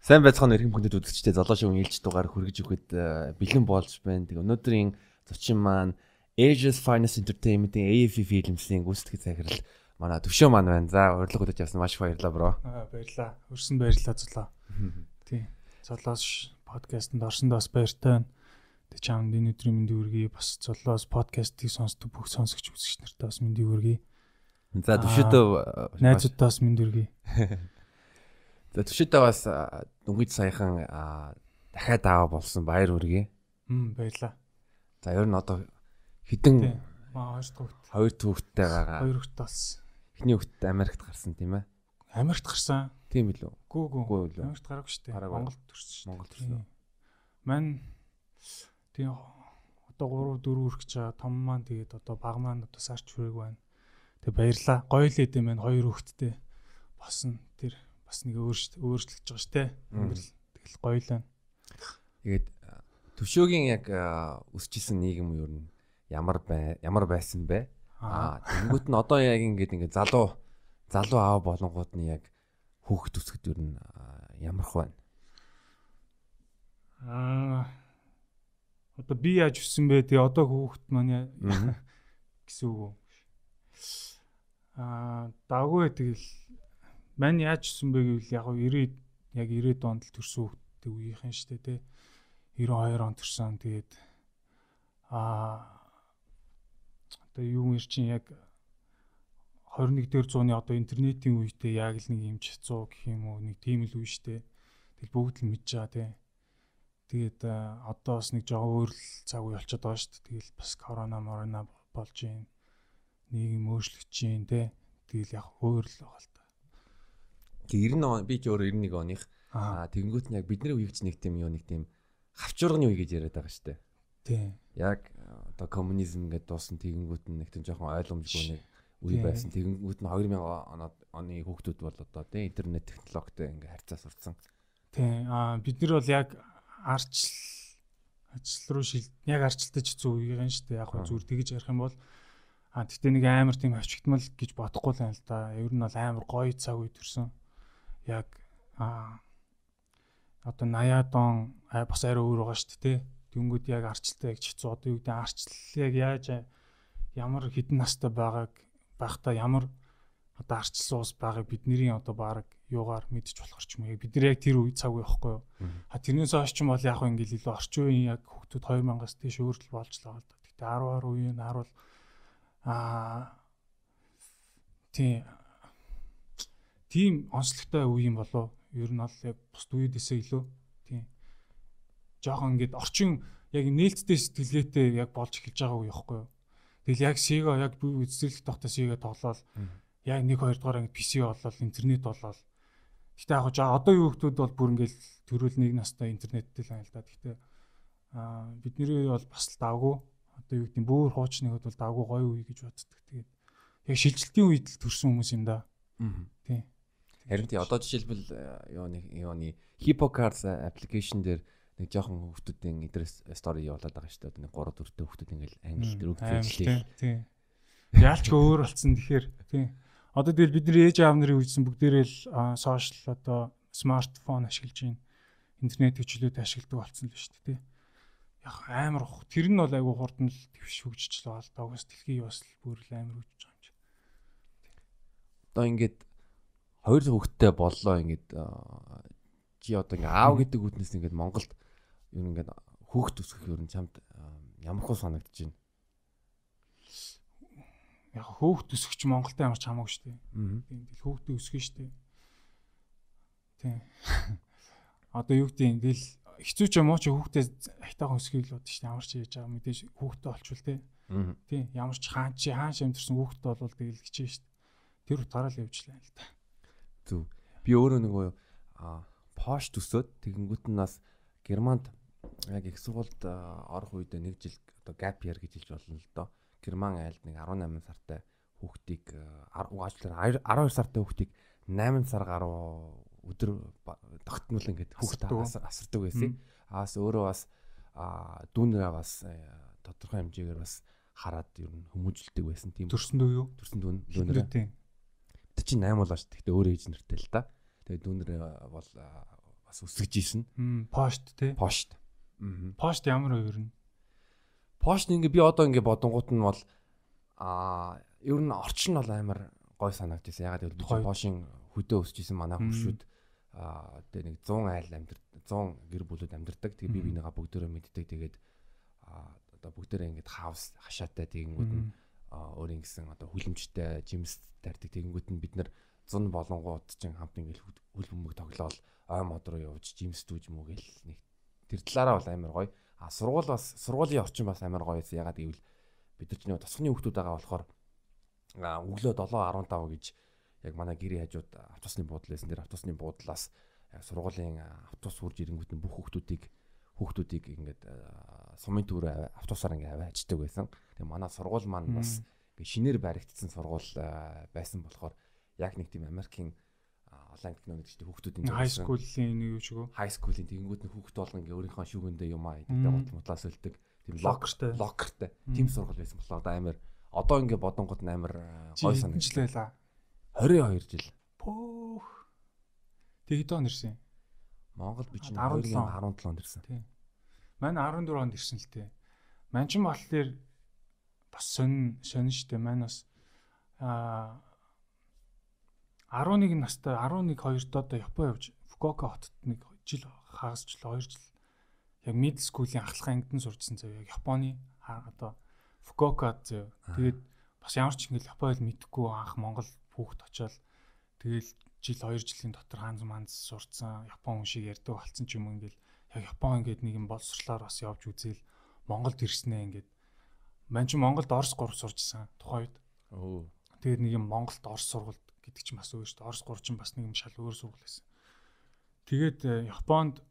Сайн байцгаана эрхэм хүндэт үзэгчдээ золоо шоугийн ээлж дугаар хүргэж өгөхөд э, бэлэн болж байна. Тэг өнөөдрийн зочин маань Asia's Finest Entertainment-ийн AFF Films-ийн гүйцэтгэх захирал манай төвшөө маань байна. За урилга удаж явсан маш их баярлалаа бро. Аа баярлалаа. Өрсөн баярлалаа золоо. Тий. Золоос подкастэнд орсонд бас баяртай байна. Тэг чамд энэ өдрийн мэндийг хүргэе. Бас золоос подкастыг сонсдог бүх сонсогч үзэгч нартаа бас мэндийг хүргэе. За төвшөөдөө найзуудаас мэнд хүргэе. За төвшөөдөө бас дүнгийн саяхан дахиад аава болсон баяр хүргэе. Хм баярлаа. За ер нь одоо хідэн маа хоёр хүүхэд. Хоёр хүүхэдтэй байгаа. Хоёр хүүхэд болсон. Эхний хүүхэд Америкт гарсан тийм ээ. Америкт гарсан. Тийм билүү? Гүү гүү. Гүү лөө. Америкт гараагүй шүү дээ. Монголд төрсөн шүү. Монголд төрсөн. Мань тийм одоо 3 4 хүрэх гэж байгаа. Том маань тэгээд одоо баг маань одоо сарч хүрээг байна. Тэг баярлаа. Гоё л идэм байна. Хоёр хүүхэдтэй босно. Тэр бас нэг өөрчлөгдөж байгаа шүү дээ. Ингээл тэгэл гоё л байна. Тэгээд төвшөөгийн яг өсчихсэн нийгэм юу юм ямар бай ямар байсан бэ? Аа тэнгуут нь одоо яг ингээд ингээд залуу залуу аав болонгууд нь яг хүүхэд төсгөд юу н ямарх байна? Аа одоо би яаж өссөн бэ? Тэгээ одоо хүүхэд маань гэсэн үг. Аа даггүй тэгэл Мань яаж гисэн бэ гэвэл яг 90 яг 90 онд л төрсөн хүүхдтэй үеийнхэн шүү дээ тий. 92 он төрсөн. Тэгээд аа одоо юу нэр чинь яг 21 дэх зууны одоо интернетийн үедээ яг л нэг юм чацуу гэх юм уу нэг тийм л үе дээ. Тэгэл бүгд л мэдж байгаа тий. Тэгээд одоо бас нэг жоо өөр л цаг үе болчиход байгаа дээ. Тэгэл бас корона морона болж юм. Нийгэм өөрчлөгдөж юм тий. Тэгэл яг өөр л байгаа л 90 он би ч өөр 91 оных аа тэгэнгүүт нь яг бидний үеигч нэг тийм юу нэг тийм хавчурганы үе гэж яриад байгаа шүү дээ. Тий. Яг одоо коммунизм гэдэг дуусан тэгэнгүүт нь нэг тийм жоохон ойлгомжгүй нэг үе байсан. Тэгэнгүүт нь 2000 оноод оны хүүхдүүд бол одоо тий интернет технологитой ингээ харьцаа сурцсан. Тий. Аа бид нар бол яг арчил ажил руу шил яг арчилтаж зүү үеийн шүү дээ. Яг зүгээр тэгэж ярих юм бол А тэгтээ нэг амар тийм авчигдмал гэж бодохгүй л юм л да. Ер нь бол амар гоё цаг үе төрсөн яг а одоо 80-аад он бас арай өөр байгаа шүү дээ. Тэнгүүд яг арчлалтай яг чицүү одоо юу гэдэг арчлал яг яаж ямар хідэн настай байгааг байхдаа ямар одоо арчилсан ус байгааг бидний одоо баг юугаар мэдчих болохоор ч юм яг бид нар яг тэр үе цаг байхгүй юу. А тэрнээс хойш ч юм бол яг ингээл илүү орчин үеийн яг хүүхдүүд 2000-аас тийш өөрчлөл болж байгаа л да. Гэтэ 10 10 үеийн 10 бол аа тий тийм онцлогтой үе юм болоо. Ер нь бол яг бусд үедэсээ илүү тийм. Жохон ингээд орчин яг нээлттэй сэтгэлгээтэй яг болж эхэлж байгаа үе яахгүй юу. Тэгэл яг Sega яг би үзэлт тогтоо Sega тоглоод яг 1 2 дугаар ингээд PC болоод интернет болоод Гэтэ яг жаа одоо юу хүмүүс бол бүр ингээд төрөл нэг настай интернеттэй л да. Гэтэ аа бидний бол бас л давгүй. Одоо юу гэдэг бүр хуучныг бол давгүй гоё үе гэж боддог. Тэгээд яг шилжилтийн үед л төрсэн хүмүүс юм да. Тийм. Харин тий одоо жишээлбэл юуны юуны HippoCards application дээр нэг жоохон хүмүүсийн эдрээс стори явуулаад байгаа шүү дээ. Нэг 3 4 хүмүүс ингээл англи дээр өгдөг. Тий. Яалчгүй өөр болсон тэгэхээр тий. Одоо тэгэл бидний ээж аав нарын үйдсэн бүгдээрээ л сошиал одоо смартфон ашиглаж байна. Интернет хөгжлөөд ашигладаг болсон л шүү дээ тий. Яг амар тэр нь бол айгүй хурдан л твш хөгжиж л байгаа. Дагаас дэлхий бас л бүр л амар хөгжиж байгаа юм чи. Одоо ингээд хоёр хүүхэдтэй боллоо ингээд чи одоо ингээ аав гэдэг үтнээс ингээд Монголд юу ингээд хүүхэд өсгөх юу чамд ямар хөө санагдаж байна. Яг хүүхэд өсгөх Монголд ямар ч хамаагүй шүү дээ. Тийм тэгэл хүүхдээ өсгөх шүү дээ. Тийм. Одоо юу гэдэг тэгэл хэцүү ч юм уу чи хүүхдээ айтаахан өсгөхийг л бодож шүү дээ. Ямар ч яаж байгаа мэдээж хүүхдээ олчвол те. Тийм ямар ч хаан чи хаан шимтэрсэн хүүхдээ болвол тэгэл хичээ шүү дээ. Тэр утгаараа л явжлаа л да. Зүг. Би өөрөө нөгөө а пош төсөөд тэгэнгүүт нь бас Германд яг их сургуульд орох үед нэг жил одоо gap year гэж хэлж болно л доо. Герман айлд нэг 18 сартай хүүхдийг уучлаарай 12 сартай хүүхдийг 8 сар гаруй өдөр тогтмол ингээд хүүхд асардаг байсан. Аас өөрөө бас дүүнэрээ бас тодорхой хэмжээгээр бас хараад ер нь хүмүүжүүлдэг байсан тийм. Төрсөн дөө юу? Төрсөн дүүн дүүнэрээ. Тэ чи 8 болооч. Тэгтээ өөрөө ээж нэртэй л да. Тэгээ дүүнэр бол бас өсгөж исэн. Пошт тий. Пошт. Аа. Пошт ямар ер нь? Пошт ингээ би одоо ингээ бодонгууд нь бол аа ер нь орчин бол амар гой санагдчихсан. Ягаад гэвэл би Пошин хөдөө өсөж исэн манай хөвшүүд аа тэгээ нэг 100 айл амьд 100 гэр бүлүүд амьдардаг. Тэгээ би бинийгаа бүгдөө мэддэг. Тэгээд аа одоо бүгдээрээ ингээд хаус хашаатай тэгэнгүүт нь өөрийн гэсэн одоо хүлэмжтэй жимс тарьдаг тэгэнгүүт нь бид нар зун болонгууд чинь хамт ингээд хөл бөмбөг тоглоол ой мод руу явж жимс дүүж мүгээл нэг тэр талаараа бол амар гоё. А сургууль бас сургуулийн орчин бас амар гоё. Ягаад гэвэл бид нар ч нэг тосхны хүмүүс байгаа болохоор өглөө 7:15 гэж яг манай гэрээ хажууд автобусны буудлын байсан. Тэр автобусны буудлаас сургуулийн автобус хурж ирэнгүүт нь бүх хүмүүсийг хүүхдүүдийг ингээд сумын төр автобусаар ингээд аваачдаг байсан. Тэгээ манай сургууль маань бас ингээд шинээр баригдсан сургууль байсан болохоор яг нэг тийм Америкийн олон кино гэдэг чинь хүүхдүүдийн хай скуулийн нэг юу ч гоо хай скуулийн тэгэнгүүт нь хүүхд болгон ингээ өөрийнхөө шүүгэндээ юм аа идэгтэй гол мутлаас өлдөг тийм локертэй. локертэй. Тийм сургууль байсан болохоор амар одоо ингээ бодонгууд амар гой санагчлаа 22 жил. Пөөх тэг хэд он ирсэн Монгол би чинь 17 17 онд ирсэн тийм Мань 14 онд ирсэн л тээ. Мань ч болохоор бас сонин сонин штэ. Мань бас аа 11 настай 11 2-д одоо Япон явж Фукуока хотод нэг жил хагас жил 2 жил яг мид скуулийн ахлах ангид нь сурчсан зав яг Японы одоо Фукуока зав. Тэгээд бас ямар ч ингээл Япон хэл мэдхгүй анх Монгол хүүхд очоод тэгэл жил 2 жилийн дотор хаанз манз сурцсан Япон хүн шиг ярьдаг болсон ч юм ингээл яг Япон ингээд нэг юм боловсрлоор бас явж үзээл Монголд ирснээ ингээд мань чи Монголд Орос 3 сурчсан тухайн үед. Өө. Тэгээд нэг юм Монголд Орос сургууль гэдэг чинь бас өөр шүү дээ. Орос 3 чинь бас нэг юм шал өөр сургууль байсан. Тэгээд э, Японд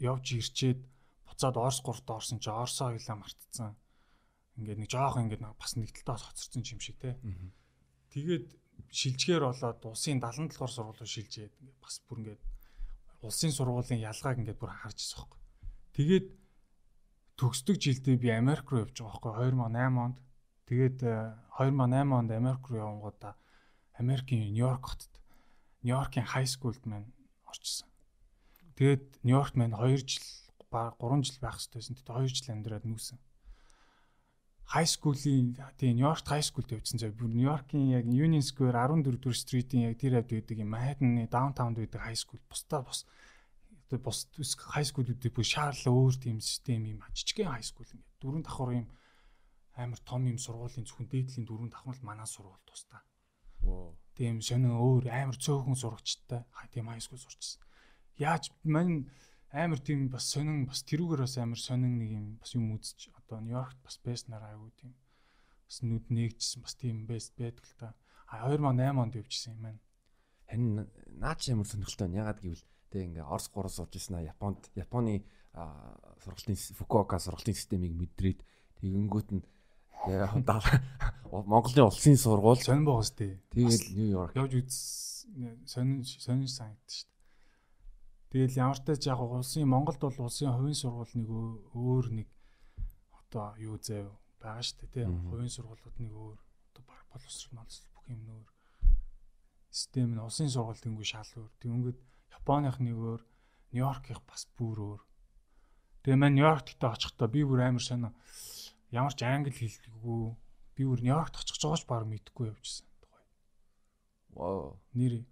явж ирчээд буцаад Орос 3-т орсон чи Оросоо хэлээ мартцсан. Ингээд нэг жоох ингээд бас нэг талдаа хоцорсон юм шиг те. Тэгээд шилжгээр болоод улсын 77 дугаар сургуулиуд шилжээд ингээд бас бүр ингээд улсын сургуулийн ялгааг ингээд бүр харж байгаа байхгүй. Тэгээд төгсдөг жилдээ би Америк руу явж байгаа байхгүй 2008 онд. Тэгээд 2008 онд Америк руу явангуудаа Америкийн Нью-Йорк хотод Нью-Йоркийн хай скулд маань орчихсон. Тэгээд Нью-Йоркт маань 2 жил ба 3 жил байх хэрэгтэйсэн. Тэгээд 2 жил амьдраад нүүсэн. Хай скуулийн тийм Нью-Йоркт хай скулд явжсан зав. Бүр Нью-Йоркийн яг Union Square 14 дугаар стритийн яг тэр хавьд байдаг юм Manhattan-ы даунтаунд байдаг хай скул. Бусдаа бус одоо бус хай скулүүдийг бүр шаарла өөр тийм систем юм жижигхэн хай скул ингээд дөрөв давхар юм амар том юм сургуулийн зөвхөн дээдлийн дөрөв давхар л манай сургууль тусдаа. Тийм сонин өөр амар цөөхөн сурагчтай тийм хай скул сурчсан. Яаж мань амар тийм бас сонин бас тэрүүгээр бас амар сонин нэг юм бас юм үзэж одоо Нью-Йоркт бас бэснаар айгуу тийм бас нүд нээгчсэн бас тийм бэст байдаг л та. А 2008 онд явжсэн юм байна. Харин наад чи ямар сонирхолтой байна. Ягаад гэвэл тэг ингээ Орос 3 сурж ирсэн а Японд Японы сургалтын Фукуока сургалтын системийг мэдрээд тэгэнгүүт нь Монголын улсын сургууль сонин боос тээ. Тэгээд Нью-Йорк явж үз сонин сонин санагдсан шүү дээ. Тэгэл ямар ч тач яг улсын Монголд бол улсын хувийн сургууль нэг өөр нэг одоо юу заяа байгаа шүү дээ тийм хувийн сургуулиуд нэг өөр одоо боловсрол боловсрол бүх юм нөр систем нь улсын сургууль тэнгүү шал өөр. Тэнгүүд Японых нэг өөр, Нью-Йоркийнх бас бүр өөр. Тэгээ маань Нью-Йоркт очихдоо би бүр амар сонио ямар ч англи хэлдэггүй би бүр Нью-Йоркт очих жоогч баг мэдэхгүй явжсэн тухай. Вау. Нэр.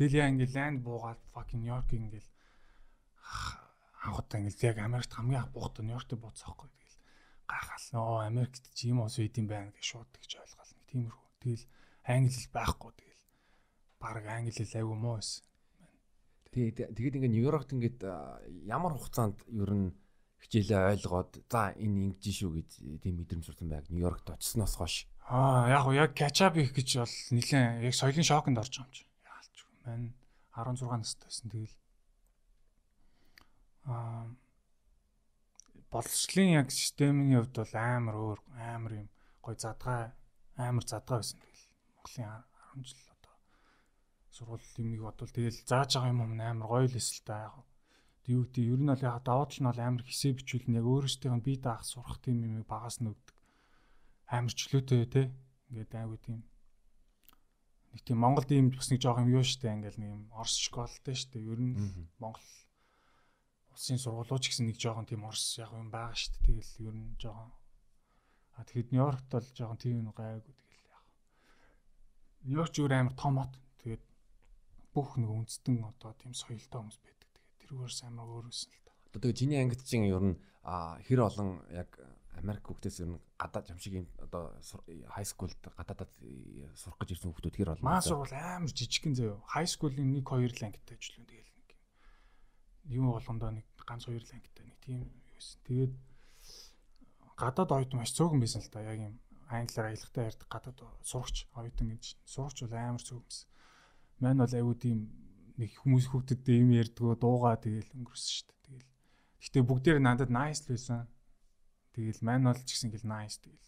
Тэгэл яа ингээл ланд буугаад fucking Нью-Йорк ингээл анхудаа ингээл яг Америкт хамгийн анх буухад Нью-Йоркт бууцсаахгүй. Гайхал нөө Америкт ч юм уус үйд юм байна гэж шууд гэж ойлгоол нэг тиймэрхүү. Тэгэл англи хэл байхгүй. Тэгэл баг англи хэл айгүй муу байсан. Тэгээд тэгээд ингээ Нью-Йоркт ингээд ямар хугацаанд ер нь хичээлээ ойлгоод за энэ ингэж шүү гэж тийм мэдрэмж сурсан байг Нью-Йоркт очсноос хойш. Аа яг яг качап их гэж бол нэлээ яг соёлын шоконд орж байгаа юм чи. Яалч. Мань 16 настай байсан. Тэгэл аа боловсролын яг системийн хувьд бол амар өөр амар юм. Гой задгай амар задгай байсан тэгэл. Монголын 10 жил одоо сургууль юмыг бодвол тэгэл зааж байгаа юм амар гоё л эсэл та яг юу гэдэг ер нь бол яг даваад нь бол амар хэсэг бичүүл нь яг өөрөөсөө бие даах сурах тийм юм багаас нь өгдөг. Амар чөлөөтэй те. Ингээд айгу тийм нэг тийм Монголд ийм бас нэг жоох юм юу штэ ингээл нэг юм орс школтой штэ. Ер нь Монгол улсын сургуулиуч гэсэн нэг жоохон тийм орс яг юм байгаа шүү дээ. Тэгэл ер нь жоохон а тэгэхэд Нью-Йоркт бол жоохон тийм гайгүй тэгэл яг. Нью-Йорк зүгээр амар том хот. Тэгээд бүх нэг үндэстэн одоо тийм соёлтой хүмүүс байдаг. Тэгээд тэрүүгээрс амар өөрөөсөн л та. Одоо тэгээ чиний ангид чинь ер нь хэр олон яг Америк хүүхдээс ер нь гадаад юм шиг юм одоо хай скулд гадаадад сурах гэж ирсэн хүүхдүүд хэр олон. Маа сургууль амар жижигхэн заяо. Хай скулын 1 2 лангтай ажиллана тэгэл нэг юм болгондоо нэг ганц хоёр лангтай нэг тийм юусэн. Тэгээд гадаад оюутан маш цөөхөн байсан л та яг юм англиар аялахтай ярьдаг гадаад сурагч оюутан гэж сурагч бол амар цөөхөн байсан. Мань бол айгүй тийм нэг хүмүүс хүүхдэд юм ярьдгөө дуугаа тэгэл өнгөрсөн шүү дээ. Тэгэл Гэтэ бүгдээр надад nice л байсан. Тэгэл мань бол ч гэсэн ингээл nice. Тэгэл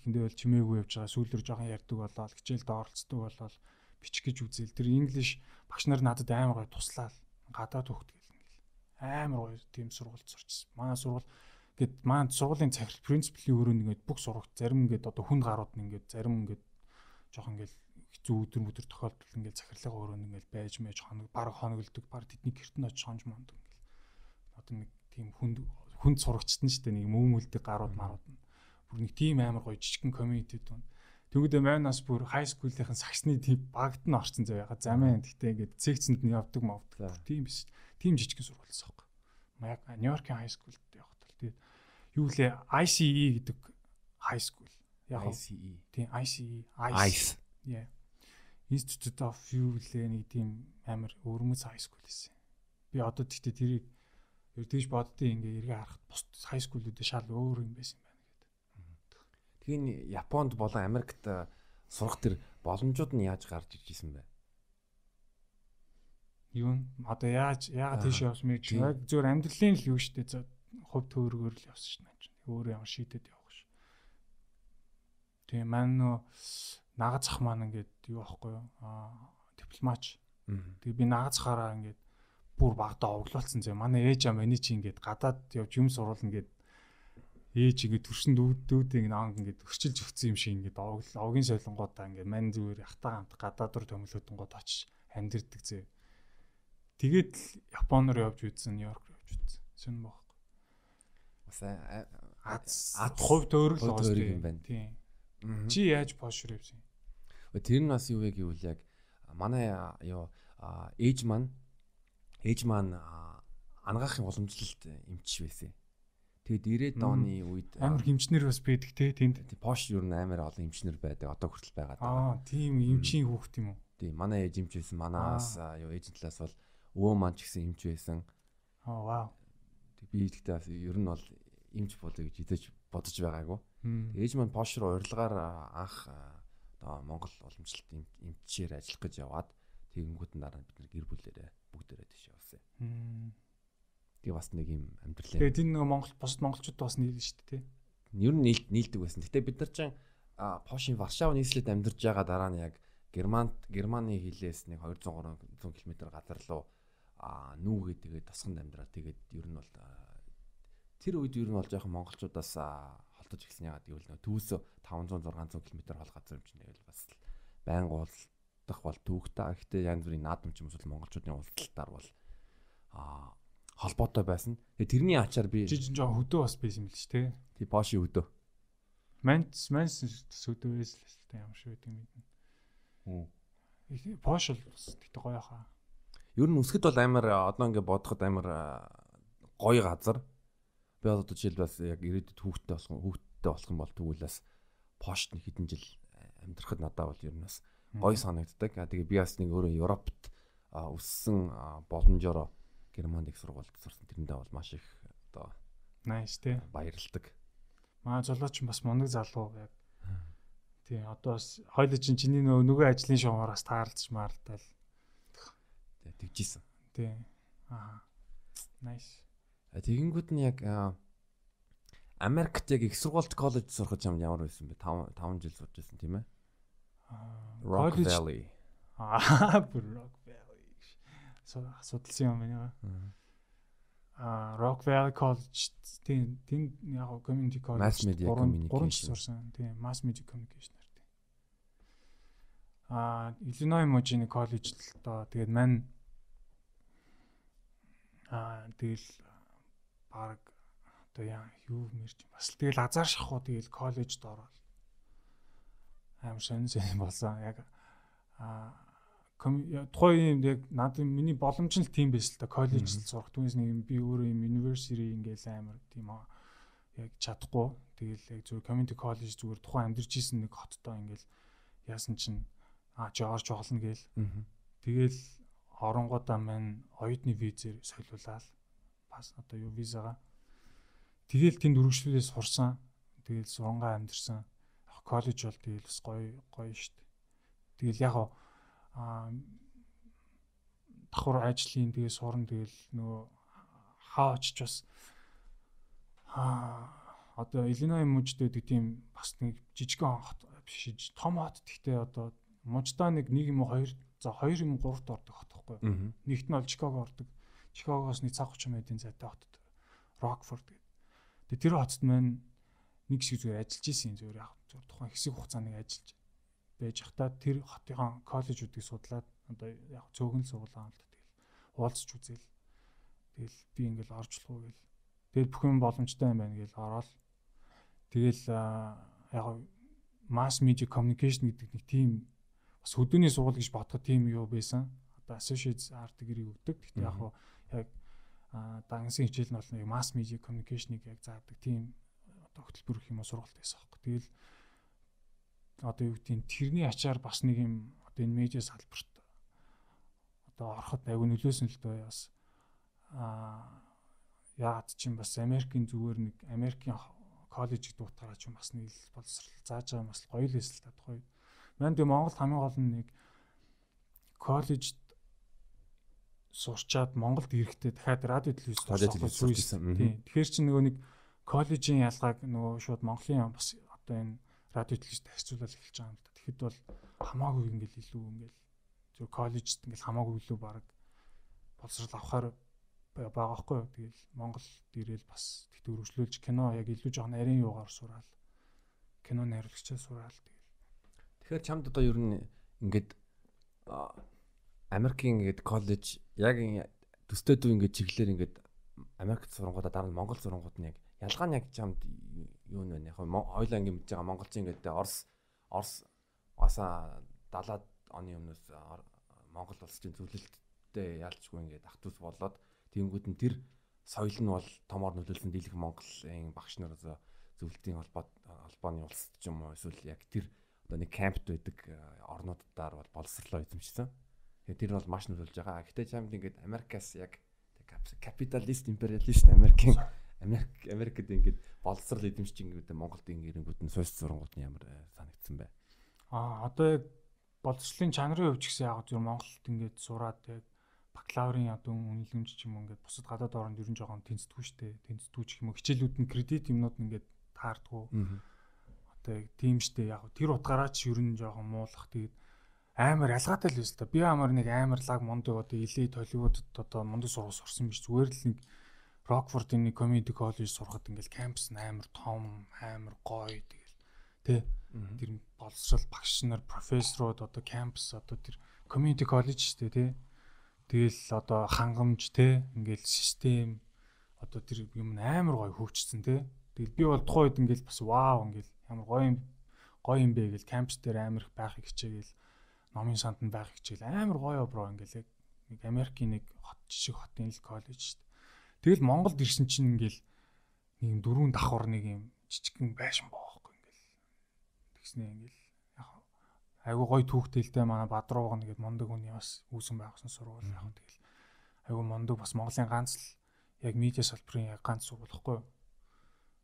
ихэндээ бол чимээгүй явж байгаа. Сүүлдэр жоохон ярьдаг болоо, хичээлд оролцдог болоо бичих гэж үзэл. Тэр English багш нар надад амар гой туслаа. Гадаад хөхт гэл. Амар гоё тийм сургуульд сурчсан. Манай сургууль гэд маань сургуулийн захирал принциплийн өрөөнд ингээд бүх сурагч зарим ингээд одоо хүн гарууд нь ингээд зарим ингээд жоохон ингээд хэцүү өдөр өдөр тохиолдол ингээд захирлын өрөөнд ингээд байж мэж хоног баг хоногддог баг тэдний гэрт нь очиж хонж монд ингээд одоо нэг тийм хүнд хүнд сурагчт нь шүү дээ нэг мөөмөлдөг гарууд марууд нь бүр нэг тийм амар гоё жижигхэн community дунд Тэгвэл манаас бүр high school-ийнхэн сагсны тийм багт нь орсон зав яга замын гэхдээ ингээд секцэнд нь явдаг мовдаг. Тийм биш. Тийм жижигхэн сургуульсан баг. Яг Нью-Йоркийн high school-д явах тал тийм юу лээ ICE гэдэг high school. Яг ICE. Тийм ICE. ICE. Yeah. Institute of юу лээ нэг тийм амар өвөрмөц high school гэсэн. Би одоо тэгтээ тэрийг ер тийш боддیں۔ ингээ эргээ харахад бус high school-үүдээ шал өөр юм байсан н Японд болон Америкт сурах тэр боломжууд нь яаж гарч иж исэн бэ? Юу н одоо яаж яагаад тийш явсан бэ? Яг зөвөр амьдралын л юу штэ хувь төөргөөр л явсан шнэ. Өөр ямар шийдэд явах ш. Тэгээ маань нөө нагаз зах маань ингээд юу аахгүй юу? Аа дипломач. Тэгээ би нагаз захаараа ингээд бүр багтаа оглуулсан зэ. Манай ээж аа миний чи ингээд гадаад явж юм суруулна гэд ээж ингээд төрсөн дүүдүүдийг наанг ингээд өрчилж өгсөн юм шиг ингээд овгийн солонгуудаа ингээд мань зүгээр ятаа хамт гадаад руу төмөлөдөн гот очиж амьдэрдэг зэ. Тэгээд л Японоор явж үзсэн, Нью-Йорк явж үзсэн. Сүн бохоо. Бас ад хувь төөрөл гоос юм байна. Тийм. Чи яаж пошр явсан? Тэр нь бас юу вэ гэвэл яг манай юу ээж маань ээж маань ангаахын уламжлалт эмч байсан. Тэгээд 90-ад оны үед амар эмчнэр бас байдаг те тэнд. Пош юу н амар олон эмчнэр байдаг. Одоо хүртэл байгаа даа. Аа, тийм эмчийн хүүхд юм уу? Тийм, манай ээж эмч байсан. Манаас юу ээж талаас бол өвөө маань ч гэсэн эмч байсан. Аа, вау. Би тэгтээ бас ер нь бол эмч болоё гэж идэж бодож байгаагүй. Ээж маань пош руу урилгаар анх одоо Монгол уламжлалт эмчээр ажиллах гэж яваад тэгэнгүүт дараа бид нар гэр бүлээрээ бүгдээрээ тийш явсан. Тэгээ бас нэг юм амьдрал. Тэгээд энэ нэг Монгол бусад монголчууд бас нийлнэ шүү дээ, тий. Ер нь нийл нийлдэг байсан. Гэтэ бид нар чинь Пошын Варшав нийслэлд амьдарч байгаа дараа нь яг Германд Германы хилээс нэг 200 300 км газар руу нүүгээ тэгээд тосгонд амьдраа. Тэгээд ер нь бол тэр үед ер нь бол жоохон монголчуудаас холдож ирсэн ягаад гэвэл нөө төвөөс 500 600 км хол газар юм чинь тэгэл бас байнга уулдах бол түүхтэй. Гэхдээ янз бүрийн наадам ч юм уу монголчуудын уулзалтаар бол а холбоотой байсан. Тэгээ тэрний ачаар би жижиг жоо хөдөө бас байсан юм л ч тий. Тий Поши хөдөө. Манс манс хөдөө байсан л та ямар шиг гэдэг юм бэ? Хм. Пош л бас тэгтээ гоё хаа. Ер нь үсгэд бол амар одоо ингээ бодоход амар гоё газар. Би одоо жишээл бас яг ирээдүйд хүүхдтэй болох хүүхдтэй болох юм бол тэгвэл пошт нэг хэдэн жил амьдрахад надад бол ер нь бас гоё санагддаг. Тэгээ би бас нэг өөрөө Европт өссөн боломжоор Германд их сургуульд сурсан. Тэрэндээ бол маш их одоо nice тий баярлдаг. Маа золооч бас мундаг залуу яг. Тий одоо бас хоёул чинь чиний нөгөө ажлын шугаараас таарлаж маарлтал. Тий тэгжсэн. Тий. Аа. Nice. Тэгэнгүүт нь яг Америкт яг их сургуульд коллеж сурах юм ямар байсан бэ? 5 5 жил сурч байсан тийм ээ. Rock Valley. Аа, Rock судалсан юм байна. Аа Rock Valley College тийм тэнд яг community college mass media communication сурсан. Тийм mass media communication тийм. Аа Illinois Mojini College л доо тэгээд мань Аа тэгэл баг одоо яа юу мэрч бас тэгэл азар шахуу тэгэл коллежд ороод аим сонь сонь болсон яг аа тухайн юм яг надад миний боломж нь тийм байсан л да. Коллежд сурах түүнээс нэг би өөрөө юм university ингээл амар тийм яг чадахгүй. Тэгэл яг зүгээр community college зүгээр тухайн амьдарч исэн нэг хоттой ингээл яасан чинь аа Жорж олно гээл тэгэл оронгуудаа маань оюутны визээр солиулаад бас одоо юу визага. Тэгэл тэнд үргэлжлүүлээ сурсан тэгэл сурангаа амьдэрсэн коллеж бол тэгэл бас гоё гоё штт. Тэгэл яг аа давхар ажлын тэгээ суран тэгэл нөгөө хаа очиж бас аа одоо Illinois мужид гэдэг тийм бас нэг жижигхэн хот биш том хот гэхдээ одоо муждаа нэг нэг юм хоёр за хоёр юм гуравт ордог хот байхгүй. Нэгт нь бол Чикаго ордог. Чикагоос нэг цаг 30 минутын зайтай хот. Rockford гэдэг. Тэгээ тэр хотод маань нэг шиг зүгээр ажиллаж исэн зүгээр яг зүгээр тухайн хэсэг хугацааны ажиллаж байж хата тэр хотын коллежуудыг судлаад одоо яг цөөхөн сургуулаа л тэгэл уулзч үзэл тэгэл би ингээл орж болох уу гэл тэгэл бүх юм боломжтой юм байна гэл ороод тэгэл яг масс медиа communication гэдэг нэг тийм бас хөдөөний сургууль гэж бодоход тийм юу байсан? Одоо associate art гэрийг өгдөг. Гэхдээ яг яг дансын хичээл нь бол нэг масс медиа communication-ыг яг заадаг тийм одоо хөтөлбөр гэх юм уу сургалт байсан аахгүй. Тэгэл одоо юу гэдгийг тэрний ачаар бас нэг юм одоо энэ медиа салбарт одоо ороход айгүй нөлөөсөн л дөө бас аа яагаад ч юм бас Америкийн зүгээр нэг Америкийн коллежид дуутаараа ч юм бас нэг боловсрал зааж байгаа бас гоё л эсэл та тухай. Манд тийм Монголд хамгийн гол нь нэг коллежид сурчаад Монголд ирэхдээ дахиад радио телевиз сурсан. Тэгэхээр чи нөгөө нэг коллежийн ялгааг нөгөө шууд Монголын бас одоо энэ радио телевизд харьцуулаад эхэлж байгаа юм л да. Тэгэхэд бол хамаагүй ингээл илүү ингээл зөв коллежд ингээл хамаагүй илүү баг боловсрал авахаар байгаа байхгүй юу. Тэгэл Монгол дээрэл бас тэгт өргөжлүүлж кино яг илүү жоох нарийн юугаар сураал. Кино найруулагчаа сураал тэгэл. Тэгэхээр чамд одоо ер нь ингээд Америкийн ингээд коллеж яг төстэй дүү ингээд чиглэлээр ингээд Америкт сурангуудаа дараа нь Монгол сурангууд нь яг ялгаа нь яг чамд юу нэ яг хоёлаа ингээд мэдж байгаа монголчин ингээд Орос Орос аса 70-аад оны өмнөөс Монгол улсын зөвлөлттэй яалчгүй ингээд ах トゥ ус болоод тэнгууд нь тэр соёл нь бол томоор нөлөөлсөн дийлэх Монголын багш нар зөвлөлтийн холбоо холбооны улс ч юм уу эсвэл яг тэр одоо нэг кампт байдаг орнуудаар бол боловсрлоо эзэмшсэн. Тэгээ тэр бол маш нөлөөлж байгаа. Гэхдээ чамд ингээд Америкаас яг капиталист империалист Америкийн Америк Америкт ингээд боловсрал эзэмшиж ингээд Монголд ингэрэнгүүд нь суурь сурангууд нь ямар э, санагдсан бэ? Аа одоо яг боловсролын чанарын хувьд ч гэсэн яг зөв Монголд ингээд сураад яг бакалаврын одоо үнэлэмж ч юм ингээд бусад гадаад орнд ерөн жоохон тэнцдэггүй шүү дээ. Тэнцдэггүй ч юм уу хичээлүүд нь кредит юмнууд нь ингээд таардггүй. Одоо яг тийм шүү дээ. Яг тэр утгаараа ч ерөн жоохон муулах тэгээд амар ялгаатай л байсан та. Би амар нэг амар лаг мондыг одоо илээ Толливуудад одоо мондыг сургууль сурсан биш зүгээр л нэг Рокфордын нэг community college сурахад ингээл кампус амар том, амар гоё тэгэл тэ тэр боловсрал багш нар, профессорууд одоо кампус одоо тэр community college шүү дээ тэ. Тэгэл одоо хангамж тэ ингээл систем одоо тэр юм амар гоё хөгжсөн тэ. Тэгэл би бол тухайн үед ингээл бас вау ингээл ямар гоё юм гоё юм бэ гэл кампус дээр амар их байхыг хичээгээл номын санд нь байх хичээл амар гоё бро ингээл яг нэг Америкийн нэг хот жишг хотын л коллеж шүү Тэгэл Монголд ирсэн чинь ингээл нэг юм дөрвөн давхар нэг юм жижигхэн байшин боохгүй ингээл тэгснэ ингээл яг айгу гой түүхтэлтэй манай Бадрууг нэгэд мондөг хүний бас үүсэн байгсан сургууль яг тэгэл айгу мондөг бас Монголын ганц л яг медиа салбарын яг ганц юу?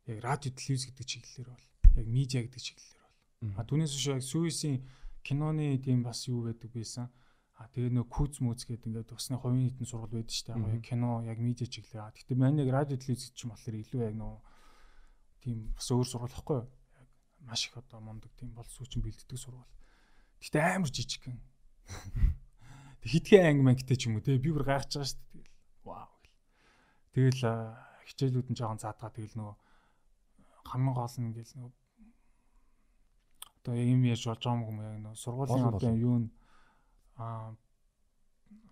Яг радио телевиз гэдэг чиглэлээр бол яг медиа гэдэг чиглэлээр бол. А түүнээс яг сүүсийн киноны тийм бас юу байдаг байсан. А тэгээ нөө күүз мөөц гэдэг ингээд усны хувийн хитэн сургал байдаг штэ яг кино яг медиа чиглэл. А тэгтээ манай яг радио телевиз ч юм болохоор илүү яг нөө тийм бас өөр сургал واخгүй юу? Яг маш их одоо мундаг тийм бол сүүчин бэлддэг сургал. Тэгтээ амар жижиг гэн. Тэг хитгэн анги мангтэй ч юм уу те би бүр гайхаж байгаа штэ тэгэл. Вау гэл. Тэгэл хичээлүүд нь жоохон заадгаа тэгэл нөө хамгийн гол нь ингээл нөө одоо юм ярьж болж байгаа юм яг нөө сургуулийн одоо юу нь н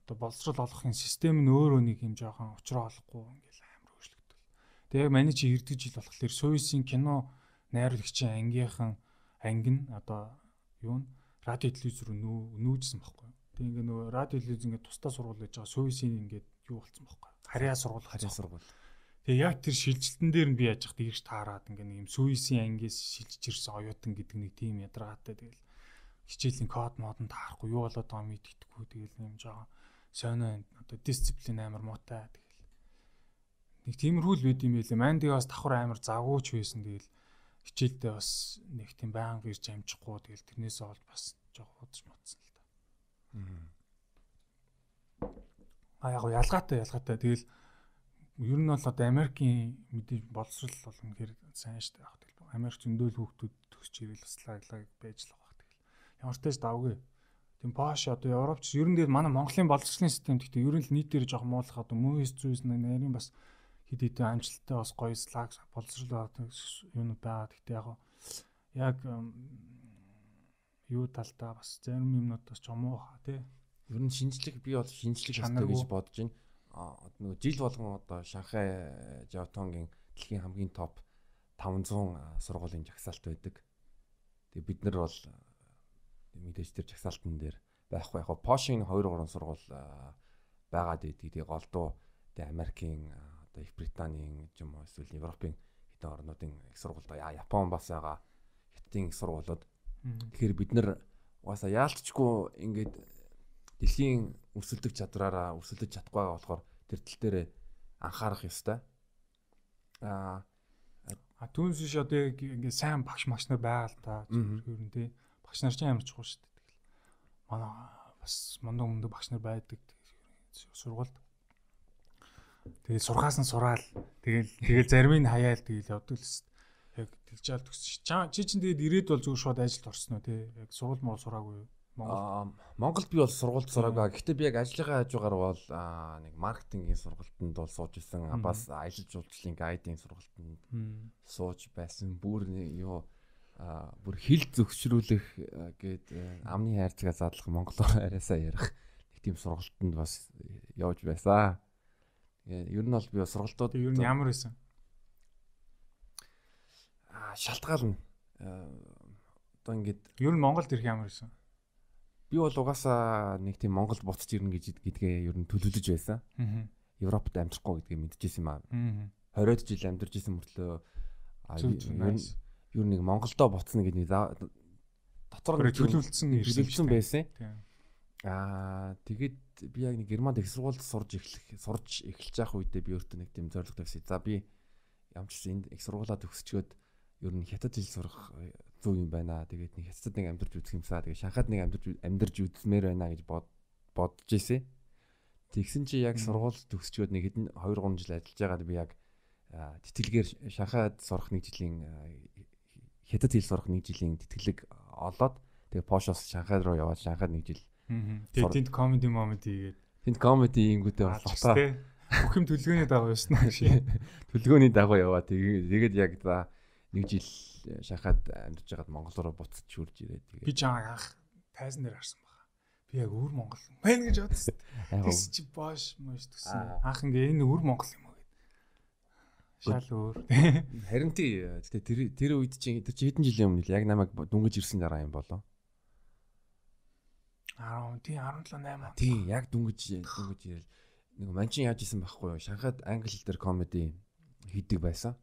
одоо боловсрол олохын систем нь өөрөө нэг юм жоохон учраа олохгүй ингээл амар хөшлөгдөл. Тэгээ маний чи 90 жил болохоор Суисийн кино найруулагчийн ангийнхан анги нь одоо юу н радио телевиз рүү нүү нүүжсэн байхгүй. Тэгээ ингээ нөгөө радио телевиз ингээ тусдаа сургууль байж байгаа Суисийн ингээд юу болцсон байхгүй. Харьяа сургууль харьяа сургууль. Тэгээ яг тэр шилжилтэн дээр нь би яаж хад ирж таарад ингээ нэг юм Суисийн ангиас шилжиж ирсэн оюутан гэдэг нэг тийм ядаргаатай тэгэл хичээлийн код мод нь таарахгүй. Юу болоод байгаа мэддэхгүй тэгэл юм жоо. Сонио одоо дисциплин амар муутай. Тэгэл. Нэг тиймэрхүү л байд юм байлээ. Манд бас давхар амар завгууч байсан. Тэгэл хичээлдээ бас нэг тийм баян ирж амжихгүй. Тэгэл тэрнээсээ бол бас жоох удаж мотсон л та. Аа яг ялгаатай ялгаатай. Тэгэл ер нь бол одоо Америкийн мэдээж боловсрал бол үнэхээр сайн дээ. Яг тэгэл Америк зөндөл хүүхдүүд төгсч ирэл бас лаглаг байж л ямар ч тач давгүй Тийм Пош одоо Европч ер нь дээр манай Монголын боловсролын систем гэхдээ ер нь л нийтээр жоох муулах одоо мөс зүйс нарийн бас хэд хэдэн амжилттай бас гоё слаг боловсрол юм байгаа. Гэхдээ яг яг юу талдаа бас зарим юмнууд бас чомоо хаа тий. Ер нь шинжлэх би бол шинжлэх ёстой гэж бодож байна. А нөгөө жил болгон одоо Шанхай Жавтонгийн дэлхийн хамгийн топ 500 сургуулийн жагсаалт байдаг. Тэгээ бид нар бол мэдээж тэр жагсаалтан дээр байхгүй яг Пошийн 2 3 сургууль байгаад идэг. Тэгээ голдуу тэгээ Америкийн одоо Их Британийн юм уу эсвэл Европын хэдэн орнуудын их сургуульд Япон бас байгаа хятадын их сургуулиуд. Тэгэхээр бид нар угаасаа яалтчгүй ингээд дэлхийн өрсөлдөх чадраараа өрсөлдөж чадахгүй байгаа болохоор тэр тал дээр анхаарах ёстой. Аа А түүнээс биш одоо ингээд сайн багш магш нар байгаа л та. Нь тий багш нар ч амар чухал шүү дээ. Тэгэл манай бас мундаг мундаг багш нар байдаг сургуульд. Тэгээд сурхаас нь сураал. Тэгэл тэгэл зарим нь хаяал тэгэл явдаг л яг тэгжаал төгсөж. Чи чинь тэгээд ирээд бол зүгээр шууд ажилд орсон уу тий? Яг сургууль муу сураагүй юу? Монгол Монголд би бол сургуульд сураагүй. Гэхдээ би яг ажлынхаа хажуугаар бол нэг маркетингийн сургалтанд бол сууж исэн. Бас аялал жуулчлалын гайдын сургалтанд сууж байсан. Бүр юу бүр хил зөвшрүүлэх гээд амны хайрцагаа задлах монголоор арайсаа ярих нэг тийм сургалтанд бас явж байсаа. Ер нь бол би сургалтууд ер нь ямар байсан? Аа шалтгаална. Одоо ингээд ер нь Монголд ирэх ямар байсан? Би бол угаасаа нэг тийм Монголд буцаж ирнэ гэж гэдгээ ер нь төлөвлөж байсан. Аа. Европт амьдрахгүй гэдгийг мэдчихсэн юм аа. Аа. 20 жил амьдарч исэн мөртлөө юу нэг Монголдо буцна гэдэг нэг дотор нь төлөвлөсөн төлөвлөсөн байсан. Аа тэгээд би яг нэг Германд их сургуульд сурж эхлэх сурж эхэлж байх үедээ би өөртөө нэг тийм зорилго тавьсан. За би ямч энд их сургуулаа төгсчөөд ер нь хятад хэл сурах зөв юм байна. Тэгээд нэг хятадд нэг амьдарч үзэх юмсаа. Тэгээд Шанхайд нэг амьдарч амьдарч үзмээр байна гэж бод бодож ирсэн. Тэгсэн чи яг сургууль төгсчөөд нэг хэдэн 2 3 жил ажиллаж байгаад би яг тэтгэлгээр Шанхайд сурах нэг жилийн хятад хэл сурах нэг жилийн тэтгэлэг олоод тэгээ Пошоос Шанхай руу яваад Шанхайд нэг жил. Тэгээ тэнд комеди момент хийгээд. Тэнд комеди ингүүтэй болохоо. Бүх юм төлөвлөгөөний дагуу явсан аа. Төлөвлөгөөний дагуу яваа. Тэгээд яг за нэг жил Шанхайд амьдарч байгаад Монгол руу буцаж шүрж ирээд тэгээд. Би чамайг анх тайзан дээр харсан байгаа. Би яг өвөр Монгол мэн гэж бодсон. Тэс чи бош мош гэсэн. Анх ингээ энэ өвөр Монгол юм Шал өөр. Харин тий. Гэтэ тэр тэр үед чи тэр чи хэдэн жилийн өмнө яг намайг дүнгэж ирсэн дараа юм болоо. 10 тий 17 8. Тий яг дүнгэж дүнгэж ирэл нэг манчин яаж исэн байхгүй юу? Шанхайд англи хэл дээр комеди хийдэг байсан.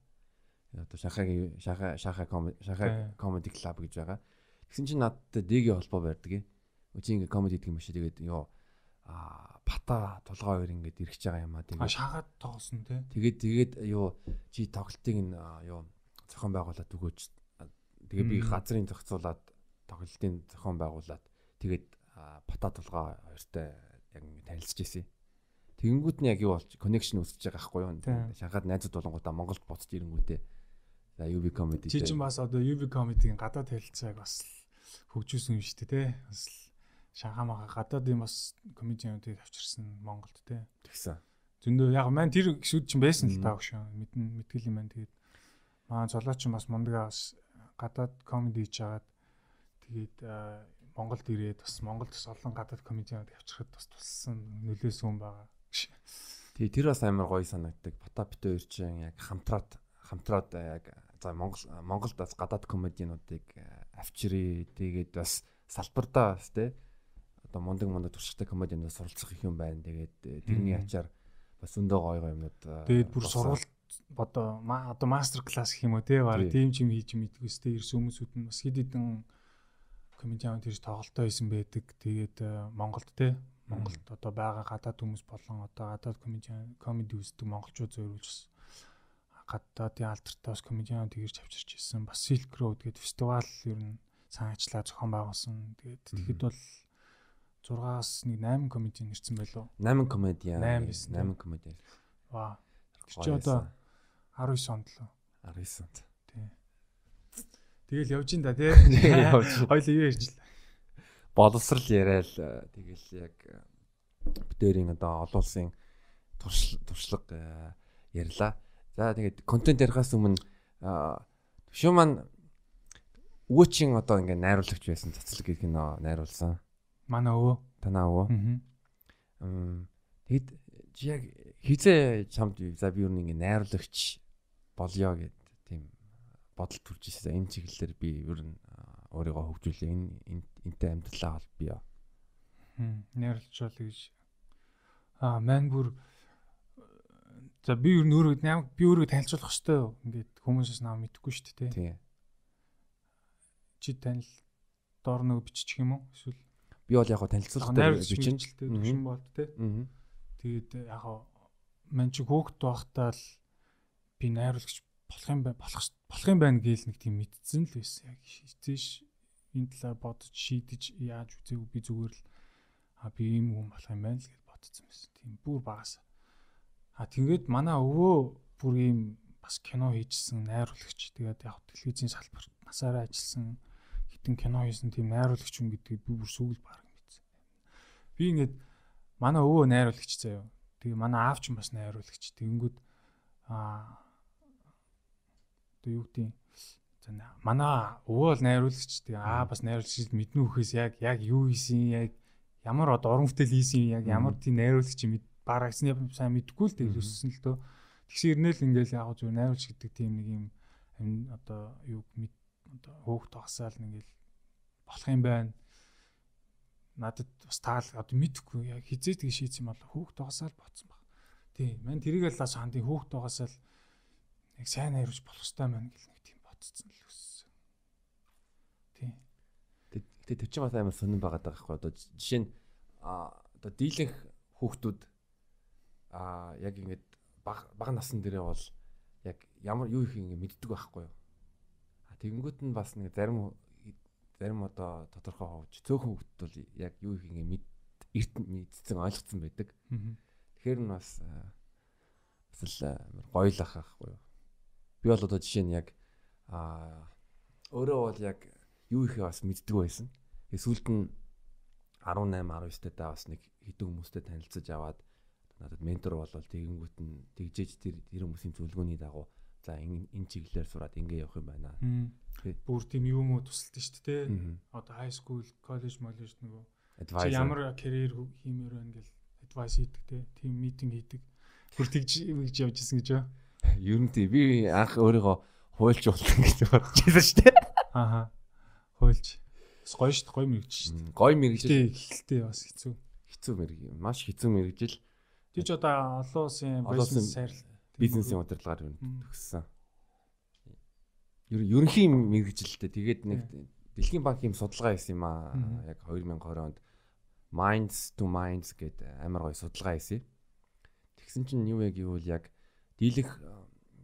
Одоо Шанхайгийн Шанхай Шанхай комеди Шанхай комеди клуб гэж байгаа. Тэгсэн чинь надтай дэгийн холбоо. Чи ингээ комеди гэдэг юм шиг тэгээд ёо а бата тулгаа хоёр ингээд ирэх байгаа юм а тэгээд шахаад тоглосон тий. Тэгээд тэгээд юу чи тоглолтыг нь юу зохион байгуулад өгөөч. Тэгээд би газрын зохицуулаад тоглолтын зохион байгуулад тэгээд бата тулгаа хоёртой яг ингээд танилцж ирсэн. Тэгэнгүүт нь яг юу болж connection үүсэж байгаа байхгүй юу? Шанхаад найзууд болонгуудаа Монголд буцаж ирэнгүүтээ за UV comedy. Чи ч бас одоо UV comedy-гийн гадаад хэлцээг бас хөгжүүлсэн юм шүү дээ тий. Бас Шанхай мага гадаад юм бас комедиануудыг авчирсан Монголд те. Тэгсэн. Зөндөө яг маань тэр гişүүд ч байсан л таа шүү. Мэдэн мэтгэл юм байна. Тэгээд маа золооч бас мундага бас гадаад комеди хийж агаад тэгээд Монголд ирээд бас Монголд бас олон гадаад комедианууд явчихад бас туссан нөлөөсөн байгаа. Тэгээ тэр бас амар гоё санагддаг. Потапит хоёр чинь яг хамтраад хамтраад яг за Монгол Монголд бас гадаад комедиануудыг авчирээ. Тэгээд бас салбартаа бас те одоо мундаг мундаг туршлагатай комедианууд суралцах их юм байна. Тэгээд тэрний ачаар бас өндөө гоё гоё юмнууд. Тэгээд бүр сурвалт одоо одоо мастер класс гэх юм уу те баг тийм ч юм хийж мэдгүй сте ирсэн хүмүүсүүд нь бас хэд хэдэн комедиан тэрж тоглолтоо хийсэн байдаг. Тэгээд Монголд те Монголд одоо байгаа гадаад хүмүүс болон одоо гадаад комедиан комеди үздэг монголчууд бас гадаадын алдартай бас комедиан тэгэрч авчирч ирсэн. Бас Silk Road гэдэг фестивал ер нь санаачлаа зохион байгуулсан. Тэгээд тэгэхэд бол 6-аас нэг 8 комедиан ирсэн байлоо. 8 комедиан. 8 байсан. 8 комедиан. Ваа. Тэр чи одоо 19 онд л. 19 онд. Тий. Тэгэл явж ин да тий. Хоёул юу ярьж л. Боловсрал яриад тэгэл яг битэрийн одоо олон улсын туршлага ярьлаа. За тэгээд контент ярихаас өмнө шүү маань өвөөчийн одоо ингээ найруулагч байсан цацлаг гэх кино найруулсан. Манай өвөө. Танаа өвөө. Аа. Тэгэд яг хизээ чамд за би юу нэг найруулагч болёо гэд тийм бодол төрж ирсэн. Энэ чиглэлээр би ер нь өөрийгөө хөгжүүлээ. Энэ энтэй амьдралаа бол би. Хм. Найруулж бол гэж. Аа, мань бүр за би ер нь өөрөө би өөрөө танилцуулах хэрэгтэй юу? Ингээд хүмүүсээс наа мэдэхгүй шүү дээ, тий. Чи танил доор нөгөө бичих юм уу? Эсвэл би бол яг танилцуулгатай бичин төвшин болд те. Тэгээд яг мань чи хөөхт байхдаа л би найруулагч болох юм байна болох болох юм байна гээл нэг тийм мэдсэн л байсан. Яг тийш энэ талаар бодож шийдэж яаж үзээгүй би зүгээр л а би ийм хүн болох юм байна л гэж бодсон байсан. Тийм бүр багаас. А тэгээд манай өвөө бүр ийм бас кино хийжсэн найруулагч. Тэгээд яг телевизийн салбарт насаараа ажилласан хитэн кино хийсэн тийм найруулагч хүн гэдгийг би бүр сүүл баг мэдсэн. Би ингээд манай өвөө найруулагч заяа. Тэгээ манай аав ч бас найруулагч. Тэгэнгүүт аа одоо юу гэдэг манай өвөө бол найруулагч тэгээ аа бас найруулагч мэднэ үхээс яг яг юу хийсэн яг ямар одоо уран бүтээл хийсэн яг ямар тийм найруулагч мэд барагсны сайн мэдгүй л тэгээ өссөн л дөө. Тэгсэн ирнэл ингээл яг зүгээр найруулагч гэдэг тийм нэг юм одоо юу мэд одоо хөөх тогсаал ингээл болох юм байна. Надад бас таал одоо мэдэхгүй яг хизээ тгий шийдсэн юм бол хөөх тогсаал ботсон баг. Тий, мань тэрийг л хандын хөөх тогсаал яг сайн найруулж болох хэрэгтэй маань гэл нэг тийм бодцсон л өссөн. Тий. Тэгээ чинь бас амар сонирн байгаа хгүй одоо жишээ нь одоо дийлэнх хүүхдүүд а яг ингэж баг баг насн дээрээ бол яг ямар юу их ингэ мэддэг байхгүй юу. Тэгэнгүүт нь бас нэг зарим зарим одоо тодорхой ховж цөөхөн хөвгт бол яг юу их ингэ мэд эрт мэдсэн ойлгоцсон байдаг. Тэгэхээр нь бас бас л гоёлах байхгүй юу. Би бол одоо жишээ нь яг а өөрөө бол яг юу их бас мэддэг байсан. Эсвэл нь 18 19 таа бас нэг хэдэн хүмүүстэй танилцаж аваад надад ментор болол тэгэнгүүт нь тэгжээж тэр тэр хүмүүсийн зөвлөгөөний дагуу за энэ чиглэлээр сураад ингэ явах юм байна. Бүр тийм юм уу тусалдаг шүү дээ. Одоо high school, college, college нөгөө чи ямар карьер хиймээр байна гэл advice хийдэг те. Тийм митинг хийдэг. Бүр тэгж ингэж явж исэн гэж байна. Ер нь тий би анх өөрийгөө хуйлж болно гэж бодож байсан шүү дээ. Ааха. Хуйлж. Бас гоё шүү дээ. Гоё мэрэгч шүү дээ. Гоё мэрэгжил. Тий, ихэлтэй бас хэцүү. Хэцүү мэрэг. Маш хэцүү мэрэгжил. Тий ч одоо олон улсын бизнес сайрал бизнесийн удирдлагаар юу төгссөн. Ерөнхий мэрэгжилтэй тэгээд нэг Дэлхийн банкын судалгаа хийсэн юм аа. Яг 2020 онд Minds to Minds гэдэг амар гоё судалгаа хийсэн. Тэгсэн чинь юу яг юу яг дийлэнх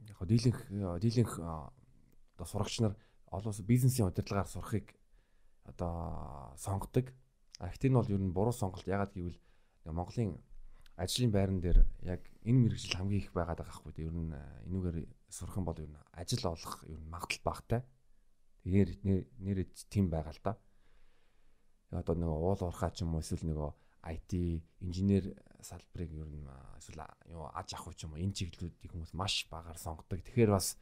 яг дийлэнх дийлэнх одоо сурагч нар олон бизнесийн удирдлагаар сурахыг одоо сонгодог. А ихтэй нь бол ер нь буруу сонголт ягаад гэвэл Монголын ажлын байран дээр яг энэ мэрэгжил хамгийн их байгаад байгаа хгүй. Ер нь энүүгээр сурах юм бол ер нь ажил олох ер нь магадлал багтай. Тэгэхээр нэр тийм байгаа л да. Одоо нэг уул уурхаа ч юм уу эсвэл нөгөө IT инженер салбарыг ер нь эсвэл юу аж ахуй ч юм уу энэ чиглэлүүдийг хүмүүс маш багаар сонгодог. Тэгэхээр бас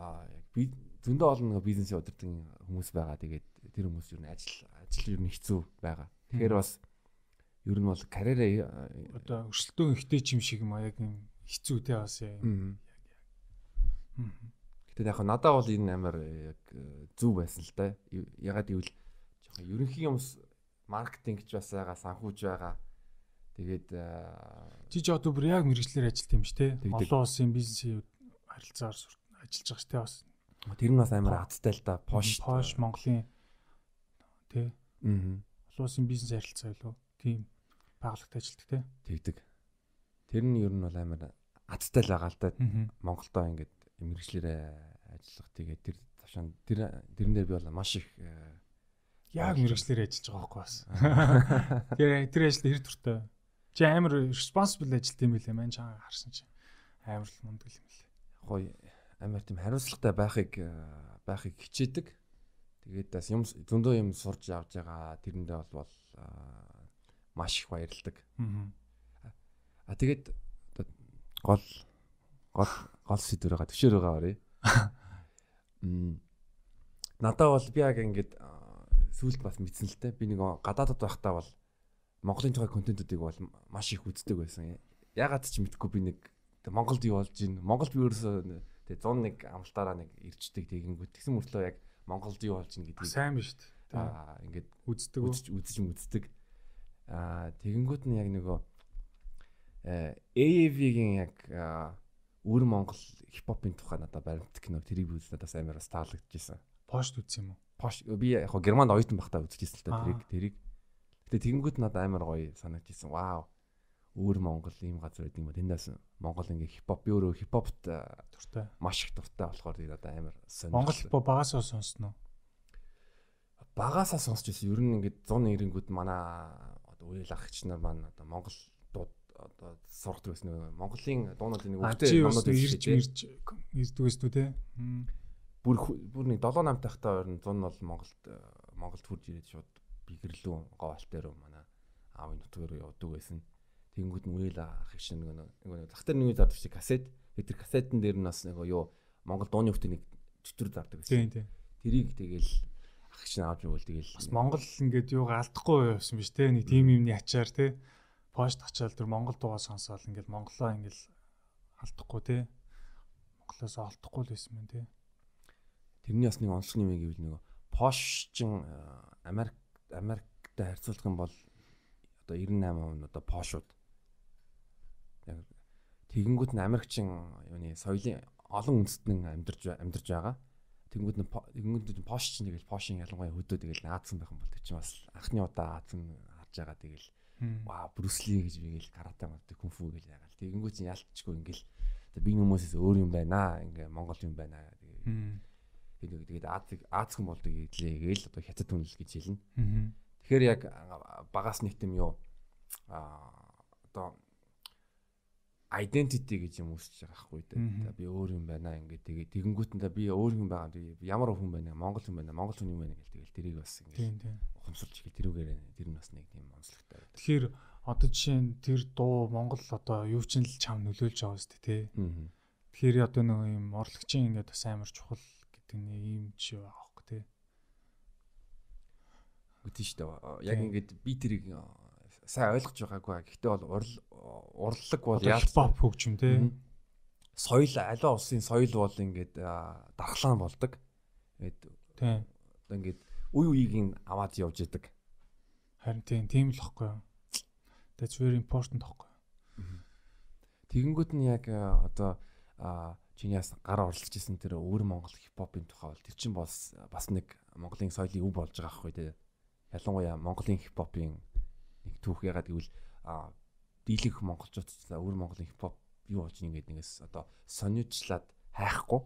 аа яг би зөндөө олон нэг бизнесийн удирдаг хүмүүс байгаа. Тэгээд тэр хүмүүс юу н ажил ажил юу н хэцүү байгаа. Тэгэхээр бас ер нь бол карьераа одоо өрсөлдөөн ихтэй юм шиг юм а яг юм хэцүү те бас юм. Гэтэ яг надад бол энэ амар яг зөв байсан л да. Ягаад гэвэл жоохон ерөнхий юмс маркетингч бас байгаа, санхүүж байгаа. Тэгээд чи ч одоо бүр яг мэрэгчлэр ажилт юм ш те. Олон улсын бизнесийн харилцаагаар ажиллаж байгаа ш те бас. Тэр нь бас амар хацтай л да. Пош Пош Монголын те. Аа. Олон улсын бизнес харилцаа илүү тийм байгууллагт ажилладаг те. Тэгдэг. Тэр нь ер нь бол амар азтай л байгаа л да. Монголдоо ингээд мэрэгчлэрээ ажиллах тэгээд тэр тавшаан тэр тэрэн дээр би бол маш их э, яг мэрэгчлэр ажиллаж байгаа байхгүй бас. Тэр тэр ажил хэр туртай. Чи амар responsible ажилт юм билээ маань чанга харсан чи. Амар л мундаг юм билээ. Гоё амар тийм хариуцлагатай байхыг э, байхыг хичээдэг. Тэгээд бас юм зөндөө юм сурж авч байгаа тэрэндээ бол маш их баярлдаг. Аа тэгээд гол гол гол сэдвэр байгаа төшөөр байгаа оръё. Мм надад бол би яг ингээд сүулт бас мэдсэн л те би нэг гадаадд байхдаа бол Монголын тухай контентуудыг бол маш их үздэг байсан. Ягаад ч мэдгүй би нэг Монголд юу болж ийн Монгол би ерөөсөө тэг 101 амлалтаараа нэг ирчдэг тэгэнгүүт тэгсэн мөртлөө яг Монголд юу болж ийн гэдгийг сайн биш үү? Аа ингээд үздэг үзэж үзэж үздэг. Аа тэгэнгүүт нь яг нөгөө AAV-гийн яг өвөр Монгол хипхопын тухай надад баримт кино тэрийг би үзээд бас амар бас таалагдчихсан. Пошт үзсэн юм уу? Пош би яг Германд оюутан байхдаа үзчихсэн л та тэрийг тэрийг. Гэтэ тэгэнгүүт надад амар гоё санагдчихсан. Вау. Өвөр Монгол ийм газар байдаг юм ба тэндээс Монгол ингээ хипхоп би өөрөө хипхопт дуртай. Маш их дуртай болохоор тийм надад амар сонирхол. Монгол хипхоп багасаа сонсноо. Багасаа сонсч байсан. Ер нь ингээ 190-нгүүд манай одоо үйл агч нар маань одоо Монгол дууд одоо сурахдаг байсан нэг Монголын дуунуудын нэг өвчтэй юмнууд ирж ирж ирдэг байсан үү те. Бүр бүр нэг 7 8 тахтаа орн 100 нь бол Монголд Монголд хурж ирээд шууд бигэрлүү говалт дээр манай аавын нутгаар явдаг байсан. Тэнгүүд нь үйл ах шиг нэг нэг зах дээр нэг зардаг шиг касет. Тэр касетын дээр нь бас нэг юу Монгол дууны хөвтөний чөтгөр зардаг тийм. Тэрийг тэгэл ах чинь авч явуул тэгэл бас Монгол ингээд юуг алдахгүй байсан биз те нэг тим юмны ачаар те. Пошт ачаал тэр Монгол дуугаа сонсоол ингээд монголоо ингээд алдахгүй те. Монголоос олдохгүй л байсан мэн те. Тэрний бас нэг онцлог юм гэвэл нөгөө пошчин Америк Америктай харьцуулах юм бол одоо 98% нь одоо пошууд яг тэгэнгүүт нь Америкчин юуны соёлын олон үндэстэн амьдарч амьдарч байгаа Тэнгүүд нь тэнгүүд пош чинь тэгэл пошин ялангуяа хөдөө тэгэл наадсан байх юм бол тэр чинь бас анхны удаа аадсан харж байгаа тэгэл ваа брүсли гэж бигээл карате модыг күнфу гэж ягаал. Тэгэнгүү чинь ялтчгүй ингээл би хүмүүсээс өөр юм байна ингээ монгол юм байна тэгээ тэгээд Азиг Азхан болдог ийлээ гээл одоо хятад түнэл гэж хэлнэ. Тэгэхээр яг багаас нэг юм юу а одоо identity гэж юм үсэж байгаа хгүй дээ. Би өөр юм байна ингээд тэгээ тэгэнгүүтэндээ би өөр юм байгаа. Би ямар хүн байна? Монгол хүн байна. Монгол хүн юм байна гэл тэгэл тэрийг бас ингээд ухамсарч ихэ тэрүүгээр тэр нь бас нэг тийм онцлогтой. Тэгэхээр одоо жишээ нь тэр дуу Монгол одоо юу ч л чам нөлөөлж байгаа шүү дээ тий. Тэгэхээр одоо нэг юм орлогчийн ингээд бас амар чухал гэдэг нэг юм жишээ аахгүй тий. Үгүй шүү дээ. Яг ингээд би тэрийг сайн ойлгож байгаагүй. Гэхдээ бол урлаг бол pop хөгжим те. Соёл аливаа улсын соёл бол ингээд дархлаан болдог. Тэгээд тийм. Одоо ингээд үе үеийг аваад явж идэг. Харин тийм тийм л юу. That's very important ихгүй. Тэгэнгүүт нь яг одоо чиний гар орлож исэн тэр өвөр Монгол хипхопын тухай бол тэр чинь бас бас нэг Монголын соёлын өв болж байгаа хгүй тий. Ялангуяа Монголын хипхопын нэг түүх ягаад гэвэл дийлэнх монголчууд өвөр Монголын хипхоп юу болж ингээд нэгээс одоо сониучлаад хайхгүй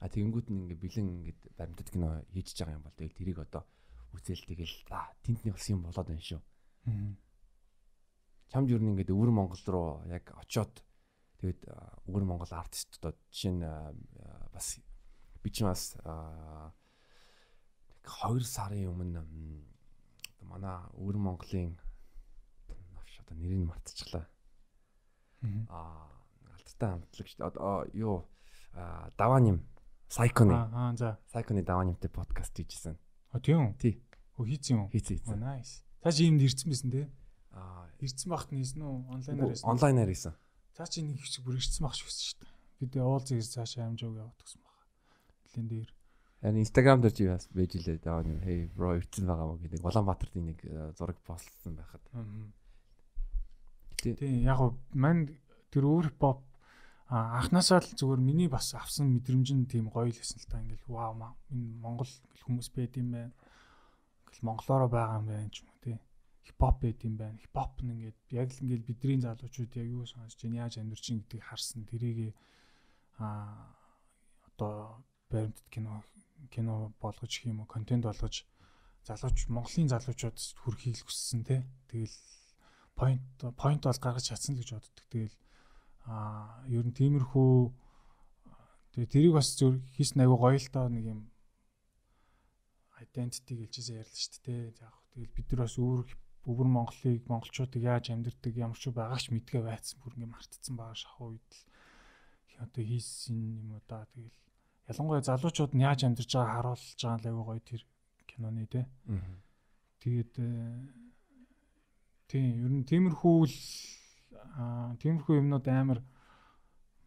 а тэгэнгүүт нь ингээд бэлэн ингээд баримтат кино хийж байгаа юм бол тэгэл тэрийг одоо үзэл тэгэл тентний болсон юм болоод байна шүү. Чамд юу нэг ингээд өвөр Монгол руу яг очиод тэгээд өвөр Монгол артистууд жишээ нь бас би ч бас 2 сарын өмнө манай өвөр Монголын одоо нэрийг мартчихлаа. Аа алдартай хамтлагч одоо юу даваан юм Сайконы. Аа за. Сайконы даваа нэмтэй подкаст хийжсэн. А тийм үү? Тий. Өө хийцэн юм. Хийцэн хийцэн. nice. Цаа чи юмд ирсэн байсан те. Аа, Ирсэн багт нийсэн үү? Онлайнаар ирсэн. онлайнаар хийсэн. Цаа чи нэг их бүр ирсэн баг шүү дээ. Бид уулзах гэж цаашаа амжааг гсэн баг. Нилэн дээр. Харин Instagram дээр чи бас байж лээ даваа нэм hey bro ирсэн байгаа мó гэдэг Улаанбаатарт нэг э, зураг постлсон байхад. Тий. Тий, яг уу мань тэр өөр pop а анханасаа л зүгээр миний бас авсан мэдрэмж нь тийм гоё л байсан л та ингээл вау маа энэ Монгол хүмүүс байд юм байна. Ингээл монголоороо байгаа юм байна ч юм уу тий. Хипхоп байд юм байна. Хипхоп нь ингээд яг л ингээл бидний залуучууд яг юу сонсож байна, яаж амьдарч ин гэдгийг харсан. Тэрийг а одоо баримтат кино кино болгож юм уу контент болгож залууч Монголын залуучууд хүрхийг л хүссэн тий. Тэгэл point point бол гаргаж чадсан л гэж боддог. Тэгэл аа ер нь тиймэрхүү тэгээ тэрийг бас зөв хийсэн айгу гоё л доо нэг юм identity гэлжсэн ярьлаа шүү дээ. Яг тэгэл бид нар бас өөр өвөр Монголыг монголчуудыг яаж амьдэрдэг ямар ч байгаач мэдгээ байцсан бүр ингээ мартцсан байгаа шахуу үед л одоо хийсэн юм уу да тэгэл ялангуяа залуучууд нь яаж амьдарч байгааг харуулж байгаа л айгу гоё тэр киноны те. Тэгээд тийм ер нь тиймэрхүү л тиймэрхүү юмнууд амар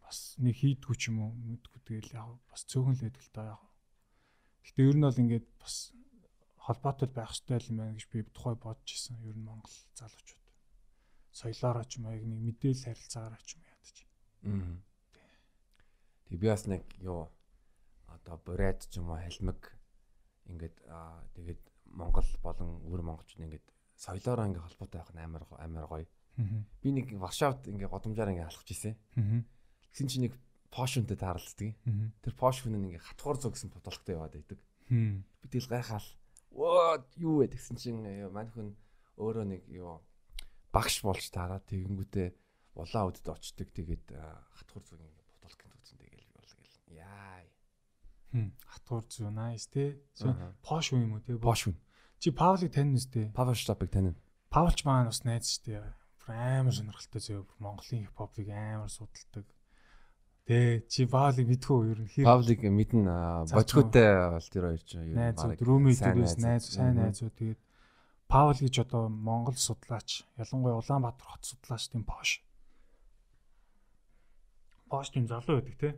бас нэг хийдгүү ч юм уу мэдгүй тэгэл яг бас цөөхөн л байдаг л даа яг. Гэтэ ер нь бол ингээд бас холбоотой байх хэрэгтэй юм байна гэж би тухай бодож исэн. Ер нь Монгол залуучууд соёлоороо ч юм уу яг нэг мэдээлэл харилцаагаараа ч юм ядаж. Аа. Тэг би бас нэг юу одоо бурайд ч юм уу халмиг ингээд тэгээд Монгол болон өвөр монголчууд ингээд соёлоороо ингээд холбоотой байх нь амар амар гоё. Би нэг Варшавд ингээд годамжаар ингээд алхаж ирсэн. Тэгсэн чинь нэг пошунтэй таарлцдаг. Тэр пош хүн нь ингээд хатгуур зөө гэсэн бодолтой яваад байдаг. Би тэгэл гайхаал. Оо юу вэ гэсэн чинь юу мань хүн өөрөө нэг юу багш болж таараа тэгэнгүүтээ улаан үдэд очдөг тэгээд аа, хатгуур зүг ингээд бодолтой төгсөн тэгэл бол гэл яа. Хатуур зүү nice те. Пош уу юм уу те? Пош хүн. Чи Павлыг тань нэстэй. Power Stop-ыг танина. Павлч маань бас найз. Бүр амар сонирхолтой зөө. Монголын хипхопыг амар судалдаг. Тэ чи Павлыг мэдхүү ер нь хэр Павлик мэднэ бочготой бол тэр хоёр ч юу рүүмейт сайн дээрээс найз сайн Мгм. найзууд тэгээд Павл гэж одоо Монгол судлаач ялангуяа Улаанбаатар хот судлаач тийм Пош. Пош тийм залуу байдаг те.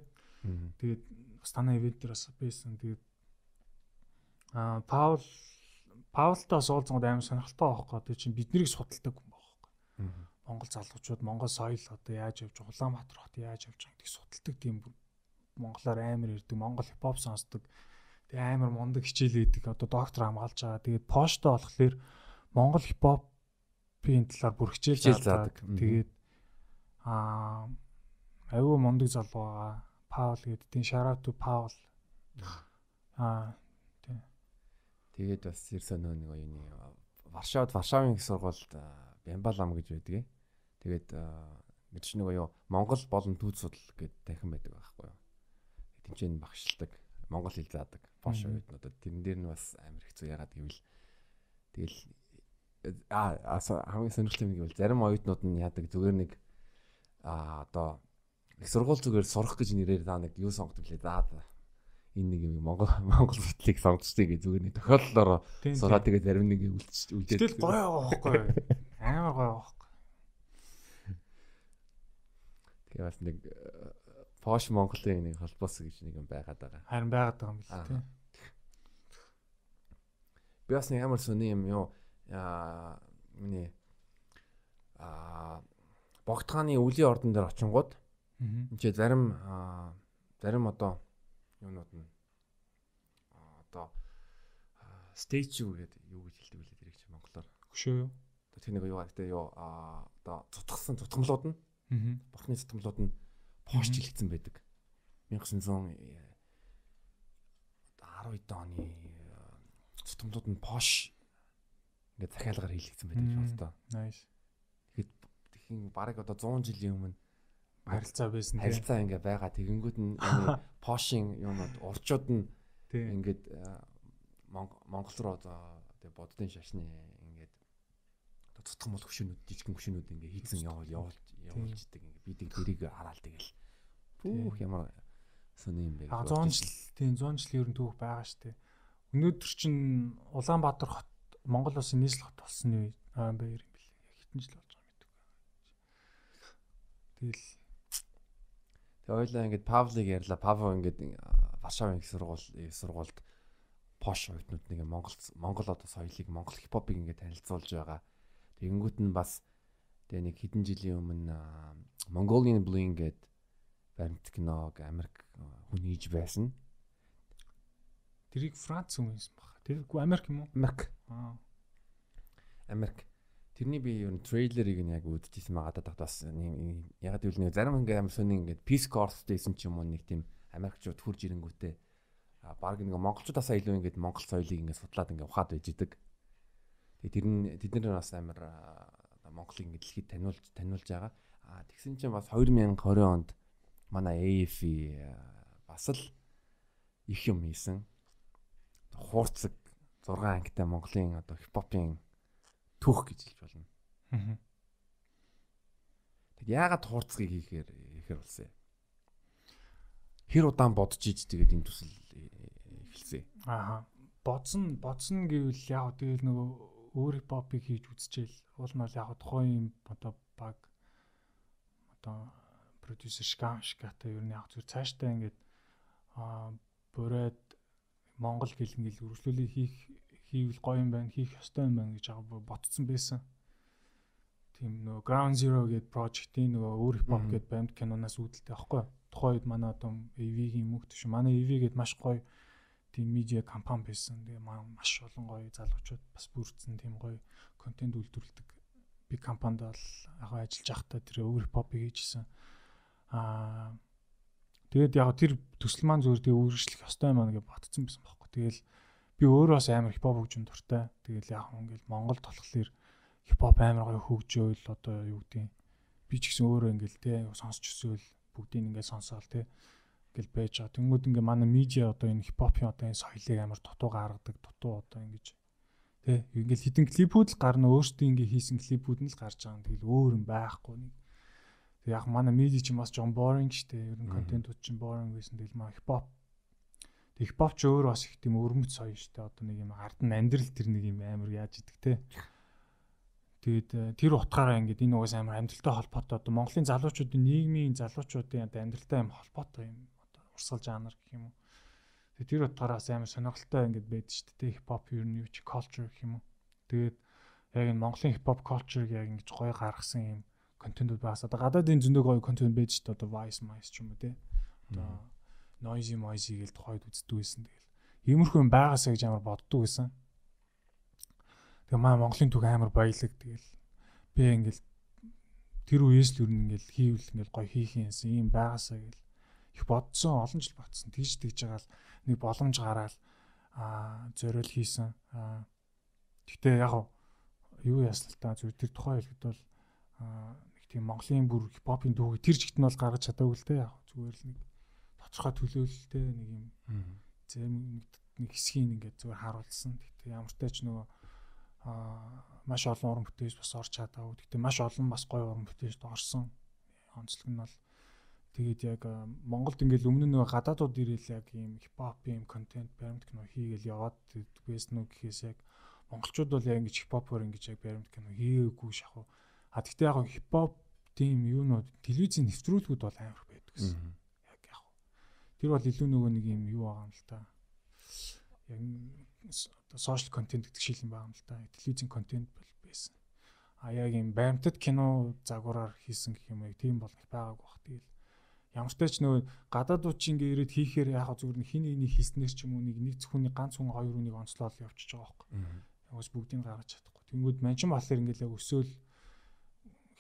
Тэгээд бас танай ивент дээр бас байсан. Тэгээд аа Паул Паултай бас уулзсан амар сонирхолтой байхгүй. Тэгээд чинь биднийг судалдаг хүн байхгүй. Монгол залуучууд Монгол соёл одоо яаж явж Улаанбаатар хот яаж явж байгаа гэдгийг судалдаг тийм бүр монголоор амар ирдэг Монгол хипхоп сонсдог. Тэгээ амар мундаг хичээл хийдэг одоо доктор хамгаалж байгаа. Тэгээд поштой болохоор Монгол хипхопын талаар бүр хичээл заадаг. Тэгээд аа аюу мундаг залуу байгаа. Паул гэдэг. Тийм шараату Паул. Аа Тэгээд бас ерсөн нөө нэг оюуны Варшавад Варшавын их сургуульд аа, Бямбал ам гэж байдаг. Тэгээд мэдээж нэг оюу Монгол болон түүх судал гэдэг танхим байдаг байхгүй юу. Тэмцээн багшилдаг. Монгол хэл заадаг. Мгм. оюутнуудад тэрэн дээр нь бас амар хэцүү ягаад гэвэл тэгэл а хамгийн сонирхолтой юм гэвэл зарим оюутнууд нь яадаг зүгээр нэг а одоо их сургууль зүгээр сурах гэж нэрээр та нэг юу вэ? За за. Энэ нэг юм Монгол Монгол судлыг сонгочтой гэж зүгээр нэг тохиоллолоор тийм сураад тэгээд зарим нэг үлдчих үлдээд. Гэтэл гоё байгаа байхгүй юу? амар гоё байгаа байхгүй Тэгээ бас нэг Пош Монголын нэг холбоос гэж нэг юм байгаад байгаа. харин байгаад байгаа юм бэл тээ Би бас нэг амар сони юм юу аа миний аа богдхааны үлийн ордон дээр очингууд энэ зарим зарим одоо юунууд нь одоо стейж юу гэдэг юу гэж хэлдэг вэ тэрийг чи монголоор Хөшөө юу? Одоо тэр нэг юу гэдэг юу одоо цутгсан цутгамлууд нь Аа. бурхны цутгамлууд нь пош Мгм. жилгсэн байдаг 1900 10 оны э, цутгамлууд нь пош ингээд захиалгаар хийлгсэн байдаг юм байна. Nice. Тэгэхин бараг одоо 100 жилийн өмнө Харилцаа байсан харилцаа ингээ байгаа тэгэнгүүт нь пошин юмуд урчууд нь ингээд э, Монг- Монгол руу одоо тэг боддын шашны ингээд одоо цутгам бол хөшөөнүүд жижигэн хөшөөнүүд ингээ хийцэн явуул явуулж явуулждаг ингээ бидийг тэрийг хараал тэгэл бүх ямар сони юм бэ. А 100 жил тийм 100 жилийн ер нь түүх байгаа штэ. Өнөөдөр чинь Улаанбаатар хот Монгол улсын нийслэл хот болсны үе аа баяр юм бэл. Хэдэн жил болж байгаа мэдгүй. Тэгэл Тэгээ ойлаа ингээд Павлыг ярьла. Павл ингээд Варшавын их сургууль сургуульд пош оюутнууд нэг Монгол Монгол одоо соёлыг Монгол хипхопыг ингээд танилцуулж байгаа. Тэгэнгүүт нь бас тэгээ нэг хэдэн жилийн өмнө Mongolian Bling гэдэг баримт киног Америк хүн хийж байсан. Тэрийг Франц хүн хийсэн баг. Тэргүй Америк юм уу? Америк. Аа. Америк. Тэрний би ер нь трейлерыг нь яг үзчихсэн байгаа даа бас яг гэвэл нэг зарим ингээ амар сони ингээ Peace Corps дэйсэн ч юм уу нэг тийм Америкчууд хурж ирэнгүүтээ баг нэг монголчуудаас илүү ингээд монгол соёлыг ингээ судлаад ингээ ухаад байж идэг. Тэгээ тэр нь тэд нар бас амар Монголыг ингээ дэлхийд таниулж таниулж байгаа. А тэгсэн чинь бас 2020 онд манай AF бас л их юм хийсэн. Хуурцаг 6 ангитай Монголын одоо хипхопын түүх гэж хэлж болно. Тэг яагаад хуурцгийг хийхээр хийхээр болсон юм? Хэр удаан бодож иж тэгээд энэ төсөл эхэлсэн. Аа. Бодсон бодсон гэвэл яг тэгэл нөгөө өөр хипхопыг хийж үзчихэл уул нь яг тухайн юм одоо баг одоо продюсер шкам шката ер нь яг зүр цааштай ингээд аа бүрээд Монгол хэл ингээл үргэлжлүүлээ хийх хийвэл гоё юм байна, хийх ёстой юм байна гэж аа ботцсон байсан. Тийм нөгөө Ground Zero гэдэг project-ийн нөгөө өөр хипхоп гэдэг банд киноноос үүдэлтэй байхгүй. Тухайн үед манай одоо AV-гийн мөнгө төш. Манай AV гэдэг маш гоё тийм медиа компани байсан. Тэгээ маш олон гоё залуучууд бас бүрдсэн тийм гоё контент үйлдвэрлэдэг би компанид бол яг ажиллаж байхдаа тэр өөр хипхопыг хийжсэн. Аа тэгээд яг тэр төсөл маань зүгээр тэгээ үргэлжлэх ёстой юм аа гэж ботцсон байсан байхгүй. Тэгэл би өөрөө бас амар хипхоп хөгжин дуртай. Тэгэл яг ингээл Монгол толхлоор хипхоп амар гоё хөгжөөл одоо юу гэдэг би ч гэсэн өөрөө ингээл те сонсч өсөөл бүгдийг ингээл сонсоол те ингээл байж байгаа. Тэнгүүд ингээ манай медиа одоо энэ хипхопын одоо энэ соёлыг амар дутуу гаргадаг, дутуу одоо ингэж те ингээл хитэн клипүүд л гарна өөрсдөө ингээ хийсэн клипүүд нь л гарч байгаа. Тэгэл өөр юм байхгүй нэг. Тэг яг манай медиа ч бас жон boring штэ. Ер нь контентууд ч boring байсан. Тэгэл маа хипхоп Тэг хипхоп ч өөр бас их тийм өрмөц соёо штэ. Одоо нэг юм ард нь амьдрал тэр нэг юм амар яаж идэг те. Тэгээд тэр утгаараа ингээд энэ угаас амар амьдралтай холбоотой одоо Монголын залуучуудын нийгмийн залуучуудын одоо амьдралтай юм холбоотой юм одоо урсгал жанр гэх юм уу. Тэгээд тэр утгаараас амар сонирхолтой ингээд байдаг шүү дээ. Хипхоп ер нь юу ч culture гэх юм уу. Тэгээд яг энэ Монголын хипхоп culture-ыг яг ингэж гоё гаргасан юм контентууд байгаас одоо гадаадын зөндөө гоё контент байж шүү дээ. Одоо Vice Mice ч юм уу те. Одоо Noisy Moisy гэж тухайд үздэг байсан. Тэгэл. Иймэрхүү юм байгаасаа гэж амар боддог байсан. Тэгээ маа Монголын түг амар баялаг. Тэгэл. Би ингээл тэр үеэс л ер нь ингээл хийвэл ингээл гоё хийх юмсан юм байгаасаа гэл их бодсон. Олон жил бодсон. Тэгж тэгж байгаа л нэг боломж гараал а зориул хийсэн. А гэхдээ яг юу та зүр тэр тухайн хэлэхэд бол нэг тийм Монголын бүр хипхопын дүүг тэр жигт нь бол гаргаж чадаагүй л те яг зүгээр л нэг тодорхой төлөөлөлтэй нэг юм зарим нэг хэсгийг ингээд зүгээр харуулсан. Гэхдээ ямар ч тач нөгөө маш олон уран бүтээж бас орч чадаагүй. Гэхдээ маш олон бас гоё уран бүтээжд орсон. Онцлог нь бол тэгээд яг Монголд ингээл өмнө нөгөө гадаадууд ирээл яг ийм хипхопын юм контент баримт кино хийгээл яваад байсан уу гэхээс яг монголчууд бол яг ингэж хипхопоор ингэж яг баримт кино хийгээгүй шахав. А тэгтээ яг хипхоп тийм юунууд телевизийн нэвтрүүлгүүд бол амар байдаг гэсэн. Тэр бол илүү нөгөө нэг юм юу байгаа юм л та. Яг одоо сошиал контент гэдэг шил юм байгаа юм л та. Телевизийн контент бол байсан. А яг юм баримтат кино загвараар хийсэн гэх юм яг тийм бол байгаагүй бах. Тэгэл ямар ч тач нөгөө гадаадууд чи ингээ ирээд хийхээр яг зүгээр нэг хин нэг хийснээр ч юм уу нэг нэг зөвхөн ганц хүн хоёр хүнийг онцлоод явчихж байгаа байхгүй. Ягс бүгдийг гаргаж чадахгүй. Тэнгүүд манчин болохоор ингээл яг өсөөл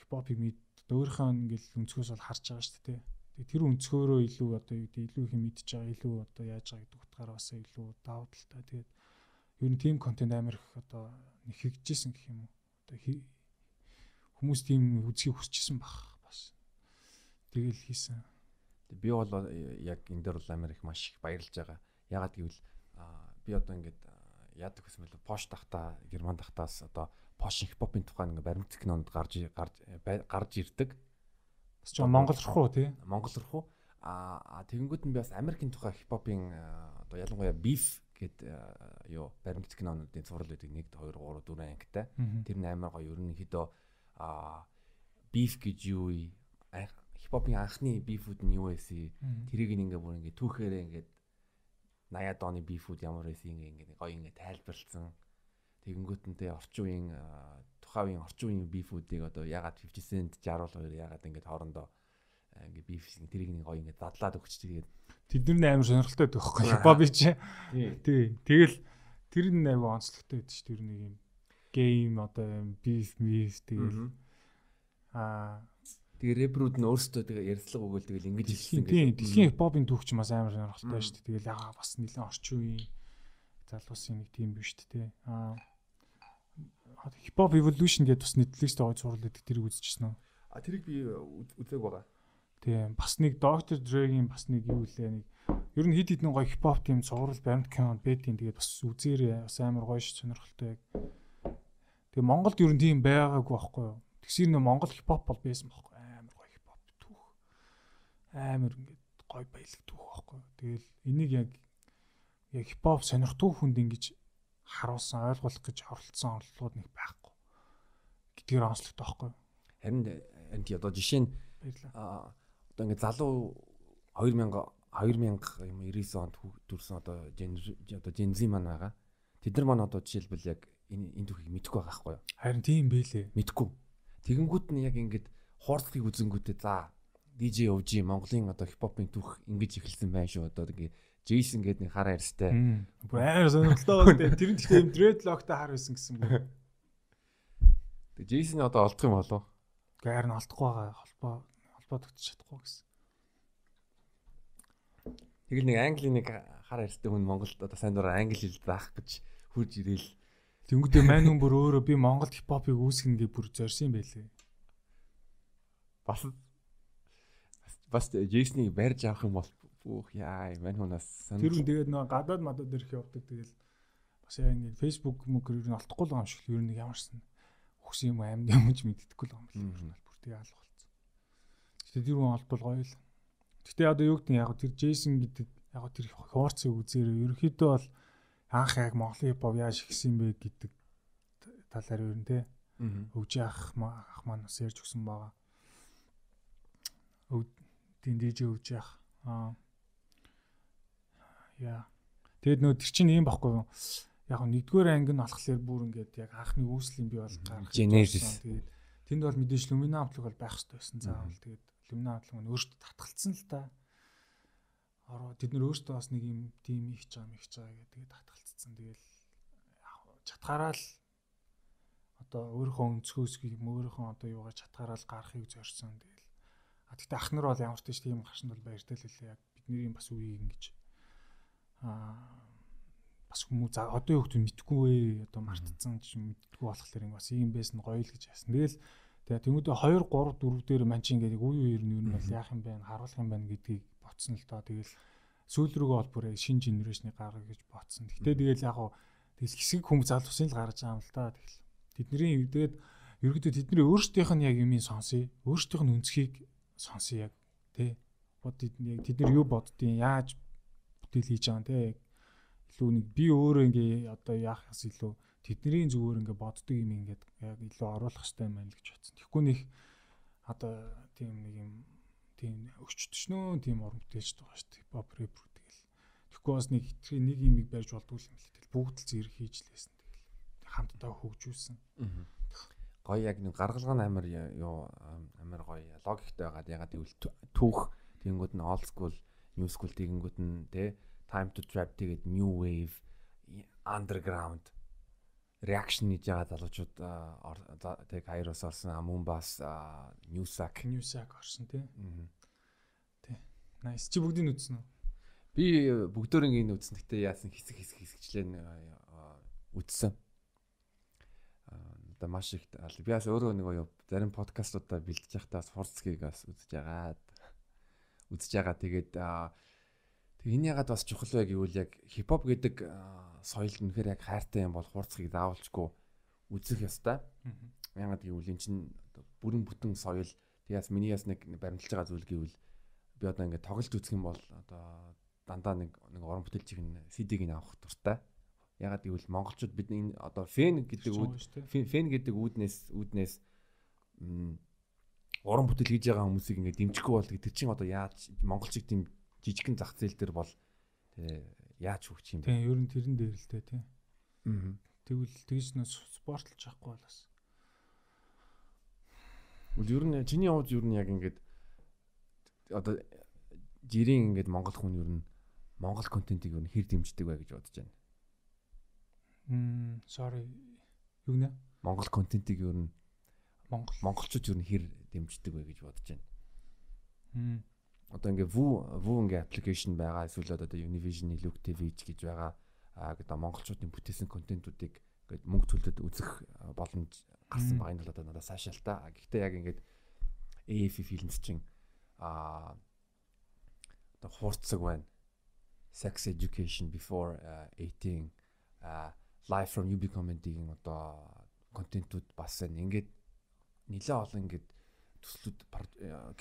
хипхопыг мэд өөрийнхөө ингээл өнцгөөс бол харж байгаа шүү дээ. Тэгээ тэр өнцгөөрөө илүү одоо юу гэдэг илүү их мэдж байгаа, илүү одоо яаж байгаа гэдэг утгаараа бас илүү давуу талтай. Тэгээд ер нь team контент амар их одоо нэг хэрэгжижсэн гэх юм уу. Одоо хүмүүс тийм үзхийг хүсчихсэн баг бас. Тэгэл хийсэн. Би бол яг энэ дээр бол амар их маш их баярлж байгаа. Ягаад гэвэл би одоо ингээд яадаг гэсэн мэт пош тахта герман тахтаас одоо пош хипхопын тухайн ингээд баримт кинонд гарч гарч гарч ирдэг. Бас ч Монгол руу тий. Монгол руу А тэгэнгүүт нь би бас Америкийн тухай хипхопын одоо ялангуяа beef гэд юу баримт кинонуудын цуврал байдаг 1 2 3 4 ангитай. Тэр нь амар гоё ерөнхийдөө а beef гэж юу вэ? Хипхопын анхны beef-үүд нь юу байсан? Тэрийг ингээ бүр ингээ түүхээрээ ингээ 80-аад оны beef-үүд ямар байсан ингээ ингээ гоё ингээ тайлбарлсан. Тэгэнгүүтэнтэй орчин үеийн тухайн үеийн орчин үеийн beef-үүдийг одоо ягаад 50 cent 62 ягаад ингээ хоорондоо ингээ beef тэрийг нэг гоё ингээ задлаад өгч тэгээд тэд нар амар сонирхолтой байхгүй хипхоп чи. Тий. Тэгэл тэр нь амар онцлогтой байдаг ш тэр нэг юм гейм одоо beef beef тэгэл аа Тэгээ рэпрүүд нь өөрсдөө тэгээ ярьцлага өгөөл тэгэл ингэж хэлсэн. Тийм, дэлхийн хипхопын түүх ч бас амар сонирхолтой шүү дээ. Тэгэл ягаа бас нэлээд орчин үеийн залуусын нэг тийм биш шүү дээ. Аа хипхоп evolution гэдэг бас Netflix-тэй гоё зурлал гэдэг тэрийг үзчихсэн үү? А тэрийг би үзег байгаа. Тийм бас нэг Dr. Dre-ийн бас нэг юу лээ нэг ер нь хид хидэн гоё хипхоп тийм цуврал баримт кинонд бэтийн тэгээд бас үзээрээ бас амар гоё ш сонирхолтой. Тэгээ Монголд ер нь тийм байгаагүй байхгүй юу? Тэгсэр нөө Монгол хипхоп бол байсан байхгүй амар гоё хипхоп түүх. Амар ингээд гоё баялаг түүх байхгүй юу? Тэгэл энийг яг яг хипхоп сонирхтгүй хүнд ингэж харуулсан ойлгуулах гэж оролцсон орлогууд нэг байхгүй гэдгээр онцлогтой байхгүй? Харин энд одоо жишээ нь одоо ингээд залуу 2000 2000 юм 99 онд төрсэн одоо одоо Gen Z маань байгаа. Тэд нар маань одоо жишээлбэл яг энэ энэ түүхийг мэдхгүй байгаа байхгүй юу? Харин тийм байлээ. Мэдхгүй. Тэгэнгүүт нь яг ингээд хуурцгийг үзэнгүүтээ за DJ OG Монголын одоо хипхопын түүх ингэж эхэлсэн байх шүү. Одоо ингээд Jason гэдэг нэг хар арьстай. Бүр амар сонирхолтой байна. Тэр нь гэхдээ юм dreadlockтай хар байсан гэсэн бүр. Тэг Jason одоо олдох юм болов? Гайр нь олдохгүй байгаа холбоо холбоо тогтчих чадахгүй гэсэн. Тэгэл нэг англи нэг хар ярьстай хүн Монголд одоо сайн дураар англи хэл заах гэж хурж ирээл. Тэнгүүдээ мань хүн бүр өөрөө би Монголд хипхопыг үүсгэнэ гэж бүр зорьсон байлээ. Бас бас Джейснийг барьж авах юм бол бүх яа мань хүнээс Тэр хүн тэгээд нөгөө гадаад мадад ирэх явдаг тэгэл бас яа ингэ Facebook мөгөр ер нь алдахгүй л юм шиг ер нь ямарсан өгсөн юм амьд юм ч мэддэхгүй л юм байна. Ер нь бүр тэгээ алга Тэгээ тэр хүн олбол гоё л. Гэтэ одоо юу гэдэг нь яг тэр Джейсон гэдэг яг тэр хуурцыг үзээр ерөнхийдөө бол анх яг Монголын хипхоп яаж ихсэн бэ гэдэг талаар ер нь те өвж ах ах маань бас ярьж өгсөн байгаа. Өв тийм диж өвж ах. Аа. Яа. Тэгэд нөө тэр чинь юм баггүй юу? Яг нэгдүгээр анги нь болохоор бүр ингээд яг анхны үүслийн би бол гарах. Genesis. Тэгээд тэнд бол мэдээж люминамплыг бол байх хэрэгтэй байсан заавал. Тэгээд Лүмнэ хадлага нь өөртөө татгалцсан л та. Ороо тэд нэр өөртөө бас нэг юм тим их чам их чаа гэдэг татгалцсан. Тэгэл чатгаараа л одоо өөрийнхөө өнцгөөсгийг өөрийнхөө одоо юугаар чатгаараа л гарахыг зорьсон. Тэгэл а тэгтээ ах нар бол ямар ч тийм гаршинд бол баяртай л үлээ яг бидний бас үеийг ингэж бас хүмүүс одоо юу гэж мэдгүй ээ одоо мартцсан ч мэдгүй болохоор бас ийм байсан гоё л гэж яасан. Тэгэл Тэгээ тэмүүдээ 2 3 4 дээр манчин гэдэг үе үеэр нь юу нь бол яах юм бэ харуулах юм байна гэдгийг ботсон л доо. Тэгэл сүүл рүүгээ бол бүр шинэ генерашны гаргах гэж ботсон. Гэтэ тэгэл яг хуу тэгэл хэсэг хүмүүс залуусын л гарч байгаа юм л да. Тэгэл тэдний тэгээд ерөөдөө тэдний өөрсдийнх нь яг юмыг сонсъё. Өөрсдийнх нь өнцгийг сонсъё яг тий. Бод яг тэд нар юу боддیں۔ Яаж бүтээл хийж байгаа юм те. Илүү нэг би өөрөө ингээ одоо яах хэс илүү тэдний зүгээр ингээ боддог юм ингээд яг илүү оруулах хэрэгтэй юм байна л гэж бодсон. Тэгэхгүй нэг одоо тийм нэг юм тийм өчтөчнөө тийм уран бүтээлч байгаа шүү дээ. Pop rap тэгэл. Тэгэхгүй бас нэг хитрхи нэг юмыг барьж болдгүй юм л тэгэл бүгд л зэрэг хийж лээсэн тэгэл. Хамтдаа хөгжүүлсэн. Гоё яг нэг гаргалгаа амар юу амар гоё логиктэй байгаад ягаад гэвэл түүх тэгэнгүүт нь old school, new school тэгэнгүүт нь тэ time to trap тэгээд new wave underground реакшн хийж байгаа залуучууд тэг Кайрос орсон, Амунбас, Ньюсак, Ньюсак орсон тий. Тий. Nice. Чи бүгдийг үзсэн үү? Би бүгдөө ингэ үзсэн. Гэтэ яасан хэсэг хэсэг хэсэгчлэн үзсэн. Одоо маш их би бас өөрөө нэг юу зарим подкастуудаа бэлдэж байхдаа Форцкийг бас үзэж агаад үзэж байгаа. Тэгээд Энэ ягаад бас чухал вэ гэвэл яг хипхоп гэдэг соёлд үнэхээр яг хайртай юм бол хурцгийг заавалчгүй үзэх ёстой. Ягаад гэвэл эн чинь бүрэн бүтэн соёл тэгээс миний яс нэг баримтлж байгаа зүйл гэвэл би одоо ингээд тоглож үзэх юм бол одоо дандаа нэг нэг уран бүтээлчийг нь CD-г нь авах дуртай. Ягаад гэвэл монголчууд бид энэ одоо фэн гэдэг үүд фэн гэдэг үүднээс үүднээс уран бүтээл хийж байгаа хүмүүсийг ингээд дэмжихгүй бол тэр чинь одоо яаж монголчиг тийм жижигхэн зах зээл дээр бол яаж хөгч юм бэ? Тийм, ер нь тэрэн дээр л тийм. Аа. Тэгвэл тэгж нэ спортлж авахгүй бол бас. Үл ер нь чиний явж ер нь яг ингээд одоо жирийн ингээд монгол хүн ер нь монгол контентийг ер нь хэр дэмждэг вэ гэж бодож байна. Мм, sorry. Юу гэнэ? Монгол контентийг ер нь монгол монголчууд ер нь хэр дэмждэг вэ гэж бодож байна. Мм. Одоо ингээ Vu Vu ингээ аппликейшн байгаа эсвэл одоо Univision Look TV гэж байгаа гэдэг монголчуудын бүтээсэн контентуудыг ингээд мөнгө төлөд үзэх боломж гарсан байгаа. Энэ бол одоо надад сайшаал та. Гэхдээ яг ингээд AF Films чинь а одоо хурцаг байна. Sex education before uh, 18 uh, live from UB comedy-ийн одоо контентууд бас байна. Ингээд нэлээ олон ингээд төслүүд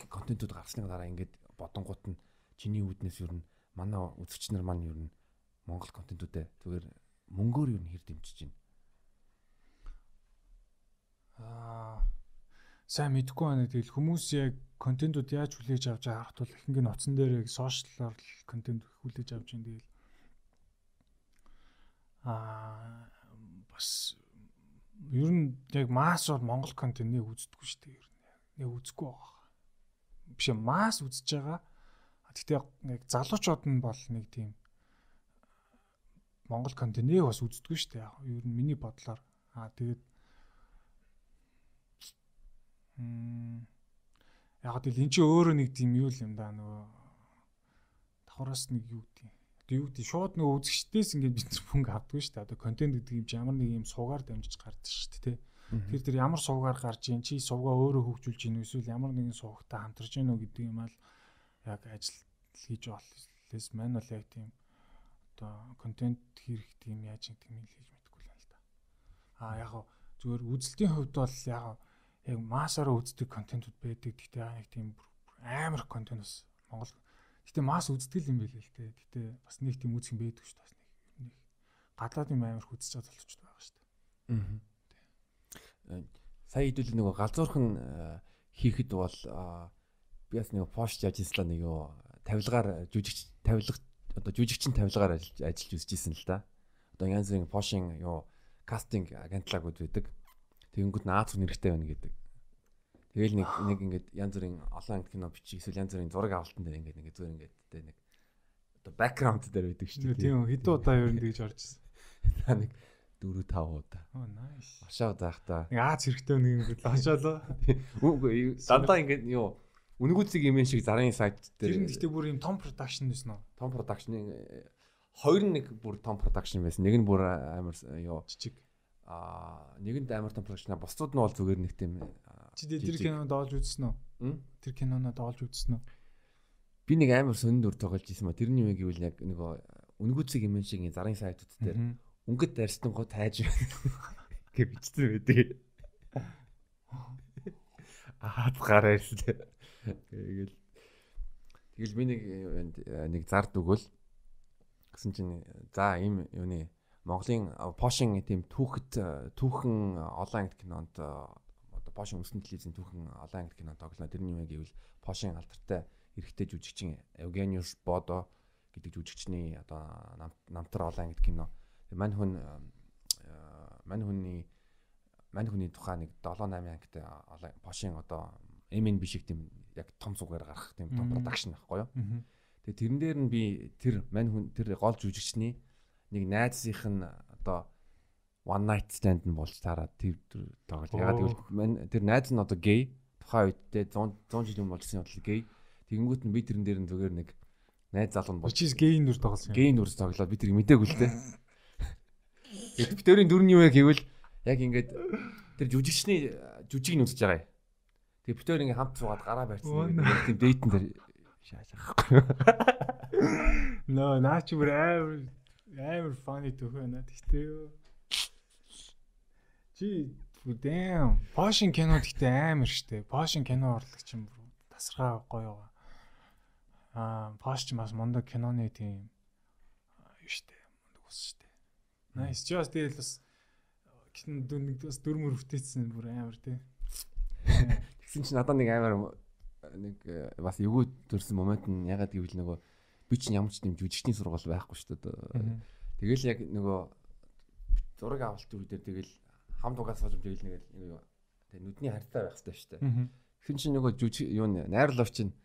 контентууд гарсны дараа ингээд бодонгууд нь чиний үүднээс ер нь манай үзэгч нар маань ер нь Монгол контентуудаа зүгээр мөнгөөр ер нь хэр дэмжиж байна. Аа сайн мэдэхгүй байна. Тэгэл хүмүүс яг контентууд яаж хүлээж авч байгаа хат бол ихэнх нь утсан дээр яг сошиалар контент хүлээж авч байна. Тэгэл аа бас ер нь яг масс бол Монгол контент нэг үздэггүй шүү дээ. Ер нь нэг үзэхгүй байгаа биш масс үзэж байгаа. Гэхдээ яг залуучууд нь бол нэг тийм Монгол контент бас үздэггүй шүү дээ. Ер нь миний бодлоор. Аа тэгээд м яг тэгэл эн чинь өөрөө нэг тийм юу юм да нөгөө давхараас нэг юу гэдэг. Одоо юу гэдэг шууд нөгөө үзэгчдээс ингээд бид мөнгө авдаггүй шүү дээ. Одоо контент гэдэг юм чи ямар нэг юм суугаар дамжиж гардаг шүү дээ. Тэр тэр ямар сувгаар гарч ийн чи сувгаа өөрөө хөгжүүлж ийн эсвэл ямар нэгэн сувгтай хамтарч ийн үү гэдэг юм аа яг ажил хийж боллээс мань бол яг тийм одоо контент хийх тийм яаж гэдэг юм хийж мэдэхгүй л байна л да. Аа яг зүгээр үзэлтийн хувьд бол яг яг массаараа үздэг контентууд байдаг. Гэхдээ яг тийм амар контент бас Монгол Гэтэ масс үздэг юм байл л те. Гэтэ бас нэг тийм үзэх юм байдаг шүү дээ. Бас нэг гадаад юм амар хүзэж чадвал болчиход байгаа шүү дээ. Аа сая хэдүүл нөгөө галзуурхан э, хийхэд бол би бас нэг пост яаж ийслаа нэг юу тавилгаар жүжигч тавилга одоо жүжигчин тавилгаар ажиллаж үзчихсэн л да. Одоо янз бүрийн пошин юу кастинг агентлагууд байдаг. Тэгэнгүүт наац нэрхтэй байна гэдэг. Тэгэл нэг нэг ингээд янз бүрийн олон анги кино бичих эсвэл янз бүрийн зураг авалтан дээр ингээд нэг зүгээр ингээд тэ нэг одоо бэкграунд дээр байдаг шүү дээ. Тийм хэдэн удаа ер нь тэгж орж ирсэн. Та нэг 4 5 удаа. Оо nice. Ашаа заахта. Нэг Аз хэрэгтэй нэг юм бэл ашаалаа. Үгүй дандаа ингэ юу Үнгүүцэг юм шиг зарын сайт дээр. Тэр нь гэхдээ бүр юм том production байсан уу? Том production хоёр нэг бүр том production байсан. Нэг нь бүр амар юу жижиг. Аа нэгэнд амар том production. Бусдууд нь бол зүгээр нэг тийм Чи тэр кинонд оолж үзсэн үү? Тэр кинонод оолж үзсэн үү? Би нэг амар сонин дүр тоглож ирсэн ба тэрний юм гэвэл яг нөгөө үнгүүцэг юм шиг зарын сайтууд дээр өнгөт дарстан гоо тайж гэж бичсэн байдаг. Ахад гараа ирсэн. Тэгэл тэгэл би нэг нэг зард өгөөл гэсэн чинь за ийм юуны Монголын Пошин тийм түүхэд түүхэн олон англи кинонд одоо Пошин өссөн телевизийн түүхэн олон англи кинонд тоглоо. Тэрний юм гэвэл Пошин алдартай эрэгтэй жүжигчин Евгениус Бодо гэдэг жүжигчний одоо намтар олон англи кино мань хүн мань хүний мань хүний тухай нэг 7 8 ангитай бошин одоо MN биш их тийм яг том зүгээр гарах тийм том продакшн байхгүй юу. Тэгээ тэрэн дээр нь би тэр мань хүн тэр гол жүжигчний нэг найзынх нь одоо one night stand нь болж таараад тэр тоглож. Ягаад гэвэл тэр найз нь одоо гей тухайн үед те 100 100 жил өмнө болчихсон бол гей. Тэгэнгүүт нь би тэрэн дээр нь зүгээр нэг найз залуу нь болж. Чи гей нүр тоглосон. Гей нүр тоглоод би тэр мдээгүй л те. Битүүрийн дүр нь юу вэ гэвэл яг ингээд тэр жүжигчний жүжиг нь үзэж байгаа юм. Тэгээ битүүр ингээд хамт суугаад гараа барьсан. Тийм дейтэн дээр шааж байхгүй. Нөө наач бүр амар амар funny төх байна. Тэгтээ юу. Чи damn. Пошин кино гэхдээ амар штэ. Пошин кино урлагч юм бүр тасархаа гоё байгаа. Аа, Posh ч бас мундаг киноны тийм штэ. Мундаг ус штэ. Nice. Just тэгэл бас кино дүн бас дүр мөр өвтөйцсэн бүр амар тий. Тэгсэн чинь надад нэг амар нэг э, бас эвгүй төрсэн момент нь ягаад гэвэл нөгөө би чинь ямар ч тийм жүжигчний сургууль байхгүй шүү дээ. Тэгэл яг нөгөө зураг авалт үедээ тэгэл хамт угаас сууж тэгэл нэг нэг тэг нүдний харьцаа байх хэрэгтэй шүү дээ. Тэгсэн чинь нөгөө жүжиг юу нэ найрлав чинь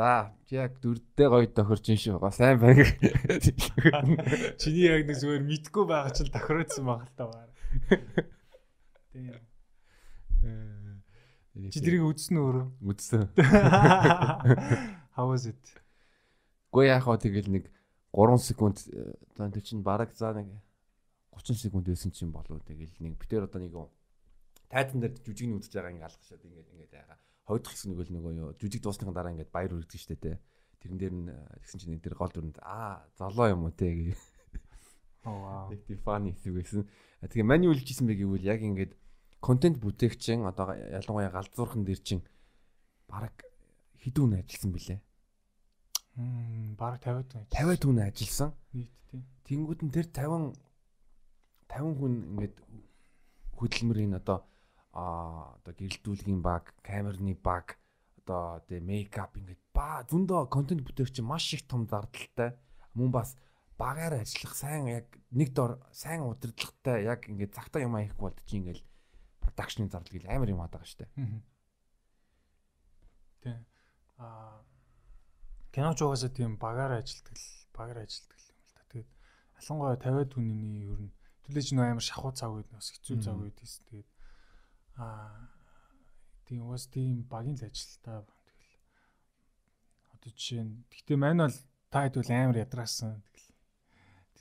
За яг дөрдөө гоё тохирч ин шүү. Сайн байна. Чиний яг нэг зүгээр мэдгүй байгаа чинь тохироодсон байгаа л та баар. Тийм. Чи тэрийг үзсэн үү өөрөө? Үзсэн. How was it? Гүй яах вэ тэгэл нэг 3 секунд за тэр чинь бараг за нэг 30 секунд байсан чинь болов тэгэл нэг битэр одоо нэг тайзан дээр жүжигний үзэж байгаа ингээ алгашаад ингээ ингээ яага хойдох гэсэн нэг л нөгөө юу жүжиг дуусныхан дараа ингээд баяр үргэлж штэ тэ. Тэрэн дээр нь тэгсэн чинь энэ тэр гол дүрэнд аа золоо юм уу те гээ. Аа. Нэг тийм фаны хэсэг байсан. Тэгээ мань юу хэлжсэн бэ гэвэл яг ингээд контент бүтээгчин одоо ялангуяа галзуурхан дээр чин бараг хідүүн ажилласан бilé. Мм бараг 50 50 түн ажилласан. Нийт тийм. Тэнгүүд нь тэр 50 50 хүн ингээд хөдөлмөрийн одоо а одоо гэрэлтүүлгийн баг, камерны баг, одоо тэ мейкап ингээд ба зөндөө контент бүтээгч маш их том зардалтай. Мөн бас багаар ажиллах сайн яг нэг дор сайн удирдлагатай яг ингээд цагтаа юм аяхгүй болд чи ингээд продакшны зардал гэл амар юм хаадаг штэ. Тэ. А киноч угаасаа тийм багаар ажилтдаг л багаар ажилтдаг юм л та. Тэгээд ялангуяа 50 түнний ер нь төлөж нөө амар шахуу цаг үед бас хэцүү цаг үед тийс. Тэгээд Аа тийм уус тийм багийн л ажилтаа тэгэл одоо жишээ нь гэхдээ мань бол та хэд бол амар ядраасан тэгэл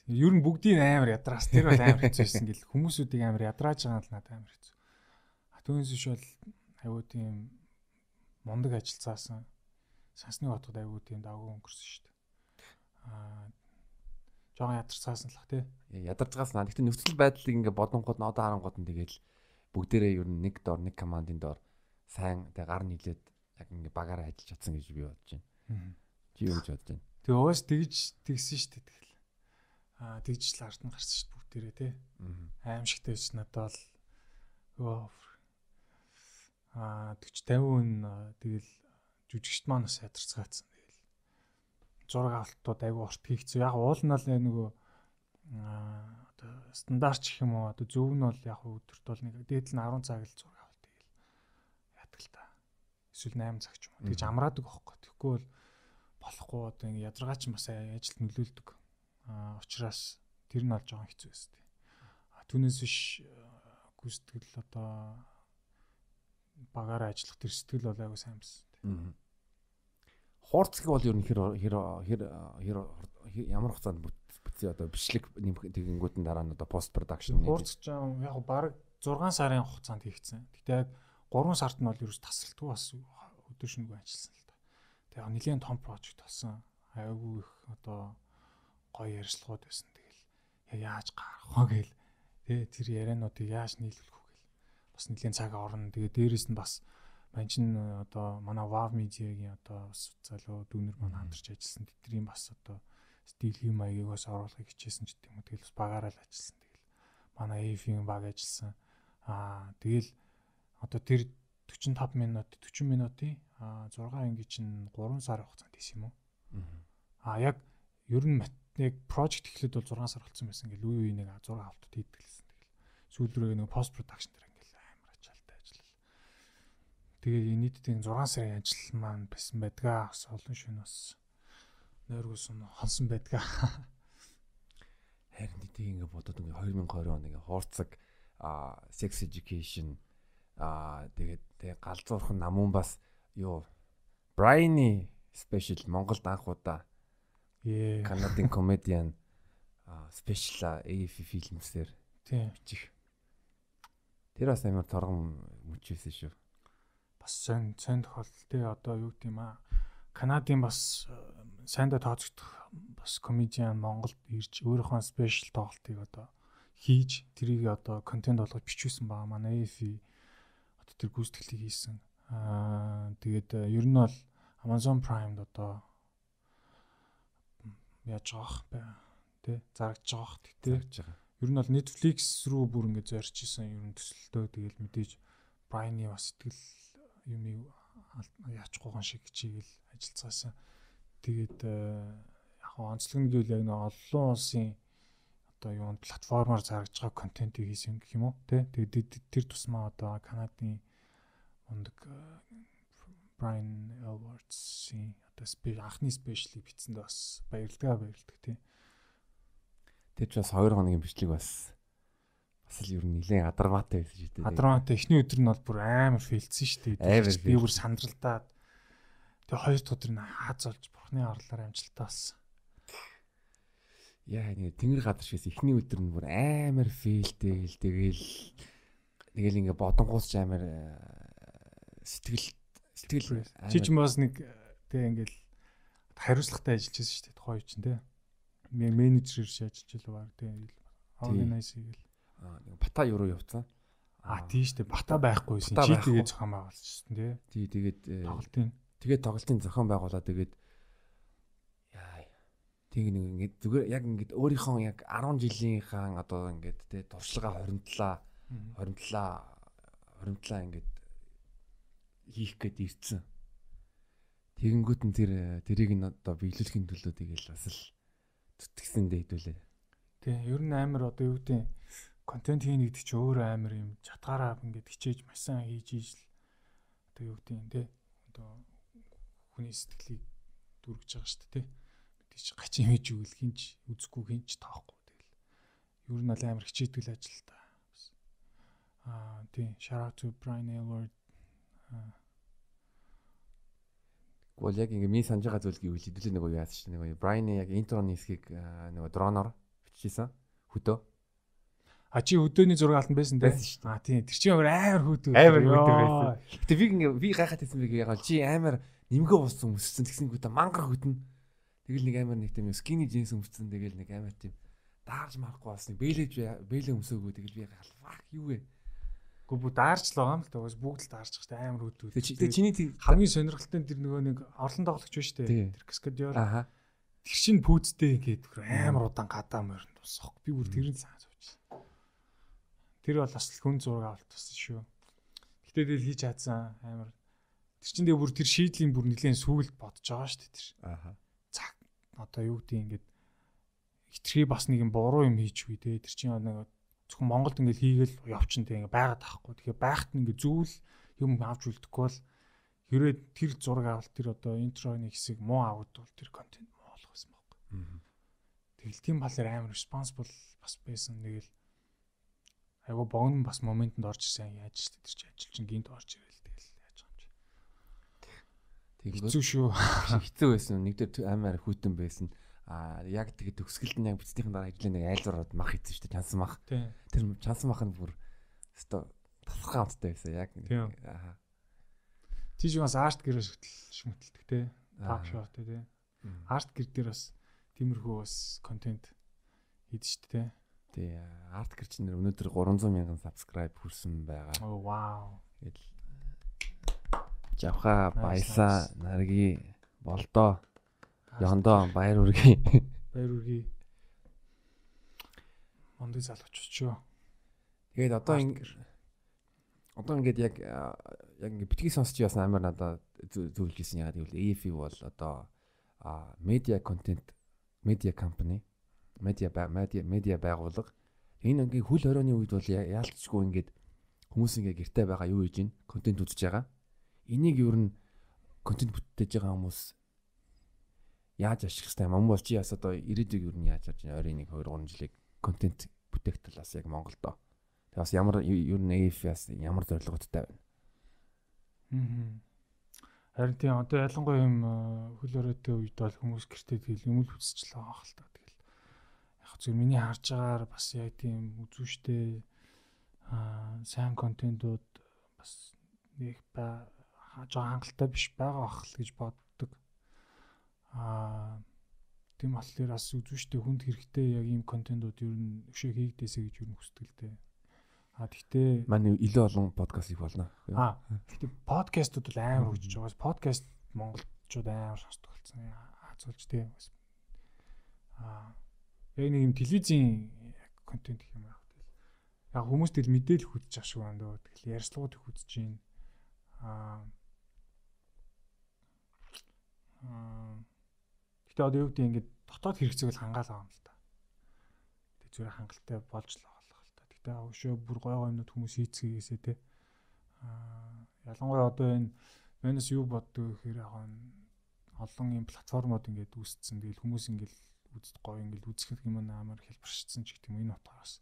ер нь бүгдийн амар ядраас тэр бол амар хэцүүсэн гэл хүмүүсүүдийг амар ядрааж байгаа л надад амар хэцүү. А түүнээс биш бол аюу тийм мундаг ажиллацаасан. Сансны хотод аюу тийм давгүй өнгөрсөн шүү дээ. Аа жоохон ядарцаасан л ах тий. Ядарцгаас наа. Гэхдээ нөхцөл байдлыг ингээ бодонгууд нь одоо харангууд нь тэгэл бүгдээрээ ер нь нэг дор нэг командын дор сайн тэг гар нийлээд яг ингээ багаараа ажиллаж чадсан гэж би бодож байна. Чи юу гэж бодож байна? Тэгээ уус тэгж тэгсэн шүү дээ тэгэл. Аа тэгж л ард нь гарсан шүү дээ бүгдээрээ тий. Аимшигтай биш надад бол аа 40 50 хүн тэгэл жүжигчт маань бас ядарцгаацсан тэгэл. Зураг авалтууд айгүй урт хийгцээ. Яг уул нь л нөгөө аа одоо стандарт ч юм уу одоо зөв нь бол яг өдөрт бол нэг дээд нь 10 цаг л зураг авалт тэгэл яадаг л та. Эсвэл 8 цаг ч юм уу. Тэгж амраадаг байхгүй. Тэгэхгүй бол болохгүй одоо ингэ ядаргаач бас ажилд нөлөөлдөг. Аа учраас тэр нь бол жоохон хэцүү тий. А түүнээс биш гүйцэтгэл одоо багаараа ажиллах тэр сэтгэл бол аягүй сайн байсан тий. Хуурцгийг бол ер нь хэр хэр хэр ямар хугацаанд бүтцээ одоо бичлэг тэгэнгүүтэн дараа нь одоо пост продакшн хуурцж яг баг 6 сарын хугацаанд хийгдсэн. Гэтэ яг 3 сард нь бол ерөөс тасралтгүй бас өдөр шөнөгүй ажилласан л та. Тэгээ нэгэн том прожект болсон. Айгүй их одоо гоё ярьцлагууд байсан. Тэгэл яаж гарах вэ гээл тэгээ тэр яриануудыг яаж нийлүүлэх вэ гээл бас нэгэн цаг орно. Тэгээ дээрэс нь бас мань чин одоо манай Wow Media-гийн одоо бас залуу дүүнер маань хамтарч ажилласан. Тэдний бас одоо стилийн маягийг бас оруулахыг хичээсэн ч гэдэм үү. Тэгэл бас багаараа л ажилласан. Тэгэл манай AF-ийн баг ажилласан. Аа тэгэл одоо тэр 45 минут 40 минутын аа 6 анги чинь 3 сар хугацаанд хийсэн юм уу? Аа яг ер нь яг project эхлээд бол 6 сар болсон байсан. Ингээл үе үе нэг 6 хавтад хийдэг гэсэн. Тэгэл сүүл рүү нэг post production дээр ингээл амар ачаалтай ажиллал. Тэгээ нийтдээ 6 сарын ажил маань байсан байдгаа. Бас олон шөнө бас нойргуулсан хонсон байдгаа. Харин тийм ингээ бодоод ингээ 2020 он ингээ хуурцаг а sex education а тэгээд тэг галзуурхан намун бас юу Брайны спешиал Монголд анх удаа. Канадын комедиан спешиал AF фильмсээр Тийм. бичих. Тэр бас амар торгон мөчөөсөн шүү. Бас сайн сайн тохиолдол тий одоо юу гэдэм аа Канадын бас сайндаа тооцогдох бас комедиан Монголд ирж өөрийнхөө спешиал тоглолтыг одоо хийж тэрийг одоо контент болгож бичүүлсэн байгаа манай AF одоо тэр гүйцэтгэлийг хийсэн. Аа тэгээд ер нь бол Amazon Prime-д одоо яаж байгаа бай. Тэ зарагдж байгаа. Тэгж байгаа. ер нь бол Netflix руу бүр ингэж зорж исэн ер нь төсөлтөө тэгэл мэдээж Брайны бас сэтгэл юм гоо шиг чигээл ажиллацгаасан. Тэгээд э, яг онцлог нь гэвэл яг нэг олон улсын одоо юунд платформоор зарагдж байгаа контентийг хийсэн гэх юм уу тий Тэгээд тэр тусмаа одоо Канадын мундаг Brian Edwards-ийн одоо анхны спешиалыг бичсэнд бас баярлалаа баярлдаг тий Тэр ч бас 2 хоногийн бичлэг бас бас л ер нь нэлээд адармаатай байсан шүү дээ. Адраматай эхний өдөр нь бол бүр амар фейлдсэн шүү дээ. Би бүр сандралдаад тэгээ хоёр дахь өдөр нь хааз олж бурхны орлоор амжилтаа болсон. Яа нэг тэнгэр гадар шээс эхний өдөр нь бүр амар фейлтэй л тэгэл ингээ бодонгуус ч амар э, сэтгэл сэтгэл ч бас нэг тэгээ ингээл хариуцлагатай ажиллаж байсан шүү дээ. Тухайн үе чинь. Мен менежер шиг ажиллаж баг тий. Organize хийгээл. Нэг бата юу руу явцсан. А тий шүү дээ. Бата байхгүйсэн. Чи тэгээ зохион байгуулчихсан тий. Тий тэгээд э, Тоглолтын. тэгээд тоглолтын зохион байгуулаад тэгээд яа Тэг нэг ингээд зүгээр яг ингээд өөрийнхөө яг 10 жилийнхаа одоо ингээд тэ туршлагаа хоримтлаа хоримтлаа хоримтлаа ингээд хийх гээд ирсэн. Тэгэнгүүт нь тэр тэрийг нь одоо биелүүлэхийн төлөө тэгэл бас л зүтгэсэндээ хэдүүлээ. Тий, ер нь амар одоо юу гэдэг контент хийнэ гэдэг чи өөрөө амар юм чатгаараа ингээд хичээж маш сайн хийж ийж л одоо юу гэдэг тий одоо хүний сэтгэлийг дүргэж байгаа шүү дээ тий. Мэдээж чи гачин хийж өгөл хинч үзэхгүй хинч тоохгүй тэгэл. Ер нь амар хичээдэг ажил та. Аа тий, shout out to Brian Elward. Гол яг ингээд ми санаж байгаа зүйл гэвэл хэдүүлээ нөгөө яасан чинь нөгөө Брайны яг интроны хэсгийг нөгөө дроноор бичижсэн хөдөө. А чи өдөөний зураг алтан байсан шүү дээ. А тий, тэр чинь амар амар хөөдөө. Амар хөдөө байсан. Гэтэ би ингээ би гайхаад байсан би яг чи амар нэмгээ болсон өмссөн тэгсэнгүүтээ мангар хөдөн. Тэгэл нэг амар нэг тийм скини джинс өмссөн тэгэл нэг амар тийм даарж марахгүй нэг бэлэж бэлээ өмсөөгөө тэгэл би гал фак юу вэ? Гү бүү даарч л байгаа юм л да. Бүгд л даарч байгаа амар хөөдөө. Тэг чи тэг чиний тийм хамгийн сонирхолтой нь тэр нөгөө нэг орлон тоглогч биш үү? Тий. Тэр каскадер. ааха Тэр чин пүүцтэй ингээд амар удаан гадаа морин тусах. Би бүр тэрийг санаа зовж. Тэр бол бас хүн зураг авалт туссан шүү. Гэтэ тэгэл хийж чадсан амар. Тэр чин дээр бүр тэр шийдлийн бүр нэгэн сүүлд бодож байгаа шүү дээ тэр. ааха Цаг одоо юу гэдэг ингээд хитрхи бас нэг юм буруу юм хийж үгүй те. Тэр чин нэг зөвхөн Монголд ингээд хийгээл явчин те ингээд байгаад тахгүй. Тэгэхээр байхад нь ингээд зүйл юм авч үлдэхгүй бол хэрвээ тэр зураг авалт тэр одоо интроны хэсэг муу аваад бол тэр контент муу болох байсан байхгүй. Тэгэл тийм балаар амар responsible бас байсан. Тэгэл айгу богн бас моментэнд орж ирсэн яаж ч тэр чи ажил чинь гинт орж ирэл тэгэл яаж юм чи. Тэгэнгүүт Хэцүү шүү. хэцүү байсан нэг дээр амар хүйтэн байсан. А яг тэгээд төгсгөлд нь яг бичснийхэн дараа ажлын нэг айлзураад мах хийсэн шүү дээ чансан мах. Тэр чансан мах нь бүр өстой тасхаа амттай байсан яг ааха Тийш бас арт гэрээ шүтэл шүмтэлдэг те. Аа. Таг шоу те. Арт гэр дээр бас тиймэрхүү бас контент хийдэж штэ те. Тий арт гэрч нэр өнөөдөр 300 мянган subscribe хүрсэн байгаа. Оо вау. Тэгэл Жавха баясаа нарги болдоо ёндоо баяр үргээ. Баяр үргээ. Мондыг залгууч очоо. Тэгээд одоо Арт ин одоо ингээд яг яг ингээд битгий сонсч яасан амар надад зө- зөвлөж ирсэн ягаад гэвэл AFE бол одоо медиа контент медиа компани медиа медиа медиа байгууллага энэ ингээд хөл хорионы үед бол яалтчгүй ингээд хүмүүс ингээд гэртээ байгаа юу хийж гин контент үзэж байгаа энийг ер нь контент бүтээж байгаа хүмүүс яаж ашиглах юм бол чи яс одоо ирээдүйг ер нь яаж харж байна ойрын 1 2 3 жилиг контент бүтээх талаас яг Монголдо Тэгээ бас ямар ер нь AF-аас ямар зорилготой байна. Аа. Харин тийм одоо ялангуяа юм э, хөл өрөөтэй үед бол хүмүүс гэртээ тэгэл юм л үзчихлээ байгаа хэл та. Яг зөв миний харж байгаагаар бас яг тийм үзүүштэй аа сайн контентууд бас нэг ба жоо хангалттай биш байгаа ах л гэж боддог. Аа тийм болохоор бас үзүүштэй хүнд хэрэгтэй яг ийм контентууд ер нь өшөө хийгдээсэ гэж ер нь хүсдэг л дээ. А тэгтээ Манай илүү олон подкаст их болно. Аа. Гэтэ подкастууд бол амар хөгжиж байгаа. Подкаст монголчууд амар сонсдог болсон. Азуулж тий. Яг нэг юм телевизийн контент гэх юм аа. Яг хүмүүс тэл мэдээлэл хүсэж ах шүү байна дөө. Тэгэл ярьцлагууд их үзэж гин. Аа Гэтэ одоо юу гэдэг ингээд дотоод хэрэгцээг л хангаалаа юм л та. Тэг зүгээр хангалттай болж л байгаа л та. Гэтэ өшөө бүр гой гой юмнууд хүмүүс хийцгээгээсээ те. Аа ялангуяа одоо энэ Венес юу боддог гэхээр олон юм платформод ингээд үүсцэн. Тэгэл хүмүүс ингээд үзд гоё ингээд үзэх юм амар хэлбэршсэн ч гэх юм энэ утгаараас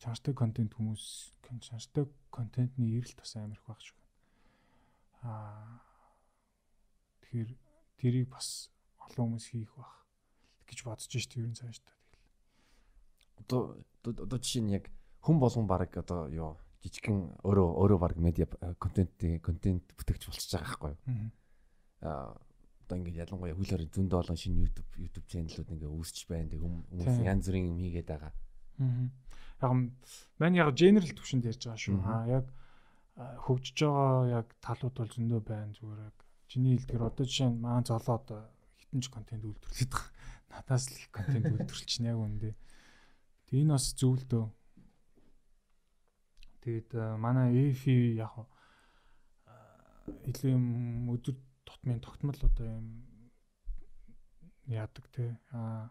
чанартай контент хүмүүс чанартай контентны эрэл тас амар их баг шүү. Аа тэгэхээр тэрийг бас олон хүмүүс хийх бах гэж бодож шít ер нь цааш та тэгэл. Одоо одоо жишээ нь яг хүн болгон баг одоо юу жижигхэн өөрөө өөрөө баг медиа контент контент бүтээгч болчихж байгаа байхгүй юу. Аа одоо ингээд ялангуяа хуулиар зөндөө олон шинэ YouTube YouTube чаналууд ингээд үүсч байна. Тэг хүмүүс янз бүрийн юм хийгээд байгаа. Аа. Яг мань яг генерал төвшөнд ярьж байгаа шүү. Аа яг хөгжиж байгаа яг талууд бол зөндөө байна зүгээр яг чиний хэлдгэр одоо жишээ нь маань золоо одоо хитэнч контент үйлдвэрлэдэг. Надаас л их контент үйлдвэрлэж яг үндэ. Тэг энэ бас зөв л дөө. Тэгээд манай EFI яг илүү юм өдөр тутмын тогтмол одоо юм яадаг те. А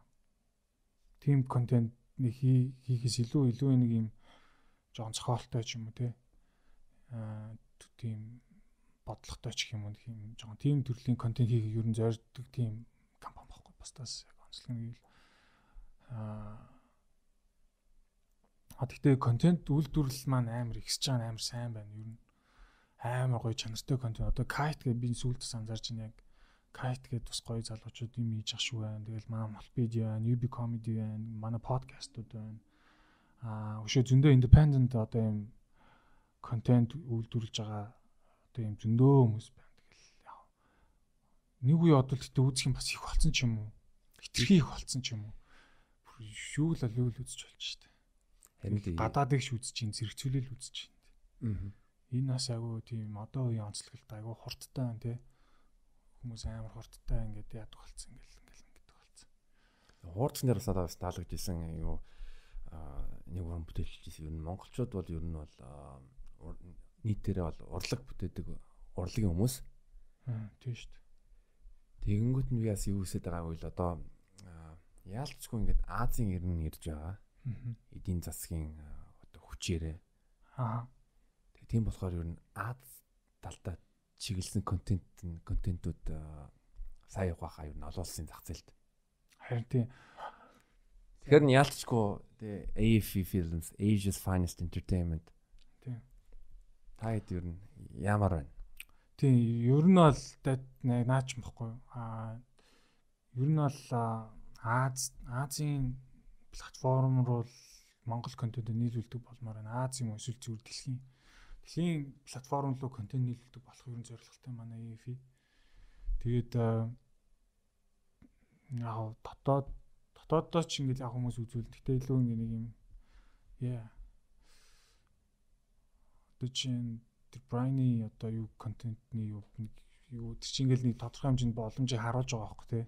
тим контент нэг хийхээс илүү илүү нэг юм жоон цохолтой ч юм уу те. А тийм бодлоготой ч юм уу юм жоон тим төрлийн контент хийхийг ер нь зорддог тийм компани байхгүй бас тас яг онцлог нэг л а А тэгтээ контент үйлдвэрлэл маань амар ихсэж байгаа амар сайн байна. Ер нь амар гоё чанартай контент. Одоо Kite гэдэг би сүүлдээс анзаарч байна яг Kite гэдэг бас гоё залуучууд юм хийж ах шүү байна. Тэгэл манай Multimedia байна, UB Comedy байна, манай подкастууд байна. Аа өшөө зөндөө independent одоо юм контент үйлдвэрлэж байгаа одоо юм зөндөө хүмүүс байна. Тэгэл яа. Нэг үе одоо тэгтээ үзэх юм бас их болцсон ч юм уу? Хитрхи их болцсон ч юм уу? Юу л л үзэж болж штэ. Харин гадаадыг ш үзэж чинь зэрэгцүүлэл үзэж чинь. Аа энэ бас айгүй тийм одоо үеийн онцлоголт айгүй хурдтай байна тий. Хүмүүс амар хурдтай ингээд яадаг болцсон ингээл ингээл ингээд болцсон. Хуурцнаар бас одоо таалагдчихсан юу нэг уран бүтээлчээс ер нь монголчууд бол ер нь бол нийтээрээ бол урлаг бүтээдэг урлагийн хүмүүс. Аа тийм шүү дээ. Тэгэнгүүт нь би бас юу хийсэд байгаа вэ л одоо яалтчгүй ингээд Азийн ирнэ ирж байгаа. Эдийн засгийн одоо хүчээрээ. Аа Тийм болохоор ер нь Аз талдаа чиглэсэн контент контентууд сайн явах аа ер нь олон улсын зах зээлд. Харин тийм. Тэгэхээр нь яалтчгүй тий AFE Films, Asia's Finest Entertainment. Тийм. Та хэд ер нь ямар байна? Тийм, ер нь бол наач юм бохгүй. Аа ер нь бол Аз Азийн платформ руу Монгол контент нийлүүлдэг болмоор байна. Аз юм эсвэл зүгээр дэлхийн дэлхийн платформ руу контент нийлүүлдэг болох ерөн зорилготой манай EFI. Тэгээд яг дотоод дотооддоо ч ингээл яг хүмүүс үзүүл. Гэтэ илүү ингээ нэг юм яа. Одоо чинь тэр Briny одоо юу контентны юу нэг юу тэр чинь ингээл нэг тодорхой хэмжээнд боломжийг харуулж байгаа байхгүй тий.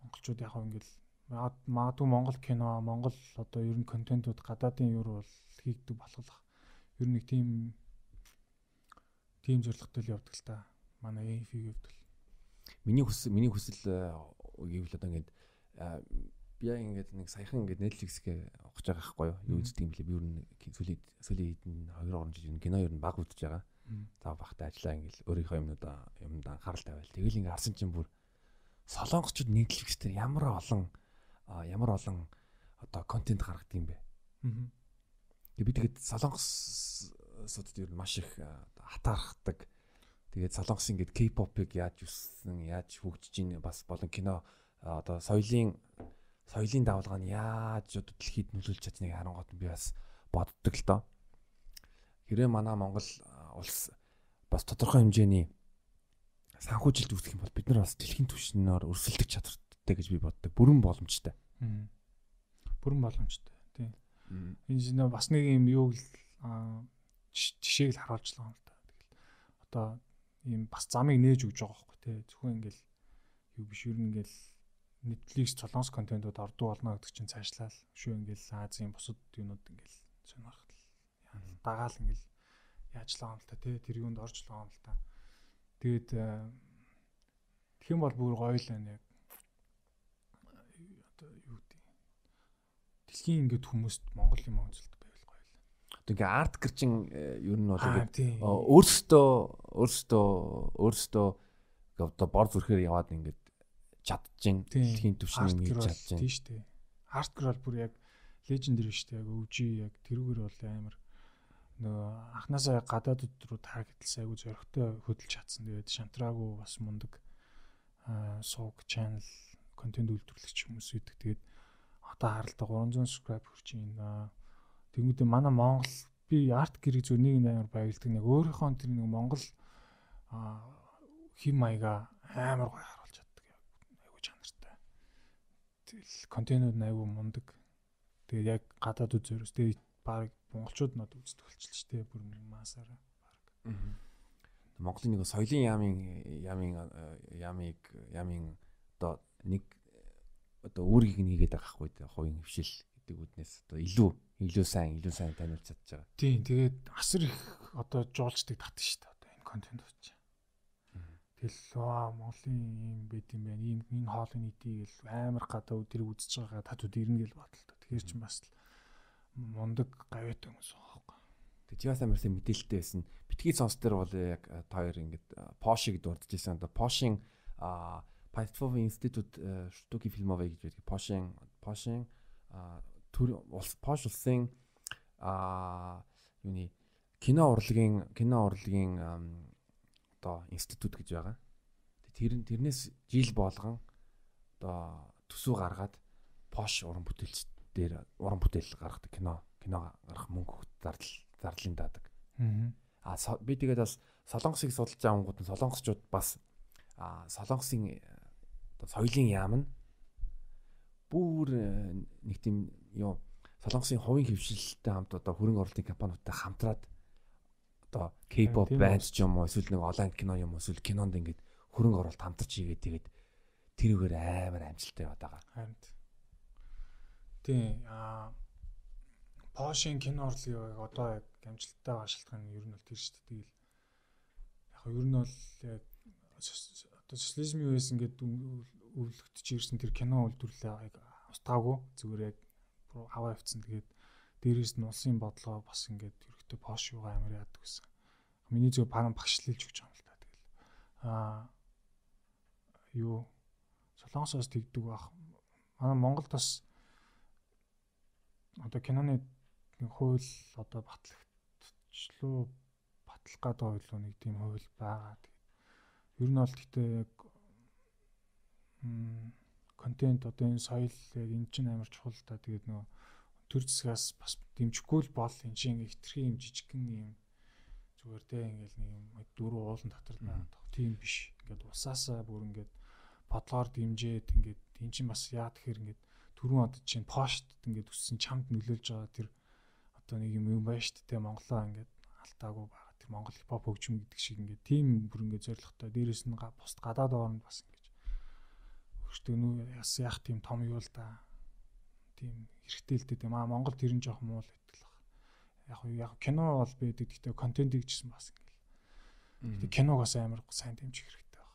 Монголчууд яг ингээл магадгүй Монгол кино, Монгол одоо ер нь контентууд гадаадын юу бол хийгдэг болох ер нь нэг тийм тийм зорилготой л явдаг л та. Манай AF-ийн хувьд бол миний хүсэл миний хүсэл гэвэл одоо ингээд би яг ингээд нэг саяхан ингээд Netflix-гээ огч байгаа байхгүй юу? Юу үздэг юм блэ? Би ер нь сүүлийн сүүлийн хэдэн 2 3 жил кино ер нь баг үзэж байгаа. За багтаа ажиллаа ингээд өөрийнхөө юмнуудаа юмд анхаарал тавиал. Тэгэл ингээд харсан чинь бүр солонгочууд Netflix дээр ямар олон ямар олон одоо контент гаргадаг юм бэ? Аа би тэгээд солонгосууд ер нь маш их хатаархдаг. Тэгээд солонгос ингээд K-pop-ыг яаж үссэн, яаж хөгжиж ийн бас болон кино одоо соёлын соёлын давалгаа нь яаж дэлхийд нөлөөлж чадныг харангуут би бас боддог л доо. Хэрэг манай Монгол улс бас тодорхой хэмжээний санхүүжилт үүсгэх юм бол бид нар бас дэлхийн түвшинээр өрсөлдөх чадвартай гэж би боддог. Бүрэн боломжтой. Бүрэн боломжтой. Тийм. Энэ нэ бас нэг юм юу жишээг л харуулжлаа юм л да. Тэгэл одоо ийм бас замыг нээж өгж байгаа байхгүй тий. Зөвхөн ингээл юу биш юу ингээл Netflix солонгос контентууд ордуу болно гэдэг чинь цаашлал шүү ингээл Азийн бусад юмуд ингээл сонирхол дагаал ингээл яаж л байгаа юм л та тий тэр юунд орж л байгаа юм л та. Тэгээд тэгэх юм бол бүр гоё л байна яг одоо юу гэдэг дэлхийн ингээд хүмүүст Монгол юм үзэлт байвал гоё л. Одоо ингээ арт гэрчин ер нь бол ингээд өөрсдөө өөрсдөө өөрсдөө одоо бор зүрхээр яваад ингээд чадчихин дэлхийн түвшний хийж чадчихин. Тийм шүү дээ. Арт гэр бол бүр яг лежендэр шүү дээ. Яг өвжи яг тэрүүгээр бол амар нөгөө анханасаа гадаадд руу таргеталсан айгу зөрөгтэй хөдөлж чадсан. Тэгээд шантраагүй бас мундаг сууг channel контент үйлдвэрлэгч хүмүүс үйдэг. Тэгээд одоо харалтаа 300 subscribe хүрч байна. Тэгмүүдээ манай Монгол би арт гэрэг зөв нэг амар баялдаг. Нэг өөрийнхөө тэр нэг Монгол хим маяга амар гоё харуулж чаддаг. Айгу чанартай. Тэгэл контентууд айгу мундаг. Тэгээд яг гадаад үзээрс тэгээд баг монголчууд над үздэг болчихлоо шүү дээ. Бүр масаараа баг. Монголын нэг соёлын яамын яамын яамыг яамын одоо нэг одоо үүргийг нэгээд байгаа хгүй хувийн хвшил гэдэг үднээс одоо илүү илүү сайн илүү сайн таниулж чадж байгаа. Тийм тэгээд асар их одоо жуулчдаг татдаг шүү дээ одоо энэ контент үүч. Тэгэл аа Монголын юм байт юм байна. Ийм энэ хоолны нийтийг л амар гадаа өдрийг үзэж байгаа татууд ирнэ гэж бодлоо. Тэгэхээр ч бас л мундаг гавьяат хүмүүс байгаа. Тэг чи бас амарсан мэдээлэлтэй байсан. Битгий сонс дээр бол яг та хоёр ингээд Porsche-г дурдж байсан. Одоо Porsche-ийн Państwowy Instytut Sztuki Filmowej гэж байдаг. Porsche-ийн Porsche-ийн төр Porsche улсын а юуны кино урлагийн кино урлагийн одоо институт гэж байгаа. Тэр тэрнээс жил болгон одоо төсөв гаргаад Porsche уран бүтээлч дээр уран бүтээл гаргадаг кино кино гарах мөнгө зардал зардлын даадаг. Аа би тэгээд бас солонгосыг судалж авангууд нь солонгосчууд бас аа солонгосын оо соёлын яам нь бүр э, нэг тийм юу солонгосын хувийн хөвшилтэй хамт одоо хөрөнгө оруулалтын компаниудтай хамтраад одоо K-pop банд ч юм уу эсвэл нэг онлайн кино юм эсвэл кинонд ингээд хөрөнгө оруулалт хамтарч хийгээд тэгээд тэрүүгээр амар амжилттай яваад байгаа. Харин Тийм аа Пошин кино урлыг одоо яг амжилттай байгаа шалтгаан нь ер нь бол тэр шүү дээ. Тэгэл яг ер нь бол яг одоо социализмын үеэс ингээд өвлөгдөж ирсэн тэр кино үйлдвэрлэлээ яг устгаагүй зүгээр яг аваа авцсан. Тэгээд дээрээс нь улсын бодлого бас ингээд ерөөхдөө пош юугаа амар яадаг гэсэн. Миний зөв паран багшлуулж өгч байгаа юм л та. Тэгэл аа юу Солонгосоос тэгдэг бах. Манай Монголд бас одоо киноны хууль одоо батлагчлуу батлах гэдэг ойлоо нэг тийм хууль байгаа. Тэгээд ер нь бол гэхдээ яг контент одоо энэ соёл яг эн чинь амар чухал та. Тэгээд нөгөө төр зэсгээс бас дэмжихгүй л бол эн чинь хитрхи юм жижигхэн юм зүгээр те ингээл нэг юм дөрөв уулан татар наадах тийм биш. Ингээд усаасаа бүр ингээд бодлоор дэмжээд ингээд эн чинь бас яа тэгэхээр ингээд түрүүн одоо чинь пошт ингээд өссөн чамд нөлөөлж байгаа тэр одоо нэг юм юм байна шүү дээ Монголоо ингээд алтаагүй байгаа. Тэр Монгол хипхоп хөгжим гэдэг шиг ингээд тийм бүр ингээд зоригтой. Дээрэс нь пост гадаад орнд бас өөртөө нүү яс яах тийм том юу л да. Тийм хэрэгтэй л дээ. Тийм аа Монгол тэр нь жоох муу л гэдэг л баг. Яг яг кино бол байдаг гэхдээ контент гэжсэн бас ингээд гэхдээ киног бас амар сайн дэмжих хэрэгтэй байна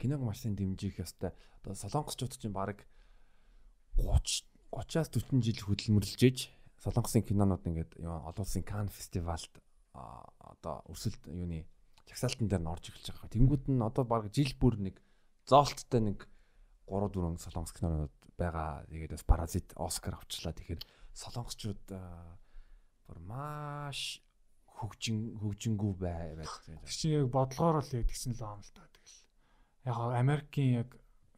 киног маш сайн дэмжих ёстой. Одоо солонгосчууд чинь баг 30 30-аас 40 жил хөдөлмөрлөж ээж Солонгосын кинонууд ингээд олон улсын Кан фестивалд одоо өрсөлд юуны жагсаалтан дээр нь орж эхэлж байгаа. Тэнгүүд нь одоо баг жил бүр нэг зоолттой нэг 3 4 солонгос кинонууд байгаа. Тэгээд бас Паразит Оскар авчлаа. Тэгэхээр солонгосчууд бүр маш хөгжин хөгжингүү бай байдаг. Тэр чинь яг бодлогоор л яг тэгсэн л аам л та. Тэгэл яг Америкийн яг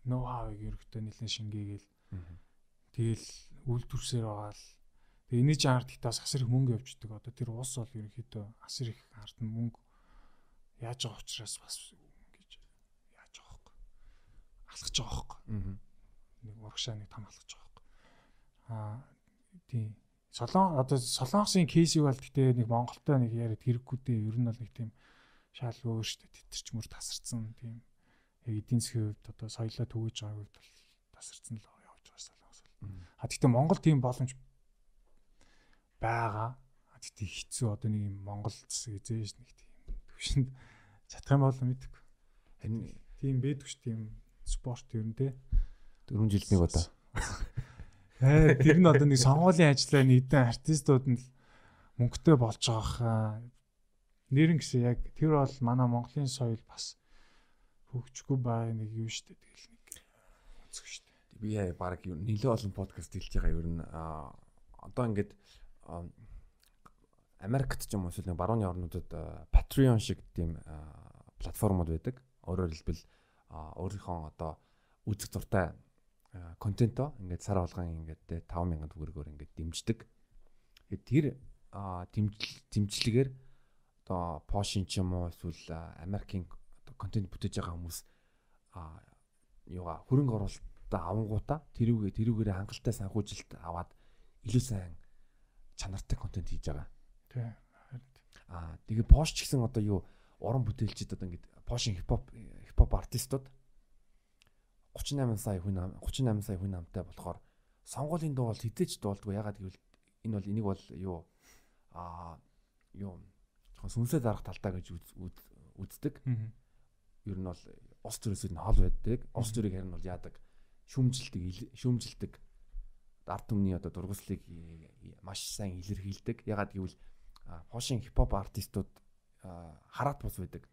ноу хавыг ерөөхдөө нэлээд шингээгээл Тэгэл үйлдвэрсээр байгаа л тэгээ энэ жанрт хитаас асар их мөнгө явждаг. Одоо тэр ус бол ерөнхийдөө асар их ард нь мөнгө яаж байгаа учраас бас ингэж яаж байгаа хөөхгүй. Алхаж байгаа хөөхгүй. Нэг урагшаа нэг там алхаж байгаа хөөхгүй. Аа тийм Солон одоо Солонгосын кейсийг бол гэтээ нэг Монголтой нэг яриад хэрэггүй дээ. Ер нь бол нэг тийм шал өөр штэ тэтэрч мөр тасарсан тийм яг эдийн засгийн хувьд одоо соёлоо түгэж байгаа хувьд бол тасарсан л явж байгаа солонгос бол. А тэгтээ Монгол тийм боломж байгаа. А тэгтээ хэцүү одоо нэг юм Монгол засаг эзэж нэг тийм төвшөнд чадах юм бол мэдээгүй. Энэ тийм ш тийм спорт ер нь те 4 жилд нэг удаа. Э тэр нь одоо нэг сонгуулийн ажлаа нийтэн артистууд нь мөнгөтэй болж байгаа нэрэн гэсэн яг тэр бол манай Монголын соёл бас хөгжихгүй байгаа нэг юу шүү дээ. Тэгэл нэг үзэх шүү дээ. Би яа баг нэлээ олон подкаст хэлж байгаа ер нь одоо ингээд Америкт ч юм уу эсвэл барууны орнуудад Patreon шиг тийм платформуд байдаг. Өөрөөр хэлбэл өөрийнхөө одоо үзэх дуртай контентоо ингээд сар болгон ингээд 5000 төгрөгөөр ингээд дэмждэг. Тэр дэмжлэгээр одоо Пошин ч юм уу эсвэл Америкийн контент бүтээж байгаа хүмүүс юугаа хөрөнгө оруулалтаа авангуудаа тэрүүгээ тэрүүгээрээ хангалттай санхүүжилт аваад илүү сайн чанартай контент хийж байгаа. Тий. Аа тэгээ Пош ч гэсэн одоо юу уран бүтээлчид одоо ингээд Пошин хипхоп хипхоп артистууд 38 сая хүн 38 сая хүн амтай болохоор сонгуулийн дуу бол хизээч дуулдгүй ягаад гэвэл энэ бол энийг бол юу аа юу сүнсээ зарах талдаа гэж үздэг. Ер нь бол ус төрөөс нь хол байдаг. Ус төрийг харин бол яадаг шүмжилдэг шүмжилдэг ард түмний одоо дургуслыг маш сайн илэрхийлдэг. Ягаад гэвэл хошин хипхоп артистууд хараат бус байдаг.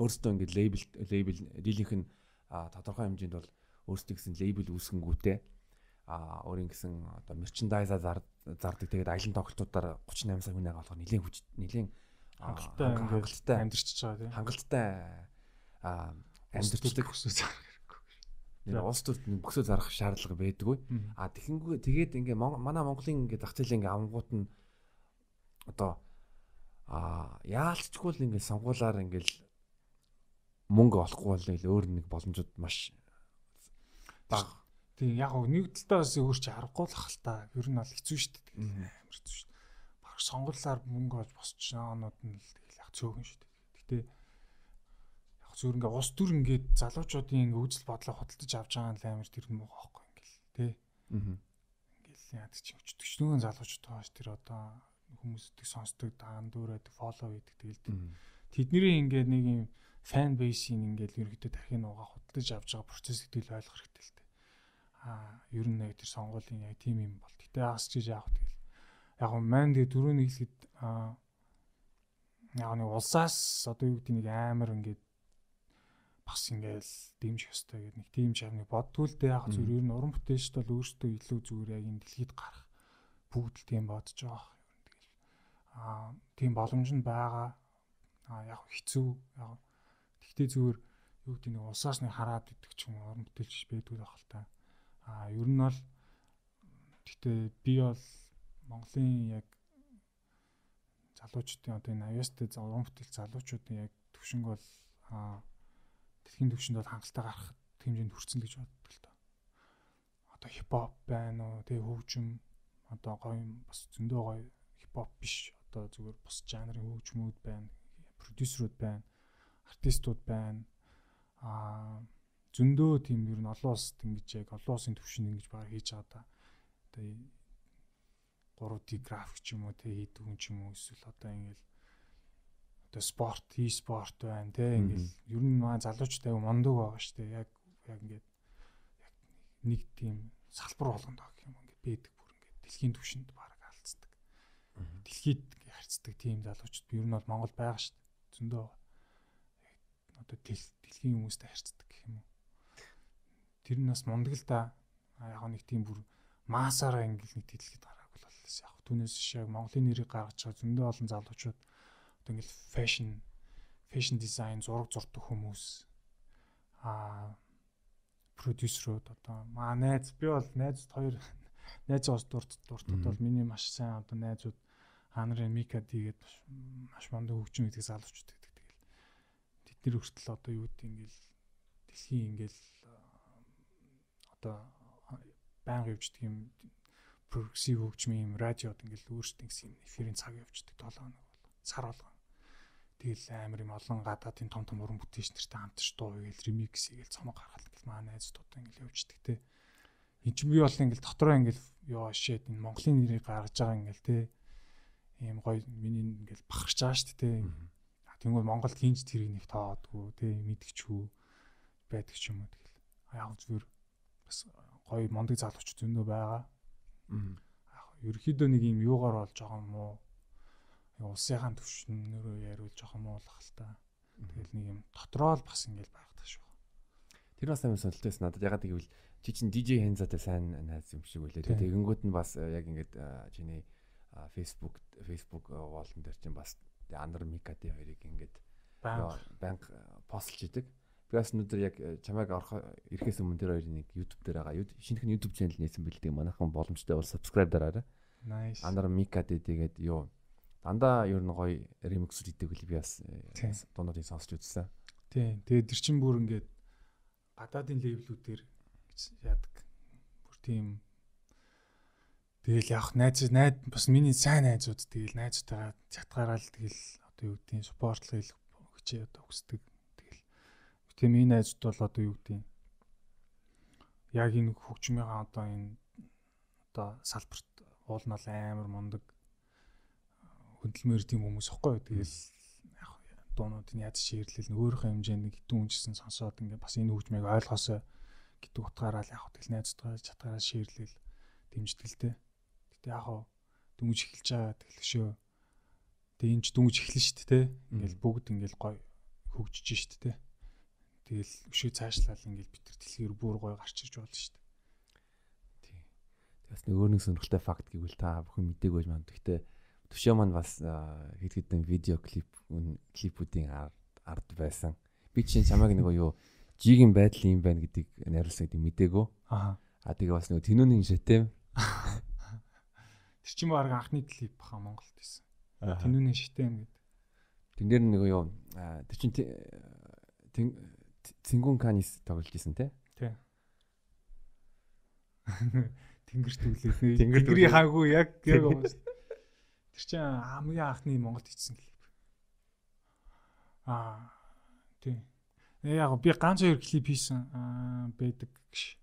Өөрөөсөө ингээд лейбл лейбл дийлийнх нь тодорхой хэмжээнд бол өөрсдөө гэсэн лейбл үүсгэнгүүтээ а өөрийн гэсэн одоо мерчендайза зардаг тэгээд аялын тоглолтуудаар 38 сая хүнээ олох нэлээд хүч нэлээд хангалттай хангалттай амьдэрчж байгаа тийм хангалттай амьдэрчдэг хүсээ зарах хэрэггүй. Нэр улс төрт бөксөө зарах шаардлага байдгүй. А тэгэхэнгүй тэгээд ингээ манай Монголын ингээ зах зээлийн ингээ авангууд нь одоо а яалтчгүй л ингээ сонгуулаар ингээл мөнгө олохгүй бол өөр нэг боломжууд маш бага Тийм яг гоо нэг талдаа бас өөр чи аргагүй л хал та. Ер нь бол хэцүү шүү дээ. Амар хэцүү шүү дээ. Баг сонголоор мөнгө олж босч наанууд нь л тэгэл яг цөөхөн шүү дээ. Гэтэ яг зөв ингээ ус дүр ингээд залуучуудын ингээ үзэл бодлоо хөдөлж авч байгаа нь амар тэр муу байхгүй ингээл тий. Аа. Ингээл яад чи өчтгчнөө залуучууд байгаа ш тэр одоо хүмүүсдэг сонсдог даан дүүрээд фоллоу хийдэг тэгэл тэдний ингээд нэг юм фан бейсийн ингээд ерөөдөө дахин угаа хөдөлж авч байгаа процесс гэдгийг ойлгох хэрэгтэй л дээ аа ер нь яг тэр сонгуулийн яг тийм юм бол. Гэтэ аас чиж яах вэ тэгэл. Яг нь маань тэгээ дөрөв нэг хэлэхэд аа яг нэг улсаас одоо юу гэдэг нэг амар ингээд бас ингээл дэмжих ёстой гэдэг нэг тийм чамны боддгоо л дээ яг зөв ер нь уран бүтээлчд бол өөрсдөө илүү зүгээр яг энэ дэлхийд гарах бүгд л тийм бодож байгаа. Нь тэгэл аа тийм боломж нь байгаа. Аа яг хэцүү яг тэгтээ зүгээр юу гэдэг нэг улсаас нэг хараад идэх ч юм уран бүтээлч байдгүй байх л та. А ер нь бол гэхдээ би бол Монголын яг залуучуудын одоо энэ аюустай уран бүтээл залуучуудын яг төвшинг бол дэлхийн төвшөнд бол хангалттай гарах хэмжээнд хүрсэн гэж боддог л доо. Одоо хипхоп байна уу, тэгээ хөгжим одоо гоё бас зөндөө гоё хипхоп биш одоо зүгээр бус жанрын хөгжмүүд байна, продюсерүүд байна, артистууд байна. Аа зөндөө тийм ер нь олон улсад ингэж яг олон улсын төвшин ингэж баг хийж байгаа да. Одоо 3D график ч юм уу те хийдэг юм ч юм уу эсвэл одоо ингээл одоо спорт, e-спорт байна те ингээл ер нь маа залуучтай мондөг байгаа штэ яг яг ингээд яг нэг тийм салбар болгонд байгаа юм ингээд бэдэг бүр ингээд дэлхийн төвшөнд баг алдцдаг. Дэлхийд харьцдаг тийм залуучууд ер нь бол Монгол байгаа штэ зөндөө одоо дэлхийн хүмүүстэй харьцдаг гэх юм уу тэр нь бас мундаг л да. Яг нэг тийм бүр маасаараа ингээл нэг дэлхийд гараагүй л боллоо. Яг түүнээс шиг Монголын нэрийг гаргаж байгаа зөндөө олон залуучууд одоо ингээл фэшн фэшн дизайн зураг зурдаг хүмүүс аа продюсерууд одоо маа найз би бол найзд хоёр найз ус дурт дуртад бол миний маш сайн одоо найзууд ханарын мика дигээд маш мундаг хөгжим гэдэг залуучууд тэдний хүртэл одоо юу гэдэг ингээл дэлхийн ингээл одоо байнга явждаг юм прогрессив хөгжмийн юм радиод ингээл өөрсдөө гэсэн юм эфирийн цаг явждаг 7 хоног бол сар болгон. Тэгэл амар юм олон гадаадын том том уран бүтээлч нартай хамтарч дуу игээл ремикс игээл цомог гаргал ингээл маа найзуудаа ингээл явждаг те. Энд ч би бол ингээл дотроо ингээл ёо шээд энэ Монголын нэрийг гаргаж байгаа ингээл те. Ийм гоё миний ингээл бахарч байгаа шүү дээ те. Тэнгүү Монголд хинж тэрийг нэг тоодгүй те мэдгчүү байдаг ч юм уу тэгэл. Яг зүгээр бас гоё мондөг залууч зөндөө байгаа. Яг ерөөхдөө нэг юм юугаар болж байгаа юм уу? Улсынхаа төвшнөрөө яриулж байгаа юм уу л та. Тэгэл нэг юм дотроо л бас ингээл байгадаг шүү. Тэр бас амар сонирхолтой байсан надад ягаад гэвэл чи чин DJ Хензатай сайн найз юм шиг үлээ. Тэгэнгүүт нь бас яг ингээд чиний Facebook Facebook wall-н дээр чинь бас Анар Микати хоёрыг ингээд банк постлж идэг. Би бас өнөөдөр яг чамайг орох ирэхээс өмнө тэр хоёрын нэг YouTube дээр байгаа. Шинэхэн YouTube channel нээсэн бэлдэг. Манайхан боломжтой бол subscribe дараарай. Nice. Анар Микати тэгээд юу дандаа ер нь гоё ремикс хийдэг үл би бас дуунуудыг сонсч үзсэн. Тийм. Тэгээд тэр чин бүр ингээд гадаадын левелүүдээр яадаг. Бүр тийм Тэгэл яг найз найз бас миний сайн найзууд тэгэл найзтайгаа чатгаараа л тэгэл одоо юу гэдгийг спортлог хийх хичээ одоо өгсдөг. Тэгэл тийм энэ найзууд бол одоо юу гэдгийг яг энэ хөгжмийнхаа одоо энэ одоо салбарт уулнал амар мундаг хөдөлмөр тийм хүмүүс ихгүй. Тэгэл яг дуунуудын яаж шийрлэл өөрийнхөө хэмжээнд хитэн үнжсэн сонсоод ингээ бас энэ хөгжмийг ойлгосоо гэдэг утгаараа л яг тэгэл найзтайгаа чатгаараа шийрлэл дэмждэгтэй. Гэтэ яг хаа дүнж эхэлж байгаа тэглэшөө. Тэгээ энэ ч дүнж эхэлнэ шүү дээ. Ингээл бүгд ингээл гой хөгжиж шүү дээ. Тэгэл өшөө цаашлал ингээл битэр дэлхийр бүр гой гарч ирж болно шүү дээ. Тий. Тэгээс нэг өөр нэг сонирхолтой факт гэвэл та бүхэн мдэг байж манд. Гэтэ төшөө маань бас хэд хэдэн видео клип клипүүдийн ард байсан. Би чинь чамайг нэг юу жигийн байдал юм байна гэдгийг найруулсан гэдэг мдэгөө. Аа. А тэгээ бас нэг тэнүүний шитэм Тэр чинь баг анхны клип баха Монголд байсан. Тэнүүний шитэм гэдэг. Тэн дээр нэг юу тэр чинь Цингун Канис тоглож исэн те. Тий. Тэнгэр түглээ. Тэнгэрийн хаагүй яг яг байна. Тэр чинь хамгийн анхны Монголд хийсэн клип. Аа тий. Яг би ганц хоёр клип хийсэн байдаг гэж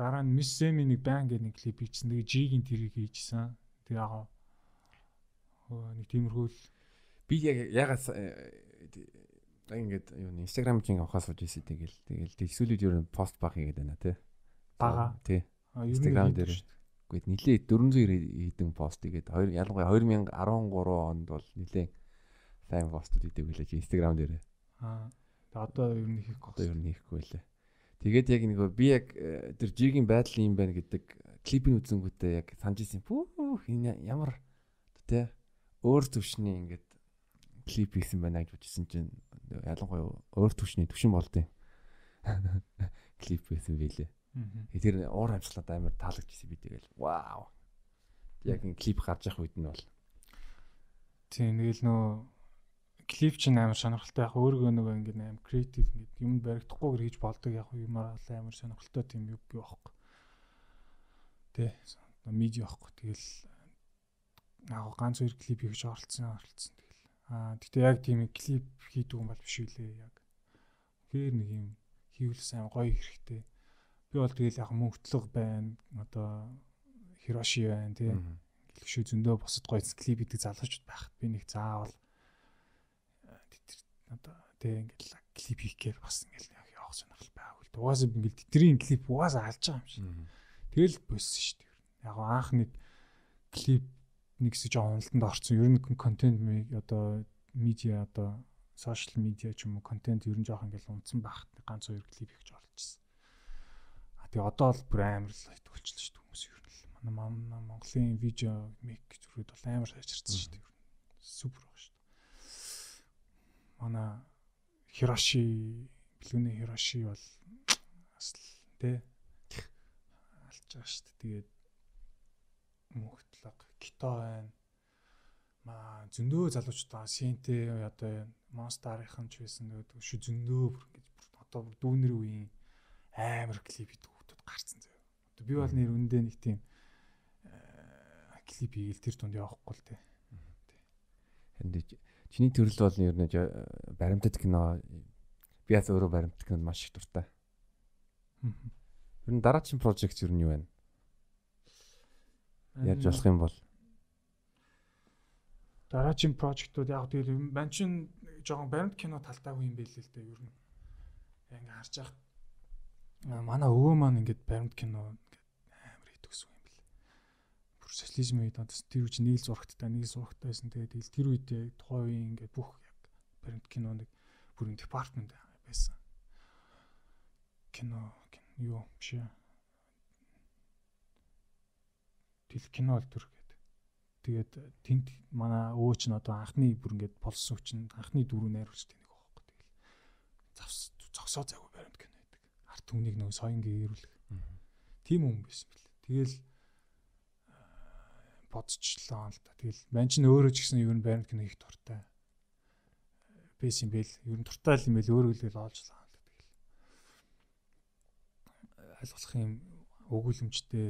дараа нь Miss Semi нэг байн гэх нэг клип хийсэн. Тэгээ G-ийн тэрийг хийжсэн. Тэгээ яг нэг тиймэрхүү л би яг ягаад ингээд юу Instagram чинь авахаас сууж ирсэн тэгэл тэгэл тэгсүүлүүд ер нь пост баг хийгээд байна тий. Бага. Тий. Instagram дээр үгүй нилээ 400 хэдэн пост игээд ялангуяа 2013 онд бол нилээ сайн постууд идэг билээ Instagram дээр. Аа. Тэгээ одоо ер нь хийхгүй. Одоо ер нь хийхгүй лээ. Тэгээд яг нэг би яг э, тэр жигийн байдал юм байна гэдэг клипийн үзэнгүүтээ яг санаж ирсэн. Пүүх ямар тэ өөр төвшний ингээд клип хийсэн байна гэж бодчихсон чинь ялангуяа өөр төвшний төвшин болдیں۔ клип хийсэн байлээ. Тэр уур амьсгалаад амар таалагдчихсэн би тэгэл вау. Яг энэ клип гарч явах үед нь бол Тийм тэгэл нөө клип чинь амар сонирхолтой яг өөргөө нөгөө ингэ амар креатив ингэ юм баригдахгүйгээр хийж болдог яг юмар амар сонирхолтой тийм юу юу аахгүй. Тэ медиа аахгүй. Тэгэл яг ганц хоёр клип хийж оролцсон оролцсон тэгэл. Аа гэтээ яг тийм клип хийдэг юм бол биш үлээ яг. Хэр нэг юм хийвэл сайн гоё хэрэгтэй. Би бол тэгэл яг мөнгөтлөг байна. Одоо Хироши байна тий. Гэлгшүү зөндөө босод гоё клип хийдэг залуучууд байхад би нэг заавал одоо тэг ингээл клип хийхээр бас ингээл явах сонирхол байгаагүй л угаасаа ингээл тэдний клип угаасаа алж байгаа юм шиг. Тэгэл боссон шүү дээ. Яг анх нэг клип нэг хэсэг жоо уналтанд орсон. Ер нь контент одоо медиа одоо сошиал медиа ч юм уу контент ер нь жоох ингээл унтсан багт ганц хоёр клип хийж орлжсэн. А тэгээ одоо л бүр амар л төгөлчлөө шүү дээ хүмүүс ер нь л манай Монголын видео мек зүрхүүд бол амар сайжирсан шүү дээ. Супер баг шүү манай Хироши бэлгүүний Хироши бол бас л тэ алж байгаа шүү дээ. Тэгээд мөхтлэг Кито байна. Маа зөндөө залуучууд байгаа. Синтэй одоо Монстарын ч байсан нөгөө шүү зөндөө бүр ингэж одоо бүр дүүнэр үеийн амар клип хийдэг хүмүүс гарцсан заяа. Одоо би бол нэр үндэ нэг тийм клип хийгээл тэр тунд явахгүй л дээ. Харин Чиний төрөл бол ер нь баримтат кино Би яс өөрөө баримт кинонд маш их дуртай. Ер нь дараагийн прожект ер нь юу вэ? Яаж болох юм бол дараагийн прожектууд яг тэгэл мань чин жоохон баримт кино талтаагүй юм байл л дээ ер нь. Яг ингээ харж байгаа. Манай өвөө маань ингээд баримт кино ингээд амар хийдэг гэсэн юм бэл. Бүр социализм үед тэр үчи нэг л зурагттай нэг л зурагттай байсан. Тэгээд тэр үед тухайн үеийн ингээд бүх яг баримт кино нэг бүр департамент байсан. Кино юу биш ээ. Тэл кино л төр гэдэг. Тэгээд тэнд манай өвөө ч н одоо анхны бүр ингээд болсон хүчин анхны дөрөв найруулж тэнэг байхгүй. Тэгэл завс зогсоо завгүй баримт кино гэдэг. Арт түмнийг нөгөө соён гээрүүлэх. Тийм юм байсан бэл. Тэгэл бодчихлоо л да. Тэгэл мань ч өөрөө ч гэсэн ер нь баримт кино хийх дуртай. Бэс юм бэл. Ер нь дуртай л юм бэл өөрөө л олжлаа ойлгох юм өгүүлэмжтэй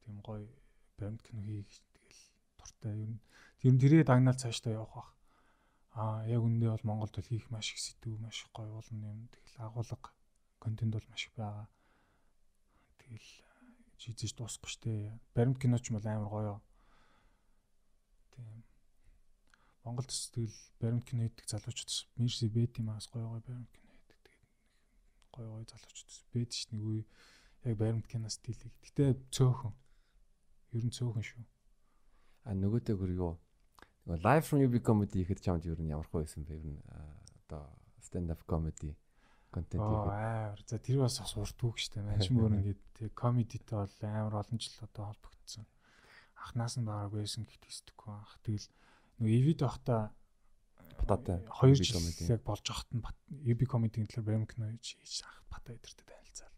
тийм гоё баримт кино хийх тэгэл дуртай ер нь тэр нь тэрээ дагнаал цаашдаа явах бах. Аа яг үндэ бол Монголд бол хийх маш их сэдв маш их гоё болно юм. Тэгэл агуулга контент бол маш их байгаа. Тэгэл жийзэж дуусахгүй штэ. Баримт киноч бол амар гоё. Тийм. Монголд тэгэл баримт кино хийдэг залуучууд Мерси Бэти маас гоё гоё баримт кино гоё гоё залуучууд бэд ш нэг үе яг баримт кино стилийг. Гэтэ цөөхөн. Ер нь цөөхөн шүү. А нөгөөдөө юу? Нөгөө live from UB comedy ихэд чамд ер нь ямар хөө байсан бэ? Ер нь одоо stand up comedy контент хийх. Аа за тэр бас бас урт үг штэ. Маш мөр ингээд тэг comedy-тэй бол амар олон жил одоо холбогдсон. Ахнаас нь баараг байсан гэхдээ ах. Тэгэл нөгөө EV-д байхдаа Бататай 2 жил яг болж ахт нь UB comedy-ийн талаар баримт кино хийж ах Батаа эдэртэй танилцаал.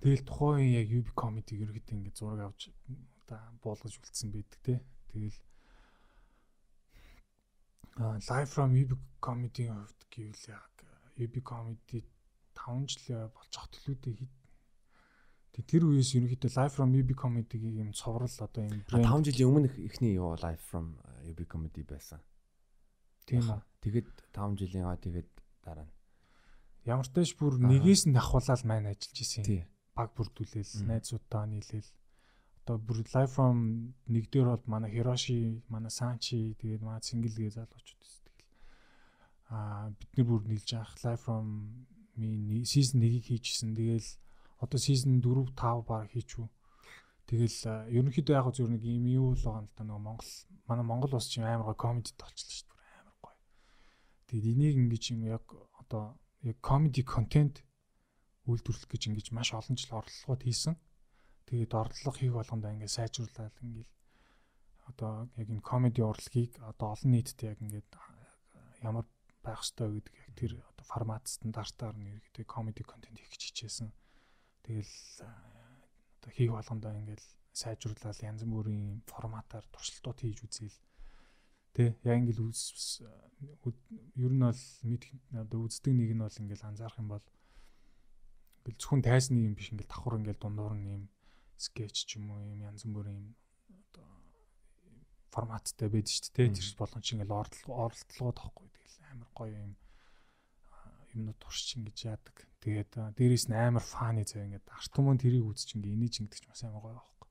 Тэгэл тухайн яг UB comedy ерөөхдөө ингэ зураг авч одоо буулгаж үлдсэн байдаг те. Тэгэл live from UB comedy-ийн хувьд гэвэл яг UB comedy 5 жил болж ахт төлөөдөө хит Тэг тэр үеэс ерөнхийдөө live from UB comedy-гийн юм цоврал одоо юм 5 жилийн өмнө эхний юу live from UB comedy байсан. Тийм үү. Тэгэд 5 жилийн аа тэгэд дараа нь. Ямар ч тааш бүр нэгээс нь давхуулаад маань ажиллаж исэн. Баг бүрдүүлээл, найзуудаа нийлээл. Одоо бүр live from нэг дээр бол манай Hiroshi, манай Sanchi тэгээд манай Single-гээ залуучууд байсан. Тэгэл аа бид нар бүр нийлж авах live from ми season 1-ийг хийжсэн. Тэгэл одоо season 4 5 баг хийчихв. Тэгэл ерөнхийдөө яг зөв нэг юм юу л байгаа юм л да нөгөө Монгол манай Монгол ус чинь амар гоо комедид болчихлоо шүү дээ. Тэгээд энийг ингэж юм яг одоо яг comedy content үйлдвэрлэх гэж ингэж маш олон жил орлогод хийсэн. Тэгээд орлого хийх болгондоо ингээд сайжруулаад ингээд одоо яг энэ comedy урлагийг одоо олон нийтэд яг ингээд ямар байх ёстой гэдэг яг тэр одоо формат стандартаар нь ерөөдөө comedy content хийх хичээсэн. Тэгэл одоо хийх болгондоо ингээд сайжруулаад янз бүрийн форматаар туршилтууд хийж үзээл Тэ яг ингээл ер нь бол одоо үздэг нэг нь бол ингээл анзаарах юм бол ингээл зөвхөн тайсны юм биш ингээл давхар ингээл дундуур нь юм скетч ч юм уу юм янз бүрийн одоо форматтай байдаг шүү дээ. Тэр боломж ингээл оролдлогоо тахгүй. Тэгэл гоё юм юмнууд туршиж ингэж яадаг. Тэгээд дээрээс нь амар фаны зав ингээд арт түмэн тэрийг үзчих ингээ инээж ингэдэг ч бас амар гоё байхгүй.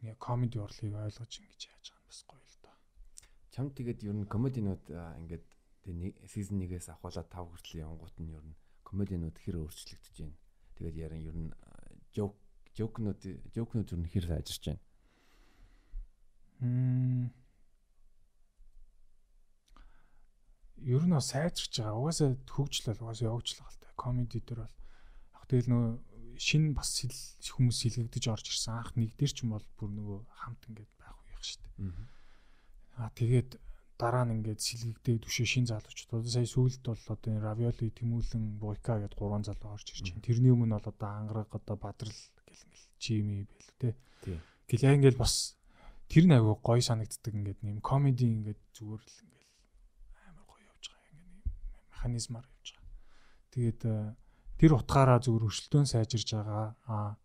Ингээ комеди урлагийг ойлгож ингэж яаж байгаа юм бас гоё Чам тэгээд ер нь комединууд ингээд тэгээ сизон 1-ээс ахуулаад 5 хүртэл явангууд нь ер нь комединууд хэр өөрчлөгдөж байна. Тэгээд ярин ер нь жок жокнууд жокнууд ер нь хэр сайжирч байна. Мм ер нь сайжирч байгаа. Угаасаа хөгжил бол угаасаа явж байгаа л та. Комеди дээр бол яг тэгэл нөө шин бас хүмүүс сэлгэгдэж орж ирсэн. Анх нэг дээр ч юм бол бүр нөгөө хамт ингээд байх үеих шүү дээ. Аа тэгээд дараа нь ингээд сэлгэгдээ түшээ шин залуучууд. Одоо сая сүүлд бол одоо Равиоли, Тэмүүлэн, Буйка гэдээ гурван залуу орж ирж байна. Тэрний өмнө бол одоо ангараг одоо Бадрал гэл ингээл Жими байл тэ. Гэл яг ингээл бас тэр аягүй гоё санагддаг ингээд нэм комеди ингээд зүгээр л ингээл амар гоё явж байгаа. Ингээд механизмаар явж байгаа. Тэгээд э, тэр утгаараа зүгээр өршөлтөө сайжирж байгаа. Аа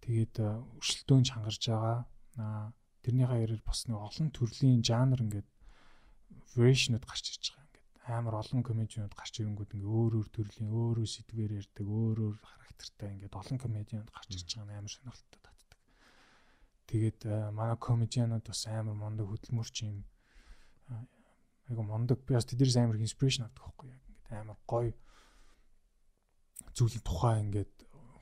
тэгээд э, өршөлтөө чангарч байгаа. Аа тэрнийхээ ярээр бас нэг олон төрлийн жанр ингээд version-ууд гарч ирж байгаа ингээд амар олон комедианууд гарч ирэнгүүт ингээ өөр өөр төрлийн өөр өөр сэдвээр ярьдаг өөр өөр характертай ингээд олон комедианууд гарч ирж байгаа нь амар сонирхолтой татдаг. Тэгээд манай комедианууд бас амар мундаг хөдөлмөрч юм айгу мундаг би бас тэднээс амар инспирэшн авдаг байхгүй яг ингээд амар гоё зүйлийн тухай ингээд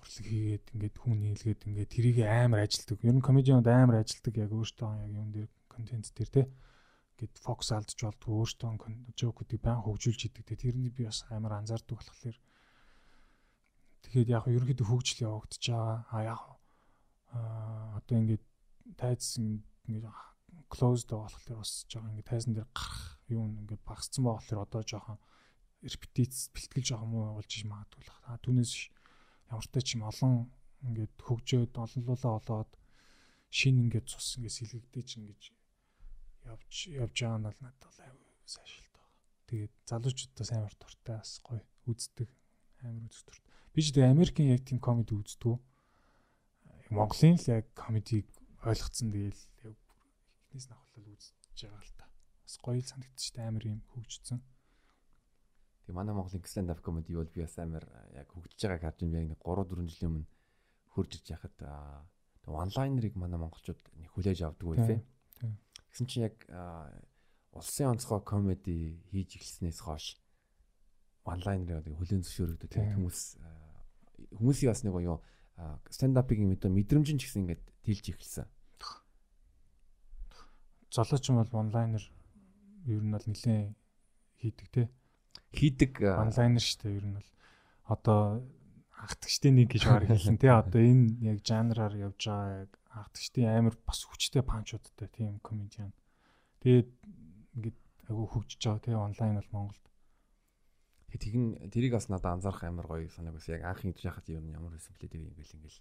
урлаг хийгээд ингээд хүн нийлгээд ингээд тэрийг амар ажилтдаг. Ер нь комедианууд амар ажилтдаг яг өөртөө яг юм дээр контент дээр те гэд фокус алдж болдгоо өөртөө жокуудыг байн хөгжүүлж идэг. Тэрний би бас амар анзаардаг болохоор тэгэхээр яг ерөнхийдөө хөгжил явагдаж байгаа. А яг одоо ингээд тайз ингээд closed болохоор бас жоохон ингээд тайзан дээр гарах юу ингээд багассан байгаа болохоор одоо жоохон репетиц бэлтгэл жоохон муу болж иж магадгүй л байна. Түүнээс ямар ч юм олон ингээд хөгжөөд олонлуулаа олоод шин ингээд цус ингээд сэлгэгдэж ингэж явж явж байгаа нь бол надад бол аюу сайшилт байгаа. Тэгээд залуучуудаа сайн арт туртай бас гоё үздэг амар үздэг туртай. Би ч тэгээд Америкийн яг тийм комеди үздэг. Монголын л яг комедиг ойлгоцсон тэгээд яг эхнээс нь авахлал үзэж байгаа л та. Бас гоё л санагдчих амар юм хөгжсөн. Тэгээ манай Монголын stand up comedy бол би бас амар яг хөгжиж байгааг харж байна. Яг 3 4 жилийн өмнө хурж ирж яхад онлайнерыг манай монголчууд нэг хүлээж авдаг байсан. Гэсэн чинь яг улсын онцгой комеди хийж эхэлснээс хойш онлайнаар хүлэн зөвшөөрөгдөв. Тэгээд хүмүүс хүмүүсийн бас нэг юу stand мэдээ мэдрэмж нь ч гэсэн ингээд тэлж эхэлсэн. Золооч юм бол онлайнаар ер нь бол нэлээд хийдэг те. Хийдэг онлайнаар шүү дээ ер нь бол одоо хатгчдын нэг гэж баг хэлсэн те. Одоо энэ яг жанраар явж байгаа хатгчдын амар бас хүчтэй панчуудтай тийм комедиан. Тэгээд ингээд агуу хөгжиж байгаа те онлайн бол Монголд. Тэгээд тэгин тэрийг бас надад анзаарах амар гоё санааг бас яг анхын гэж яхад юм ямар байсан блэ тэр ингээл ингээл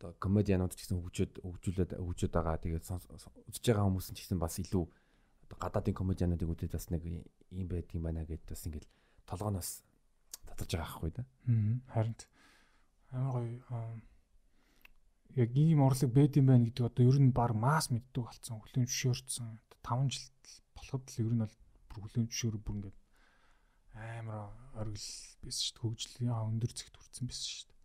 одоо комедианууд ч гэсэн хөгжөөд хөгжүүлээд хөгжөөд байгаа тэгээд үзэж байгаа хүмүүс ч гэсэн бас илүү одоо гадаадын комедиануудыг үзээд бас нэг юм байдаг юм байна гэдээ бас ингээл толгооноос татарч байгаа хгүй да. Харин амар гоё яг ийм урлаг байд юм байна гэдэг одоо ер нь баг масс мэддэг болсон хүлэн зөвшөөрсөн 5 жил болоход л ер нь бол бүр хүлэн зөвшөөр бүр ингээд амар оргил байсан шүү дээ хөгжлийн өндөр зэгт хүрсэн байсан шүү дээ.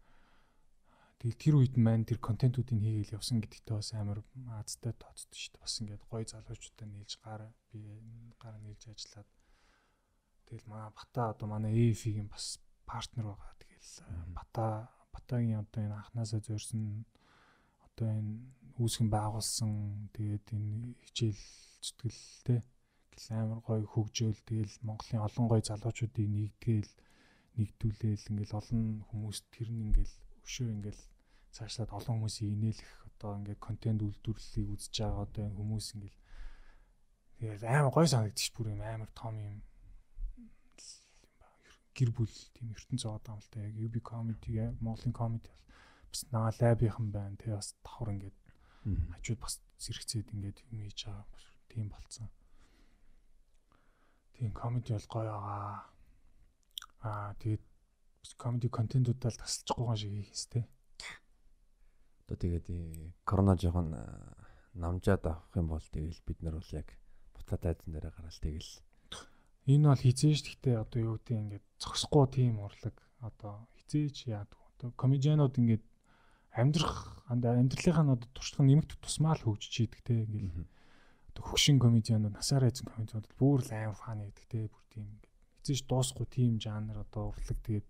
Тэгэл тэр үед маань тэр контентуудыг хийгээл явсан гэдэгтээ бас амар аазтай тооцдог шүү дээ. Бас ингээд гоё залуучуудаа нийлж гар би гар нийлж ажиллаад тэгэл маа бата одоо манай EF-ийн бас партнер байгаа. Тэгэл бата батагийн одоо энэ анханасаа зорьсон одоо энэ үүсгэн байгуулсан. Тэгээд энэ хичээл зүтгэл те гэл амар гоё хөгжөөл. Тэгэл Монголын олон гоё залуучуудыг нэгдгээл нэгдүүлээл. Ингээл олон хүмүүс тэр нь ингээл өшөө ингээл цаашлаад олон хүмүүсийг инээлэх одоо ингээд контент үйлдвэрлэлийг үзэж байгаа одоо энэ хүмүүс ингээл. Тэгээд амар гоё санагдчих бүр юм амар том юм гэр бүл тийм ертөнц зоод байгаа юм л та яг UB comedy Монголын comedy бас наа лабийнхан байна тий бас давхар ингээд хажууд бас зэрэгцээд ингээд юм хийж байгаа тийм болцсон. Тийм комеди бол гоё байгаа. Аа тэгээд комеди контентуудаа л тасалчихгүй гоо шиг хийх хэвчтэй. Одоо тэгээд корона жоохон намжаад авах юм бол тэгэл бид нар бол яг буцаад айдан дээр гараал тэгэл энэ бол хизээж гэхдээ одоо юу гэдэг ингээд зогсохгүй тийм урлаг одоо хизээж яадаг. Одоо комедианууд ингээд амьдрах амьдралынхаа одоо туршлага нэмэгдэх тусмаа л хөгжиж идэг те ингээл одоо хөгшин комедианууд насаараа эзэн комедианууд бүр л аим фаны гэдэг те бүр тийм ингээд эцэж дуусахгүй тийм жанр одоо урлаг тэгээд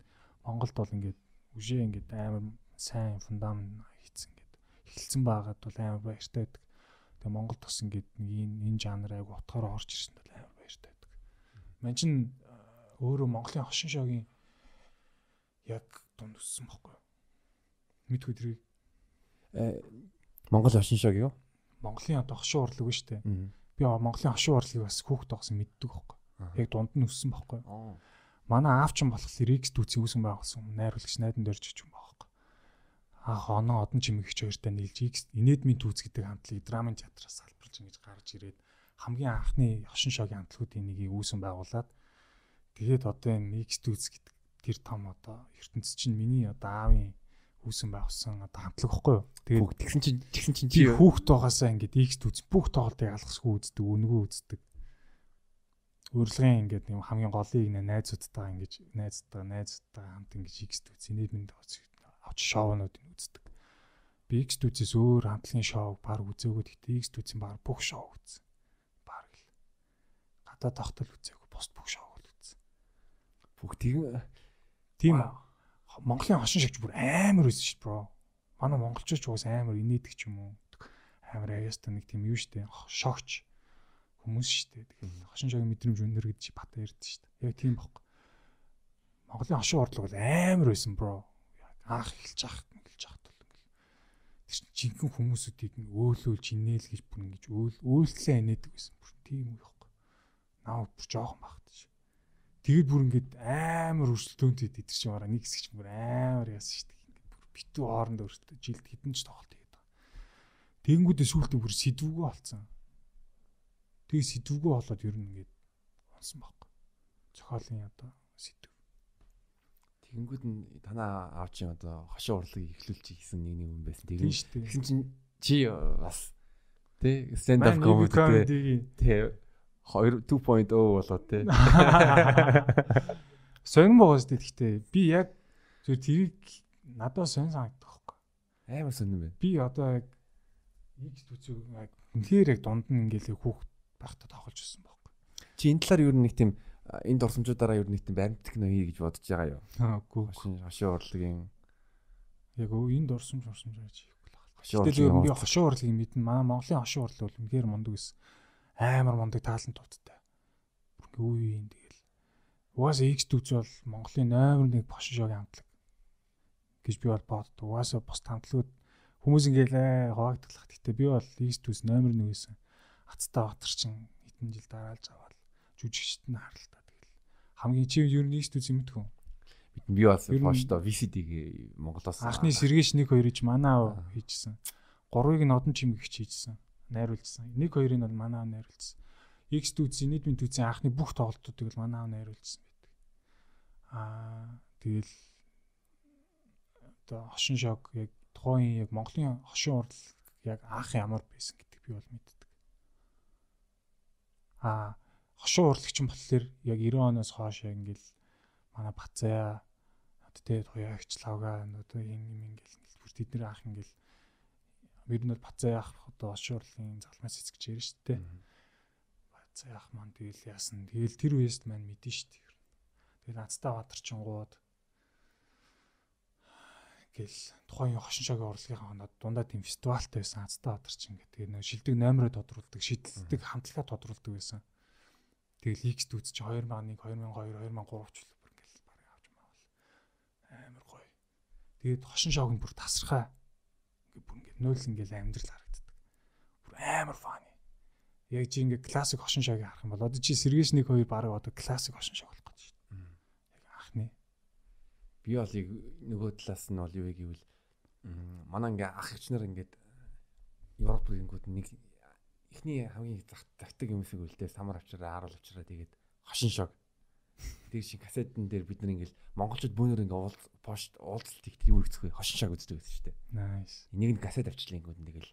Монголд бол ингээд үжээ ингээд амар сайн фундамент хийцэн ингээд эхэлсэн байгаад бол амар баяртай байдаг. Тэгээ Монголд бас ингээд нэг энэ энэ жанр айгу утгаараа орж ирсэн бол. Ман чин өөрөө Монголын хошин шогийн яг дунд өссөн байхгүй мэдгүй тэрийг э, Монгол хошин шог юу? Монголын одоо хошин урлаг биш үү? Би Монголын хошин урлагийг бас хүүхд тогсон мэддэг байхгүй. Яг дунд нь өссөн байхгүй. Манай аав ч юм болохоор X дүүцийн үүсгэн байгуулсан найруулагч найдан дөрж ч юм байхгүй. Аах оноо одон чимэгч хоёртой нийлж X инээдмийн түүц гэдэг хамтлагийг драмын театраас салбарлаж ингэж гарч ирээд хамгийн анхны хошин шогийн хамтлагуудын нэгийг үүсгэн байгуулад тэгээд одоо энэ Next Dudes гэдэг тэр том одоо ертөнцийн чинь миний одоо аавын хүүсэн байгуулсан одоо хамтлаг байхгүй юу. Тэгээд тэгсэн чинь тэгсэн чинь чи хүүхд тоогоосаа ингээд X төз бүх тоглолтыг алгасгүй үздэг, өнгөө үздэг. Урилгын ингээд юм хамгийн голыг нэ найзуудтайгаа ингээд найзтайгаа найзтайгаа хамт ингээд X төз инээмэнд авч шоунууд нь үздэг. Би X төзээс өөр хамтлагийн шоуг баг үзээгүй гэхдээ X төзийн баг бүх шоу үзсэн. Гадаа тогтол үзээгүй бус бүх шоуг л үзсэн. Бүх тийм Тийм Монголын хошин шигч бүр амар үзсэн шүү дээ, бро. Манай монголчууд уус амар инээдэг ч юм уу. Амар аяаста нэг тийм юу шүү дээ. Шогч хүмүүс шүү дээ. Тэгэхээр хошин шогийн мэдрэмж өндөр гэж бата ярьдэн шүү дээ. Яг тийм бохоо. Монголын хошин орлого бол амар байсан бро. Анх эхэлж ахт эхэлж ахт бол ингээл. Тэр чинь жинхэнэ хүмүүсүүдийг өөлөөлж инээл гэж бүр ингэж өөл өөлтлээ инээдэг байсан. Бүр тийм үү Наа бүр жоохон багт шүү. Тэгээд бүр ингэж амар өрсөлдөөнтэй тэр чинь бараа нэг хэсэг чинь бүр амар яасан шүү дээ. Ингээд бүр битүү хоорондоо өрсөлдөө жилд хэдэн ч тоглолт хийгээд байгаа. Тэгэнгүүтээ сүүлдээ бүр сэдвүүгөө олцсон Тэгээ сэдвгүй болоод ер нь ингээд онсон байхгүй. Зохиолын одоо сэдв. Тэгэнгүүт нь танаа аавчин одоо хошин урлагийг эхлүүлж хийсэн нэг нэг юм байсан. Тэгээд тэгсэн чинь чи бас тий up comedy тий 2 2.0 болоод тий. Сонирн байгаас гэхдээ би яг зөв тэрийг надад сонир санагдах байхгүй. Амар сонирн байна. Би одоо яг X төцөө яг үнэхээр яг дунд нь ингээл хүүхд байхдаа тоглож ирсэн байхгүй. Чи энэ талаар юу нэг тийм энд орсомжуудаараа юу нэг тийм баримт техно хий гэж бодож байгаа юу? Үгүй. Хошин урлагийн яг энд орсомж орсомж гэж хийхгүй л байна. Гэтэл би хошин урлагийг мэднэ. Манай Монголын хошин урлаг бол үнэхээр мундаг гэсэн. Амар мундаг таалант туттай. Бүр үе юм тэгэл. Угаасаа X дүүц бол Монголын номер 1 хошин шогийн хамтлаг гэж би бол боддог. Угаасаа бус хамтлагууд хүмүүс ингээл хаваагдлах. Гэтэ би бол X дүүц номер 1 байсан. Ацтай Батар чин хэдэн жил дараалж аваад жүжигчт нь харалтаа тэгэл хамгийн чи юу нэг студ юм мэдхүн бид би бас фошто VCD-г Монголоос анхны сэргээш 1 2 иж манай хийжсэн. Гурвыг нь одон чимэг хийжсэн. Найруулсан. 1 2-ыг бол манай найруулсан. X дүүцийн нийтмийн дүүцийн анхны бүх тоглолтуудыг л манай найруулсан байдаг. Аа тэгэл одоо хошин шог яг тухайн яг Монголын хошин урал яг анх ямар байсан гэдэг би бол мэддэг а хошуу урлагч юм болохоор яг 90 оноос хойш яг ингээл манай бацаа тэ туяагч лавга одоо юм ингээл бүр тэд нэр ах ингээл ер нь бол бацаа ах одоо хошуу урлагийн залмаас эцгэж ярина шүү дээ. Бацаа ах маань тэгэл яасан. Тэгэл тэр үеэс маань мэдэн шүү дээ тэгэл нацтай бадарчингууд гэл тухайн хошин шогийн урлагийнхаа дундаа тийм фестивалтай байсан. Азтай бадарчин гэдэг. Тэгээ нөө шилдэг номероо тодруулдаг, шийдэлдэг хамтлагаа тодруулдаг байсан. Тэгэл X дүүц чи 2001, 2002, 2003 ч бүр ингээл барыг авч маавал амар гоё. Тэгээд хошин шогийн бүр тасархаа бүр ингээ нөөл ингээл амьдрал харагддаг. Бүр амар фаны. Яг чи ингээ классик хошин шогийг харах юм бол одоо чи сэргээш 1 2 барыг одоо классик хошин шог болох гэж шүү дээ. Яг анхны би бол нөгөө талаас нь бол юу гэвэл манай ингээ ах эгч нар ингээд Европ рингүүд нэг эхний хамгийн загтдаг юмсыг үлдээ самар авчираа харуул авчираа тэгээд хошин шог тэг шиг касетэн дээр бид нар ингээл монголчууд бүүнөр ингээ уул пост уулзалт их юу ихцэх хошин шог үздэг гэсэн шүү дээ. Nice. Энийг нь касет авчлаа ингүүд тэгэл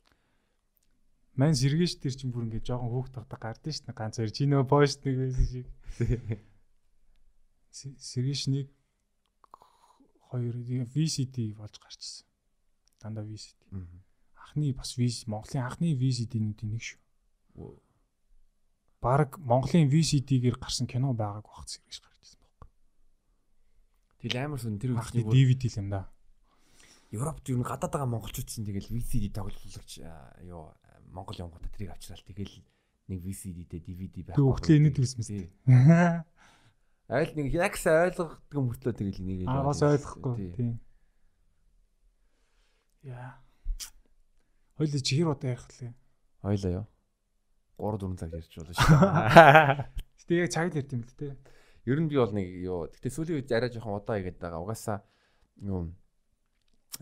Ман сэргээш тэр чинь бүр ингээ жоохон хөөх тогтог гардыг шнэ ганц хоёр чи нөө пост нэг байсан шиг. Сэргээш нэг хоёр VCD болж гарчсан. Дандаа VCD. Анхны бас VCD Монголын анхны VCD-нүүдийн нэг шүү. Бараг Монголын VCD-гээр гарсан кино байгааг багт сэргэж гарчсан байхгүй. Тэгэл амар сүн тэр үеийн DVD л юм да. Европт юу гадаад байгаа монголчууд чинь тэгэл VCD тоглоулагч юу Монгол явгуудаа тэрийг авчраал тэгэл нэг VCD-тэй DVD байх. Хөгтлөө энэ төсмэс. Айл нэг яг сайн ойлгодог мөртлөө тэгэл энийг л Аа бас ойлгохгүй. Тийм. Яа. Хойло чи хэр удаа ярих вэ? Хойлоо ёо. 3 4 цаг ярьж болно шүү. Гэтэ яг цаг л ярьд юм л дээ. Ер нь би бол нэг юу гэтэ сүүлийн үед арай жоохон удаа игээд байгаа. Угаасаа юу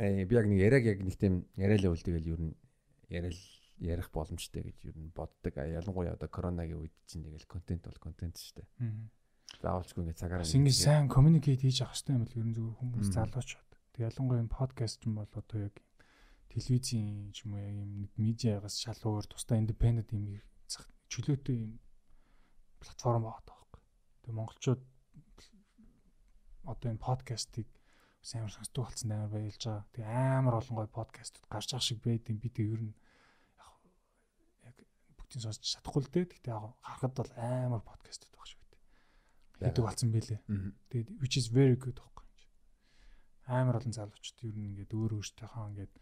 э би яг нэг яриаг яг нэг тийм яриалаа үл тэгэл ер нь яриал ярих боломжтой гэж ер нь боддог. Ялангуяа одоо коронагийн үед чинь тэгэл контент бол контент шүү дээ. Аа заавалчгүй ингээ цагаараа ингэ сайн communicate хийж авах хэрэгтэй юм бол ер нь зөвхөн хүмүүс залуучууд. Тэг ялангуяа энэ подкаст юм бол одоо яг телевизийн ч юм уу яг юм нэг медиагаас шал өөр тусдаа independent юм чөлөөтэй юм платформ байгаа Тэгээ монголчууд одоо энэ подкастыг бас амар сонсдог болсон амар баярлж байгаа. Тэгээ амар олон гоё подкастууд гарч байгаа шиг байд юм. Би тэг ер нь яг бүгдийг сонсч чадахгүй л дээ. Гэхдээ яг харахад бол амар подкастууд байгаа шүү дээ. Хэдэг болсон байлээ. Тэгээд which is very good байхгүй юм. Амар олон залуучууд ер нь ингээд өөр өөртөөхөө ингээд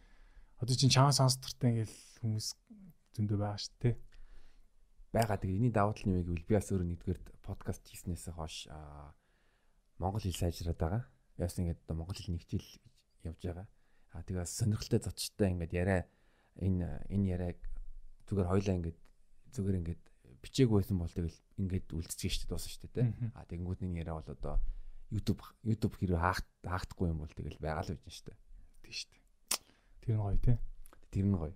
одоо чинь чамаа сонсдортой ингээд хүмүүс зөндөө байгаа шүү дээ байгаа. Тэгээ эний давуу тал нь юу гэвэл би бас өөрөө нэгдүгээр подкаст хийснээс хойш Монгол хэл сайжраад байгаа. Яс ингээд одоо Монгол хэл нэгжил явж байгаа. Аа тэгээ бас сонирхолтой зочтой ингээд яриа энэ энэ яриаг зүгээр хоёлаа ингээд зүгээр ингээд бичээг байсан бол тэгэл ингээд үлдчихэж штэ дуусна штэ тэ. Аа тэгэнгүүт нэг яриа бол одоо YouTube YouTube хэрэг хаах хаагдахгүй юм бол тэгэл байгаа л байж штэ. Тий штэ. Тэр нь гоё те. Тэр нь гоё.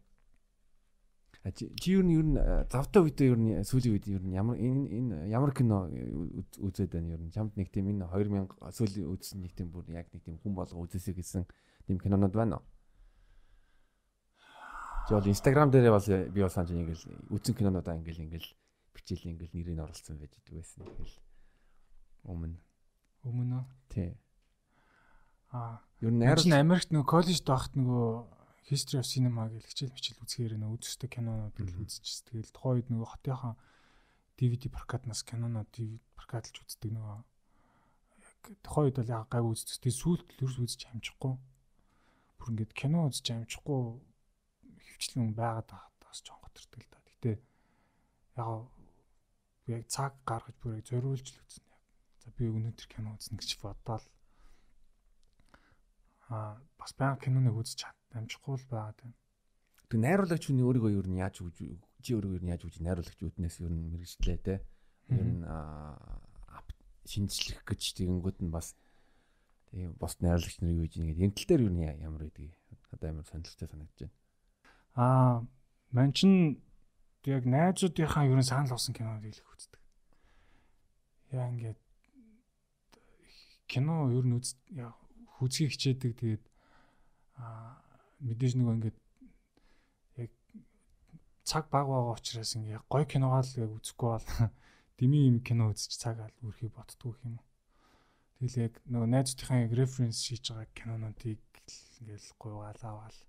Чи юу нь юу нь завтай үедээ юу нь сүүлийн үед юу нь ямар энэ энэ ямар кино үзээд байна юу нь чамд нэг тийм энэ 2000 сүүлийн үзсэн нэг тийм бүр яг нэг тийм хүн болго үзээсэй гэсэн тийм кинонод байна уу? Бол Instagram дээр бол би бол санаж ингээл үзсэн кинонуудаа ингээл ингээл бичээл ингээл нэрийг оруулсан байж идэг байсан. Ингээл өмнө өмнө? Тий. Аа. Юу найруулж Америкт нөгөө коллежд байхад нөгөө History of Cinema гэх хичээл мичээл үзэхээр нөө үзэстэй кинонууд үзчихс. Тэгэл тухайн үед нөгөө хотынхаа DVD прокатнаас киноноо DVD прокатлж үздэг нөгөө яг тухайн үед бол яг гайг үздэг. Тэгээ сүүлд л ерөөс үзэж амжихгүй. Бүр ингээд кино үзэж амжихгүй хөвчлэн байгаад бас жоон готэрдэг л да. Гэтэ яг яг цаг гаргаж бүр яг зориулж л үзнэ. За би өнөөдөр кино үзнэ гэж бодоод аа бас баян киноныг үзэж чад амжихгүй л байгаад байна. Тэг найруулагч хүний өөрийгөө юу нь яаж үж чи өөрийгөө юу нь яаж үж найруулагч үднээс юу нь мэрэгчлээ те. Юу нь шинжлэх гэж тэгэнгүүт нь бас тийм бос найруулагч нар юу гэж нэгэд энэ тал дээр юу нь ямар байдгийг одоо амар сонирхолтой санагдаж байна. Аа ман чин яг найзуудынхаа юу н санал болсон кинонууд их үздэг. Яа ингээд кино ер нь үз хүзгийг хичээдэг тэгээд аа мэдээж нөгөө ингээд яг цаг баг байгаа учраас ингээ гой киногаа л яг үзэхгүй бол дими юм кино үзчих цаг ал үрхий боддгоо юм. Тэгэл яг нөгөө найзуудынхаа яг референс хийж байгаа кинонуудыг ингээл гуйгаалаа бал.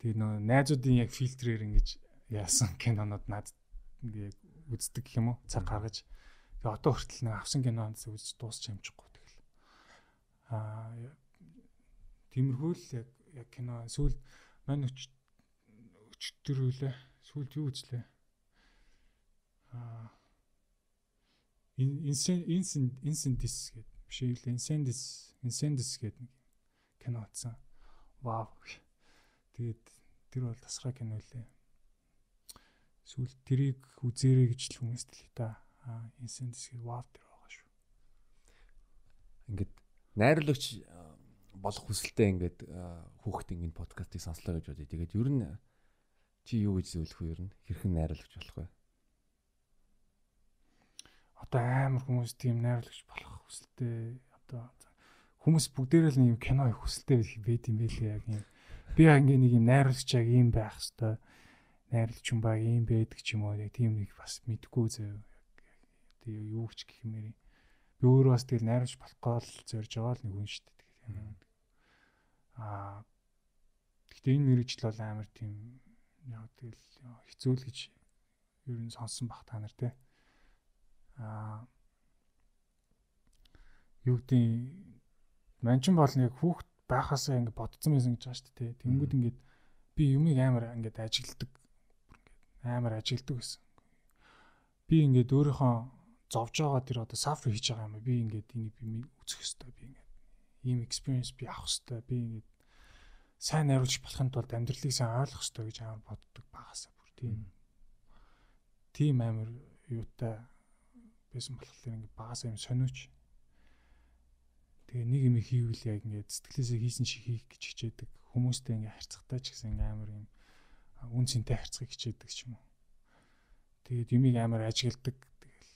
Тэгээ нөгөө найзуудын яг фильтрээр ингэж яасан кинонууд над ингээ үздэг гэх юм уу цаг гаргаж. Тэгээ одоо хүртэл нэг авсан кинонд үзэж дуусч амжихгүй тэгэл. Аа тиймэрхүү л яг яг кино сүүл мань өч өчтөр үлээ. Сүүлд юу үзлээ? Аа инсендис гэдэг биш ээ инсендис инсендис гэдэг нэг кино атсан вау. Тэгээд тэр бол тасраа кино лээ сүүл тэрийг үзээрэй гэж л хүмүүст л та. Аа инсендис гэдэг вау тэр байгаа шүү. Ингээд найруулагч болох хүсэлтэй ингээд хүүхэд ингээд подкастыг сонслоо гэж бодъё. Тэгээд ер нь чи юу гэж зөвлөх вэ ер нь? Хэрхэн найруулагч болох вэ? Одоо амар хүмүүс тийм найруулагч болох хүсэлтэй одоо хүмүүс бүгдээрээ л нэг кино их хүсэлтэй байд юм байлээ яг юм. Би ингээд нэг юм найруулагч яг ийм байх хэвээр найруулагч юм баг ийм байдаг ч юм уу яг тийм нэг бас мэдгүй зөө. Тэгээ юу ч гэх юмэр би өөрөө бас тэгэл найруулагч болохгүй л зорж байгаа л нэг хүн шүү дээ. Тэгэхээр Аа гэхдээ энэ мэрэгжил бол амар тийм яг тэгэл хэцүү л гэж ер нь сонсон бах та нар те. Аа юу гэдэг манчин бол нэг хүүхд байхасаа ингэ бодсон байсан гэж байгаа шүү дээ. Тэнгүүд ингээд би юмыг амар ингээд ажилтдаг. Ингээд амар ажилтдаг гэсэн. Би ингээд өөрийнхөө зовж байгаа тэр одоо сафр хийж байгаа юм. Би ингээд энийг би үзэх хэрэгтэй. Би ингээд ийм experience би авах хэрэгтэй. Би ингээд сайн найруулж болохын тулд амьдралыг сайн ойлгох хэрэгтэй гэж амар боддог багасаа бүр тийм. Тийм амар юутай байсан болохоор ингээд багасаа юм сониуч. Тэгээ нэг юм хийвэл яг ингээд сэтгэлээсээ хийсэн шиг хийх гэж хичээдэг. Хүмүүстэй ингээд харьцахтай ч гэсэн амар юм үн цэнтэй харьцахыг хичээдэг ч юм уу. Тэгээд юмыг амар ажигладаг. Тэгэл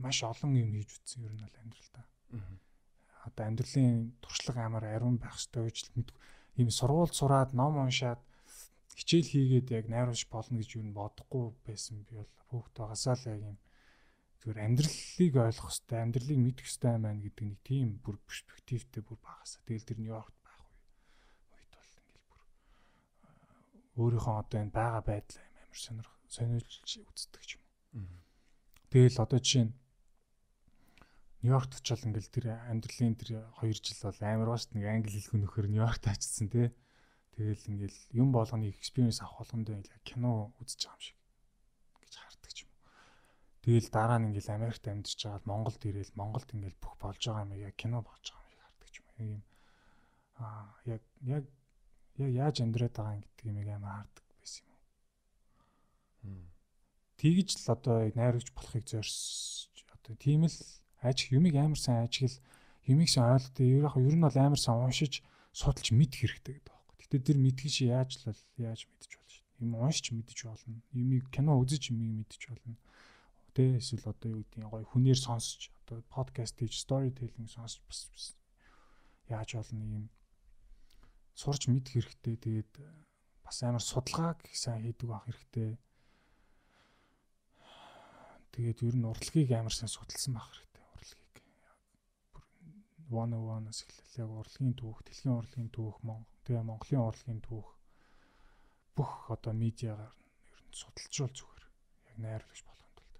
маш олон юм хийж үтсэн ер нь бол амьдралдаа. Аа одоо амьдралын туршлага амар ариун байх ёстой гэж мэд ийм сургууль сураад ном уншаад хичээл хийгээд яг найруулж болно гэж юу н бодохгүй байсан би бол хүүхд байгаасаа л яг юм зүгээр амьдралыг ойлгох хэрэгтэй, амьдралыг мэдэх хэрэгтэй маань гэдэг нэг тийм бүр перспективтэй бүр багасаа. Тэгэл тэр Нью-Йоркт байх үе. Үед бол ингээл бүр өөрийнхөө одоо энэ байгаа байдлаа амар сонирх сонирхолж үздэг юм. Тэгэл одоо жишээ нь Нью-Йоркт очил ингээл тэр амьдралын тэр 2 жил бол амар бааш нэг англи хэлгүй нөхөр Нью-Йоркт очсон тий. Тэгэл ингээл юм болгоны experience авах болгондоо ингээл кино үзэж байгаа юм шиг гэж хардаг ч юм. Тэгэл дараа нь ингээл Америкт амьдарч байгаа Монголд ирээл Монголд ингээл бүх болж байгаа юм яг кино болж байгаа юм шиг хардаг ч юм. Ийм аа яг яг яг яаж амьдраад байгаа юм гэдэг юм амар хардаг байсан юм уу. Тэгж л одоо найруулж болохыг зорьж одоо тийм л аж юмыг амар сайн ажигл юмыг сайн ойлгодог. Яг ер нь бол амар сайн уншиж судалж мэдэх хэрэгтэй гэдэг байна. Гэтэ тэр мэдгий чи яаж л яаж мэдчих болно шүү дээ. Юм уншиж мэдчих болно. Юмыг кино үзэж юмыг мэдчих болно. Тэ эсвэл одоо юу гэдэг гоё хүнээр сонсож одоо подкаст хийж storytelling сонсож бас яаж болно юм сурч мэдэх хэрэгтэй. Тэгээд бас амар судалгааг сайн хийдэг байх хэрэгтэй. Тэгээд ер нь урлагийг амар сайн судалсан байх хэрэгтэй. Урлагийг. Бүр 101-аас эхлээл яг урлагийн түүх, дэлхийн урлагийн түүх, тэгээ Монголын урлагийн түүх бүх одоо медиагаар ер нь судалжуул зүгээр. Яг найруулагч болохын тулд.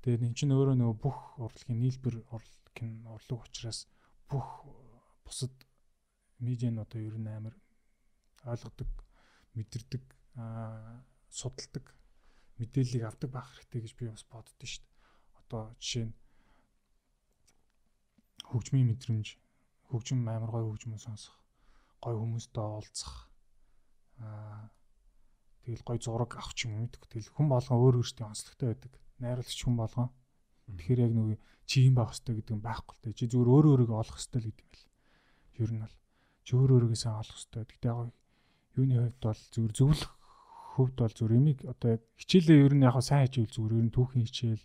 Тэгээд эн чинь өөрөө нөгөө бүх урлагийн нийлбэр урлаг урлаг учраас бүх бусад медиа нь одоо ер нь амар ойлгодог, мэдэрдэг, судалдаг мэдээллийг авдаг байх хэрэгтэй гэж би бас боддоо шүү дээ. Одоо жишээ нь хөгжмийн мэдрэмж, хөгжим амар гой хөгжмөө сонсох, гой хүмүүстэй уулзах, аа тэгэл гой зураг авах юм мэдгүй. Тэгэл хүн болгон өөр өөртөө онцлогтой байдаг. Найруулагч хүн болгон. Тэгэхээр яг нөгөө чи юм байх хэрэгтэй гэдэг нь байхгүй л дээ. Чи зүгээр өөр өөрийгөө олох хэрэгтэй л гэдэг юм бэл. Ер нь бол чи өөр өөрийгөө сайн олох хэрэгтэй. Гэтэ яг юуны хувьд бол зүгээр зөвлөх хөвд бол зүгээр эмиг одоо хичээлээ ер нь яг сайн хичээл зүгээр ер нь түүхийн хичээл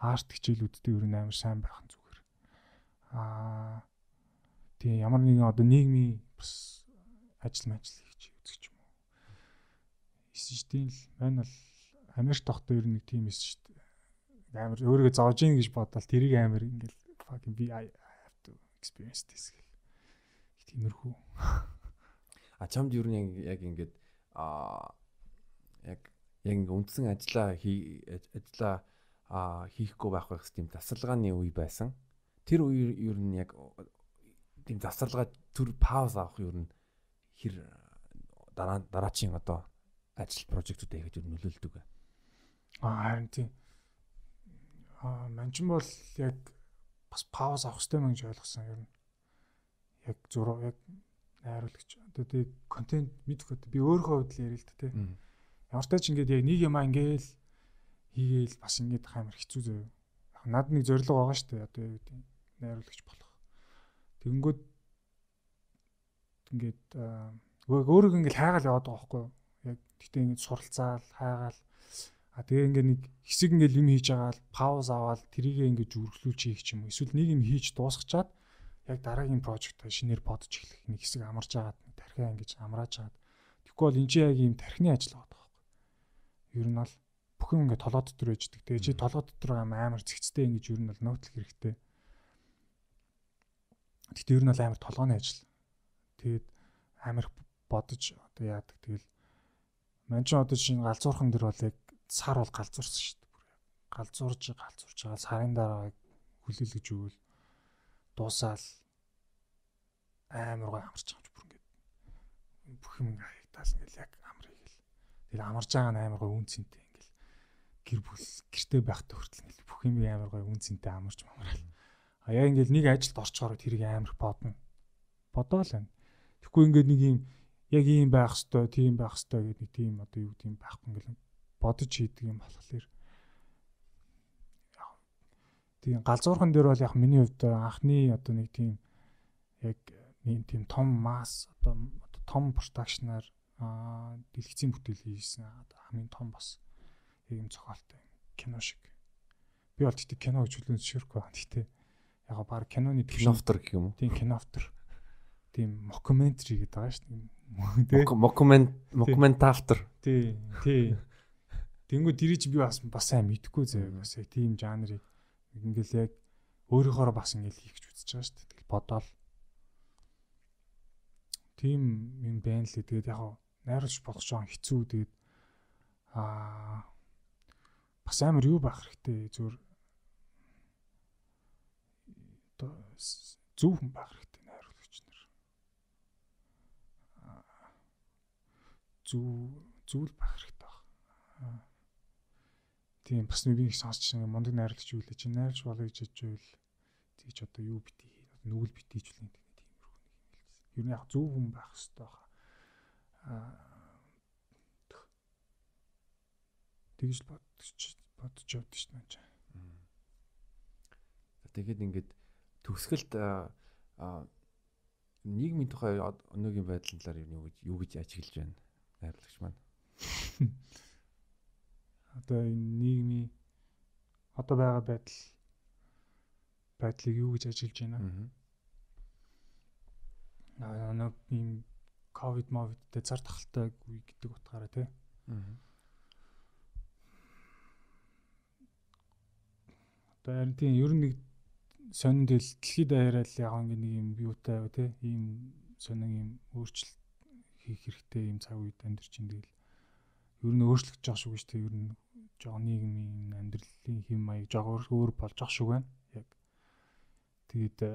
арт хичээлүүдтэй ер нь амар сайн байх нь. Аа тийм ямар нэгэн одоо нийгмийн бас ажил мажил хийж үзэх юм уу. Эсжтэй л байна л Америк тогтоо ер нь нэг тийм эс шүү дээ. Амар өөрийгөө зовж ийн гэж бодвол тэрийг амар ингээл fucking be I have to experience this гэх. Тиймэрхүү. А чамд ер нь яг ингээд а яг яг ингээ үндсэн ажиллаа ажиллаа хийхгүй байх байх тийм засалгааны үе байсан. Тэр үе ер нь яг тийм засалгаа төр пауз авах ер нь хэр дараа дараачийн одоо ажил прожектуудаа хийж нөлөөлдөг вэ? Аа харин тийм. Аа манчин бол яг бас пауз авах хэрэгтэй мэн гэж ойлгосон ер нь. Яг зураг яг найруулагч одоо тийм контент мэдэх одоо би өөрөө хувьд л ярил л та тийм Ямар ч тач ингээд яг нэг юм ингээл хийгээл бас ингээд амар хэцүү зөө. Яг над нэг зориг байгаа шүү дээ. Одоо юу гэдэг найруулагч болох. Тэгэнгүүт ингээд өөрөг ингээд хайгаал яваад байгаа байхгүй юу? Яг гэтээ ингээд суралцаал хайгаал а тэгээ ингээд нэг хэсэг ингээд юм хийж байгаа л пауз аваад тэрийгээ ингээд зүрхлүүлж хийх юм. Эсвэл нэг юм хийж дуусгачаад яг дараагийн прожект шинээр бодож эхлэх нэг хэсэг амарч агаад тархиа ингэж амрааж агаад тэгэхгүй бол энэ чинь яг ийм тархины ажил байна ер нь бол бүх юм ингээд толгой дотор байждаг. Тэгээ чи толгой дотор амар зэгцтэй ингэж ер нь бол нуутлах хэрэгтэй. Гэтэ ер нь бол амар толгойн ажил. Тэгээд амар бодож одоо яадаг. Тэгэл манчин одоо чинь галзуурхан дэр бол яг сар бол галзуурсан шүү дээ. Галзуурж галзуурж байгаа сарын дараа хүлээлгэж өгвөл дуусаал амар гой амарч байгаа юм бүр ингээд бүх юм ингээд хаягдаал ингээд яг Тэр амарж байгаа нь амар гой үн цэнтэй гэр бүл гэртээ байхдаа хүртэл бүх юм амар гой үн цэнтэй амарч мамраал. А яа ингээл нэг ажилд орчхоор тэрийг амар бодно. Бодоол байна. Тэгэхгүй ингээд нэг юм яг ийм байх хэвээр тийм байх хэвээр гэдэг нэг тийм одоо юу тийм байхгүй ингээл бодож хийдэг юм болохоор тийм галзуурхан дээр бол яг миний хувьд анхны одоо нэг тийм яг нэг тийм том масс одоо том продакшнаар аа дэлгэцийн бүтээл хийсэн хамгийн том бас ийм зохиолтой кино шиг. Би бол тэгтээ кино гэж хүлээн зөвшөөрөхгүй байна. Тэгтээ яг баг киноны кинофтер гэх юм уу? Тийм кинофтер. Тийм мокюментари гэдэг байгаа шүү дээ. Тийм. Мокюмент мокюментафтер. Тийм. Тийм. Тэнгүү дэрэж би бас бас сайн мэдхгүй зөө бас тийм жанрыг. Ингээл яг өөрийнхоороо бас ингээл хийх гэж үзэж байгаа шүү дээ. Тэгэл бодоол. Тим юм байна л тэгээд яг найруулж бодож байгаа хэцүү тэгээд аа бас амар юу байх хэрэгтэй зүгээр одоо зөв хүн байх хэрэгтэй найруулагч нар. Зөв зүйл байх хэрэгтэй баг. Тийм бас нэг их сонсч нэг мундаг найруулагч юу лээ чи найруулж болоё гэж хэлжвэл тийч одоо юу битий нүгэл битий ч үл нэг тиймэрхүү нэг юм хэлсэн. Ер нь яг зөв хүн байх хэрэгтэй байгаа. Аа тэгж бодож бодож явд шүү дээ. Тэгээд ингээд төгсгөлд нийгмийн тухай өнөөгийн байдлын талаар юу гэж юу гэж ажиглаж байна найрлагч маань. Одоо энэ нийгмийн одоо байгаа байдал байдлыг юу гэж ажиглаж байна? Аа нэг ийм ковид мовидтэй зар тахалтай үе гэдэг утгаараа тий. Одоо харин тийм ер нь нэг сонин тэл дэлхийд л яг ингэ нэг юм юутай тий ийм сонин юм өөрчлөлт хийх хэрэгтэй юм цаг үед амьдарч ин тэгэл ер нь өөрчлөгдөж байгаа шүү гэж тий ер нь жоо нийгмийн амьдралын хэм маяг жоо өөр болж байгаа шүү байна. Яг. Тэгээд э,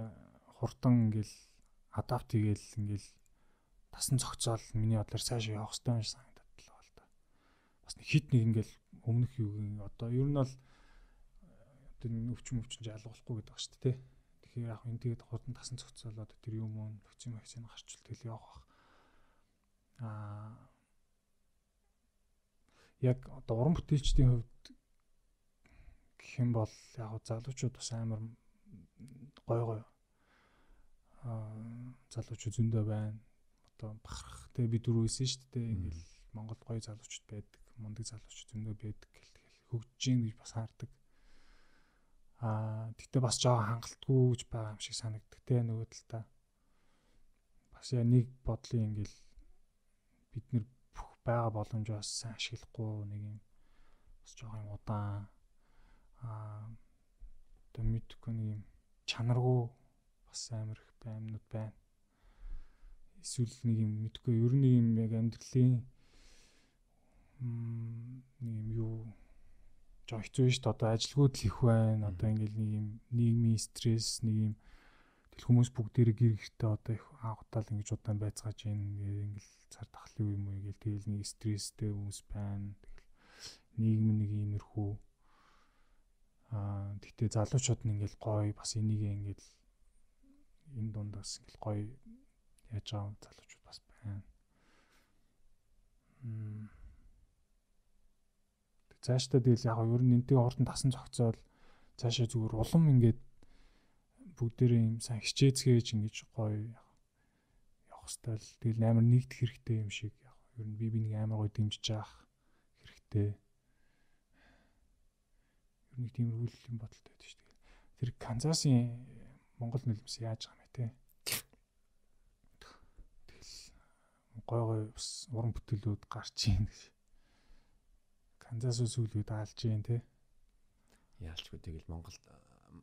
хурдан ингээл адапт хийгээл ингээл тасан цогцоол миний бодлоор цааш явах хэрэгтэй юм шиг санагдаад л байна л да. Бас нэг хит нэг ингээл өмнөх юугийн одоо ер нь бол тэр өвчин өвчин жалгуулахгүй гэдэг ба шүү дээ. Тэгэхээр яг энэ тэгээд хурдан тасан цогцолоод тэр юм уу вакцин вакцин гарчвал тэгэл явах бах. Аа яг одоо уран бүтээлчдийн хувьд гэх юм бол яг залуучууд бас амар гой гой аа залуучууд зөндөө байна. Одоо бахарх тэгээ би дөрөвсэн шүү дээ. Ингээл Монгол гой залуучууд байдаг, мундаг залуучууд зөндөө байдаг гэл хөгжиж гин гэж бас хаардаг. Аа тэгтээ бас жоохон хангалтгүй гэж байгаа юм шиг санагддаг те нөгөө талдаа. Бас яа нэг бодлын ингээл бид нэр бүх байгаа боломжоо бас сайн ашиглахгүй нэг юм бас жоохон удаан аа одоо мэдгүй нэг юм чанаргүй бас амар их баймнууд байна. Эсвэл нэг юм мэдгүй ер нь юм яг амьдралын нэг юм юу жоо хэцүү шүү дээ. Одоо ажилгүйд л их байна. Одоо ингээл нэг юм нийгмийн стресс, нэг юм тэл хүмүүс бүгдээрээ гэр гэртээ одоо их анхудаал ингэж удаан байцгааж ийн ингээл цар тахлын юм уу ингээл тэгэл нэг стресстэй хүмүүс байна. Тэгэл нийгэм нэг иймэрхүү аа тэгтээ залуучууд нь ингээл гоё бас энийг ингээл энэ дундаас ингээл гоё яаж байгаа залуучууд бас байна. Мм цаашдаа тэгэл яг ер нь энтэй урдан тасан цогцоол цаашаа зүгээр улам ингээд бүгдээрээ юм сайн хичээцгээж ингэж гоё явах хэвэл тэгэл амар нэгдэх хэрэгтэй юм шиг яг ер нь би би нэг амар гоё дэмжиж авах хэрэгтэй. Ер нь тийм үйл юм бодолтой байдаг шүү дээ. Тэр Канзасын Монгол нөлөөс яаж байгаа юм те? Тэгэл гой гой бас уран бүтээлүүд гарч ийн гэж Канзас сүүлүүд аалж जैन те. Яалчгүй тэгэл Монголд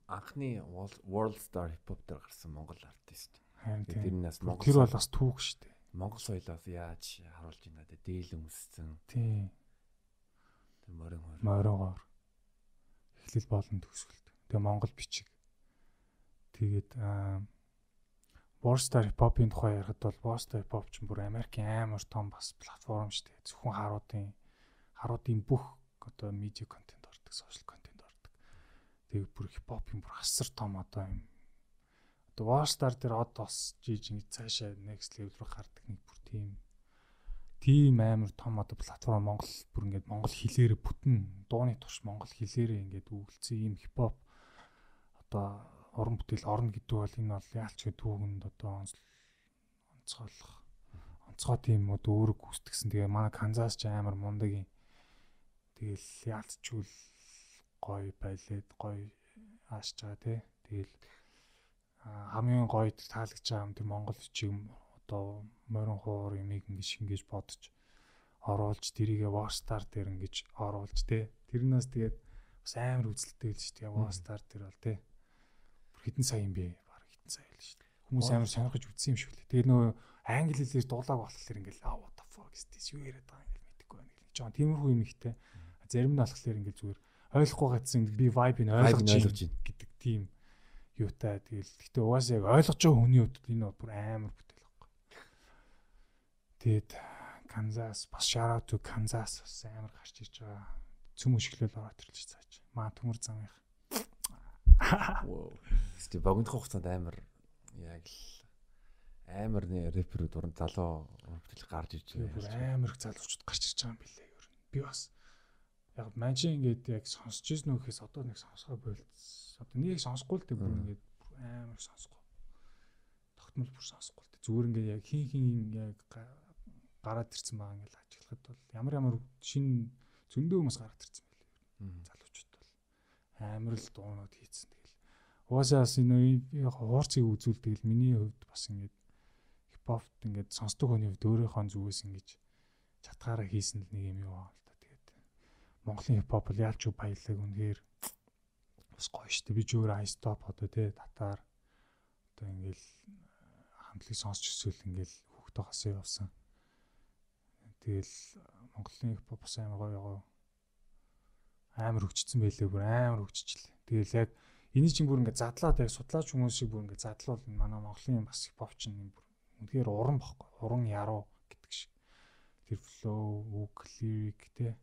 анхны World Star Hip Hop дээр гарсан монгол артист. Харин тэр нь бас монгол тэр бол бас түүх шүү дээ. Монгол соёлоос яаж харуулж байна те дээлэн өссөн. Тий. Тэр морин хор. Морин хор. Эхлэл болон төгсгөлт. Тэгээ монгол бичиг. Тэгээд аа Warstar Hip Hop-ийн тухай ярихад бол Warstar Hip Hop ч бүр Америкийн амар том бас платформ шүү дээ. Зөвхөн харуудын харуудын бүх одоо медиа контент ордог, сошиал контент ордог. Тэгээ бүр хипхоп юм бүр асар том одоо юм. Одоо Warstar дээр од бас жиж ингэ цаашаа next level руу гардаг нэг бүр тийм тийм амар том одоо платформ Монгол бүр ингээд монгол хэлээрээ бүтэн дууны турш монгол хэлээрээ ингээд өгүүлсэн ийм хипхоп одоо уран бүтээл орно гэдэг бол энэ бол яалч гэдэг түүхэнд одоо онцгойлох онцгой тийм одоо өөрөг гүйцэтгсэн. Тэгээ манай Канзас ч амар мундаг юм Тэгэл яалтчгүй гоё байлээд гоё аашж байгаа тий. Тэгэл хамгийн гоё таалагдж байгаа юм тийм Монгол чиг одоо морин хуур юмыг ингэж ингэж бодож оруулж тэрийгэ Warstar дээр ингэж оруулж тий. Тэрнээс тэгээд бас амар үзэлттэй л шүү дээ. One Star тэр бол тий. Бүр хэдэн сая юм бэ? Бараг хэдэн сая л шүү дээ. Хүмүүс амар сонирхож үзсэн юм шиг лээ. Тэгээд нөгөө англи хэлээр дуулааг болохоор ингээл what the fuck is this юу яриад байгаа ингээл мэдэхгүй байна гэх жоо тиймэрхүү юм ихтэй. Зарим нь болохоор ингээл зүгээр ойлгохгүй гацсан би vibe-ийг ойлгож байна гэдэг тийм юутай. Тэгэл гэтээ угаасаа яг ойлгож байгаа хүний хувьд энэ бүр амар бүтээл байхгүй. Тэгээд Канзас бас shout out to Kansas бас амар гарч ирж байгаа. Цөм өшгөлөөл ороод ирлж цааж. Маа төмөр замынх. Wow. Гэтэ богино хугацаанд амар яг л амар нэ рэпер дуран залуу бүтэл гарч иж байгаа. Амар их залуучууд гарч ирж байгаа юм билээ ер нь. Би бас яг манчи ингээд яг сонсч ирсэн нөхөөс одоо нэг сонсгоо болц. Одоо нэг сонсохгүй л дээ бүр ингээд амар сонсохгүй. Тогтмол бүр сонсохгүй л дээ. Зүгээр ингээд яг хин хин яг гараад ирсэн байгаа ингээд ажиглахад бол ямар ямар шин зөндөө хүмүүс гараад ирсэн байлээ. Залуучууд бол амар л дуунууд хийцэн тэгэл. Угаасаа бас энэ хуурцыг үзүүл тэгэл миний хувьд бас ингээд хипхопт ингээд сонсдог хүний хувьд өөрийнхөө зүгээс ингэж чатгаараа хийсэн л нэг юм юу аа л Монголын хипхоп бол яалч баялаг үнэхээр бас гоё штэ. Би ч өөр айстоп одоо тий татар одоо ингээл хамтлагийг сонсч өсвөл ингээл хүүхдээ хасаа явсан. Тэгэл Монголын хипхоп бас амар гоё гоё амар хөгжсөн байлээ бүр амар хөгжчихлээ. Тэгэл яг энийг чинь бүр ингээд задлаад яг судлаач хүмүүс шиг бүр ингээд задлуул манай Монголын бас хипхоп чинь бүр үнэхээр уран бохгүй. Уран яруу гэдэг шиг. Тэр flow, үг, lyric те.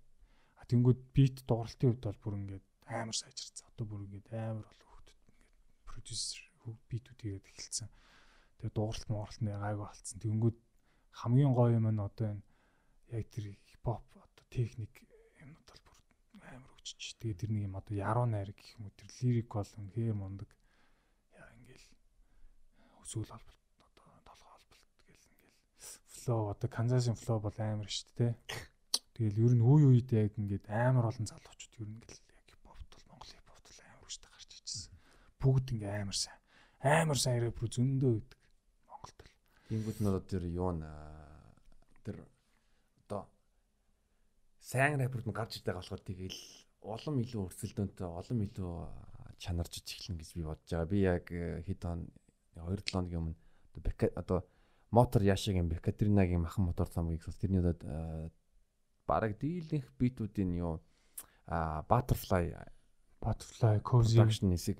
Тэнгууд beat дууралтын хувьд бол бүр ингээд амар сайжирсан. Одоо бүр ингээд амар бол хөвгдөд ингээд продюсер beat-үүд хийгээд эхэлсэн. Тэгээ дууралт мууралт нэ гайгүй болцсон. Тэнгууд хамгийн гоё юм нь одоо энэ яг тэр хипхоп одоо техник юмнууд бол бүр амар өгчөж. Тэгээ тэр нэг юм одоо яруу найр гэх юм уу тэр лирик бол үнэхээр мундаг. Яа ингээл өсөөл холболт флоу одоо Канзасын флоу бол амар шүү дээ. Тэгэл ер нь үе үед яг ингээд амар олон залуучууд ер нь ингээл яг хипхопт бол Монгол хипхопт бол амар өштэй гарч ичсэн. Бүгд ингээ амар сайн. Амар сайн рэпер зөндөө өгдөг Монголд л. Тэнгүүд одоо тэр юу н тэр одоо сайн рэперд нь гарч ирдэг болохоор тэгэл улам илүү өрсөлдөөнтэй улам илүү чанарч эхэлнэ гэж би бодож байгаа. Би яг хэд он 2 7 хоногийн өмнө одоо мотор яшигийн Бекатеринагийн махан мотор цамгийг сонс тэрний удаад бараг дийлэнх битүүдийн юу а butterfly butterfly cozy production хэсэг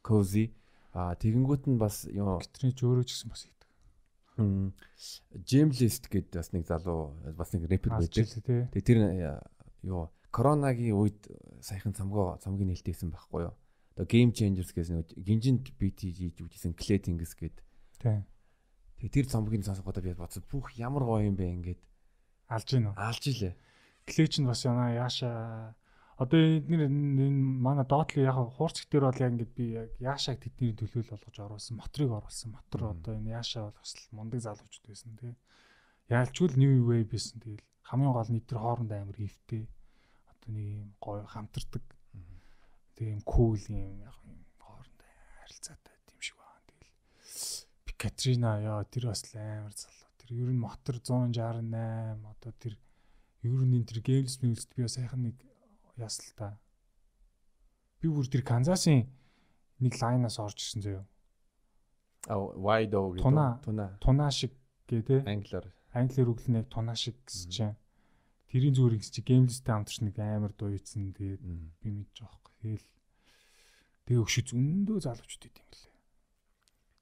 cozy а тэгэнгүүт нь бас юу ч өөрөө ч гэсэн бас хийдэг. Jamelist гэдэг бас нэг залуу бас нэг рэпер байдаг. Тэгээ тэр юу коронагийн үед саяхан цамгаа цамгийн нээлттэйсэн байхгүй юу? Одоо Game Changers гэсэн нэг гинжинд бит хийж үжсэн Clatings гэдэг. Тийм Тэгээ тэр цомгийн сонсоход би бодсон бүх ямар гоё юм бэ ингээд алж гин үү? Алж илээ. Клэч нь бас яна яаша одоо эдгээр энэ манай доотлоо яг хуурц дээр бол яг ингээд би яг яашааг тэдний төлөөл болгож оруулсан моторыг оруулсан. Мотор одоо энэ яашаа бол бас мундаг залуучд байсан тий. Яалчгүй new wave байсан тэгэл. Хамгийн гол нь эдгээр хооронд амар хөвтэй одоо нэг юм гоё хамтардаг. Тэгээ юм cool юм яг юм хооронд харилцаатай Катрина яа тэр бас амар залуу. Тэр ер нь мотор 168 одоо тэр ер нь энэ тэр геймс мэлд би сайхан нэг ясал та. Би бүр тэр Канзасын нэг лайнаас орж ирсэн зөө. А wide o гэдэг туна туна шиг гээ те. Англиар. Англиар үгэл нэг туна шиг гэсэн чинь тэрийн зүгээр гэсэн чи геймлистэй хамтарч нэг амар дууйцсан тэгээд би мэдэж байгаа байхгүй. Тэгэл тэгээ өгшө зөндөө залуучууд идэм лээ.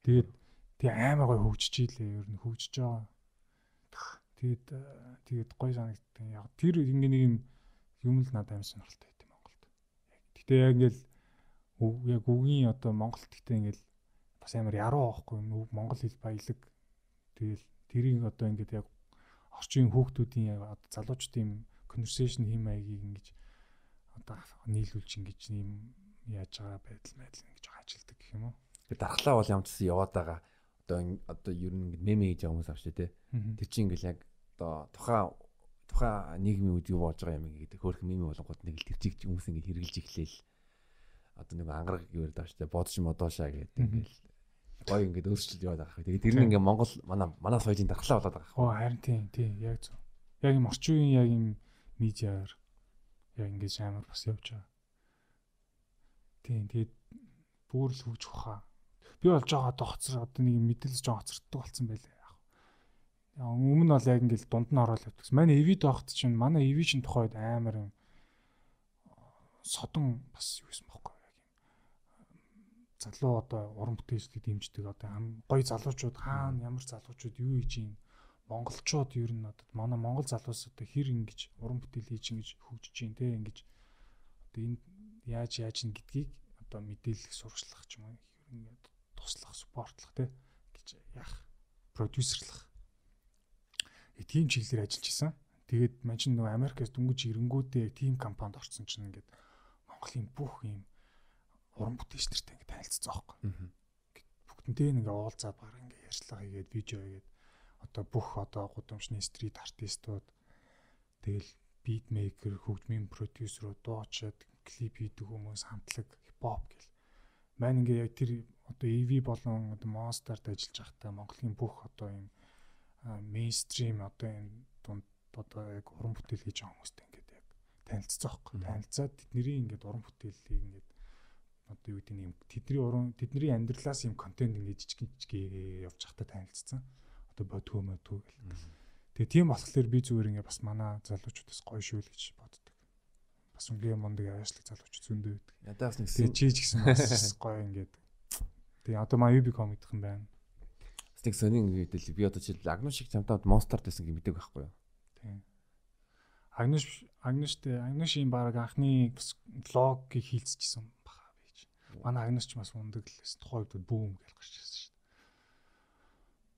Тэгээд Тэгээ амар гой хөгжиж ийлээ ер нь хөгжиж байгаа. Тэгээд тэгээд гой санагдсан. Яг тэр ингээ нэг юм юм л надад амар сонирхолтой байт Монголд. Гэтэ яг ингээл яг үгийн одоо Монголд гэтээ ингээл бас амар яруу аахгүй юм. Монгол хэл баялаг. Тэгэл тэрийг одоо ингээд яг орчин хүүхдүүдийн яг залуучдын conversation хийм маягийг ингэж одоо нийлүүлж ингэж юм яаж байгаа байдал байдал ингэж ажилтдаг гэх юм уу. Тэгээд дархлаа бол ямцсан яваад байгаа одоо одоо ер нь ингэ меме хийж байгаа хүмүүс авч тий. Тэр чинь ингээл яг одоо тухайн тухайн нийгмийн үед юу болж байгаа юм ингээд хөөрхөн меме болгоод нэг л тэр чиг хүмүүс ингэ хэрглэж эхлээл одоо нэг ангараг гэвэр давч тий бодож модоошаа гэдэг ингээл гой ингээд өөрчлөлт яваад байгаа. Тэгээд тэр нь ингээ Монгол манай манай соёлын дархлаа болоод байгаа. Оо харин тийм тийм яг зөв. Яг юм орчин үеийн яг юм медиар яг ингэж амар бас явж байгаа. Тийм тэгээд бүр л хөвж ухаа. Би бол жоо одоо хоцор одоо нэг мэдээлэл жоо хоцорддог болсон байлээ. Яг өмнө бол яг ингээл дунд нь ороод явдаг. Манай эвид багт чинь манай эви чинь тухайд амар юм содон бас юу юм бохоо яг юм. Залуу одоо уран бүтээлчдийг дэмждэг одоо гоё залуучууд хаана ямар залуучууд юу хийж юм монголчууд ер нь одоо манай монгол залуус одоо хэр ингэж уран бүтээл хийж ингэж хөгжиж чинь те ингэж одоо энд яаж яаж ин гэдгийг одоо мэдээлэх сурчлах ч юм уу ер нь туслах спортлох те гэж яах продюсерлах тийм чиглэлээр ажиллаж исэн. Тэгээд мань чинь нөгөө Америкээс дөнгөж ирэнгүүтээ тийм компанид орсон чинь ингээд Монголын бүх юм уран бүтээлч нартай ингээд танилцсан байхгүй. Бүгднтэй нэг уулзаад баг ингээд ярьцлага хийгээд видео хийгээд одоо бүх одоо гудамжны стрит артистууд тэгэл бит мейкер, хөгжмийн продюсерууд, дуучид, клип хийдэг хүмүүс, хамтлаг, хипхоп гэл. Маань ингээ яг тэр одоо EV болон одоо Monster-д ажиллаж байхдаа Монголын бүх одоо юм мейнстрим одоо энэ дунд одоо яг уран бүтээл хийж байгаа хүмүүстэй ингээд яг танилцсан байхгүй. Танилцаад тэдний ингээд уран бүтээлийг ингээд одоо юу гэдэг юм тэдний уран тэдний амьдралаас юм контент ингээд жижиг жижиг явж байхдаа танилцсан одоо бодгоо мөдгөө гэл. Тэгээ тийм болохоор би зүгээр ингээ бас манай залуучуудаас гоё шүү л гэж боддог. Бас үнгийн мундаг аваачлаг залууч зөндөө байдаг. Бас нэг чи ч гэсэн бас гоё ингээд. Тэгээ одоо маа юбиком идэх юм байна. Нэг сонин хэдэл би одоо жишээл Агнуш шиг чамтаад монстер гэсэн юм мэдээг байхгүй юу? Тийм. Агнуш Агнуштэй Агнушийн баг анхны бас влогийг хийлцчихсэн баха бийж. Манай Агнуш ч бас мундаг л байсан. Тухайн үед бүүм гэж гарч ирсэн шүү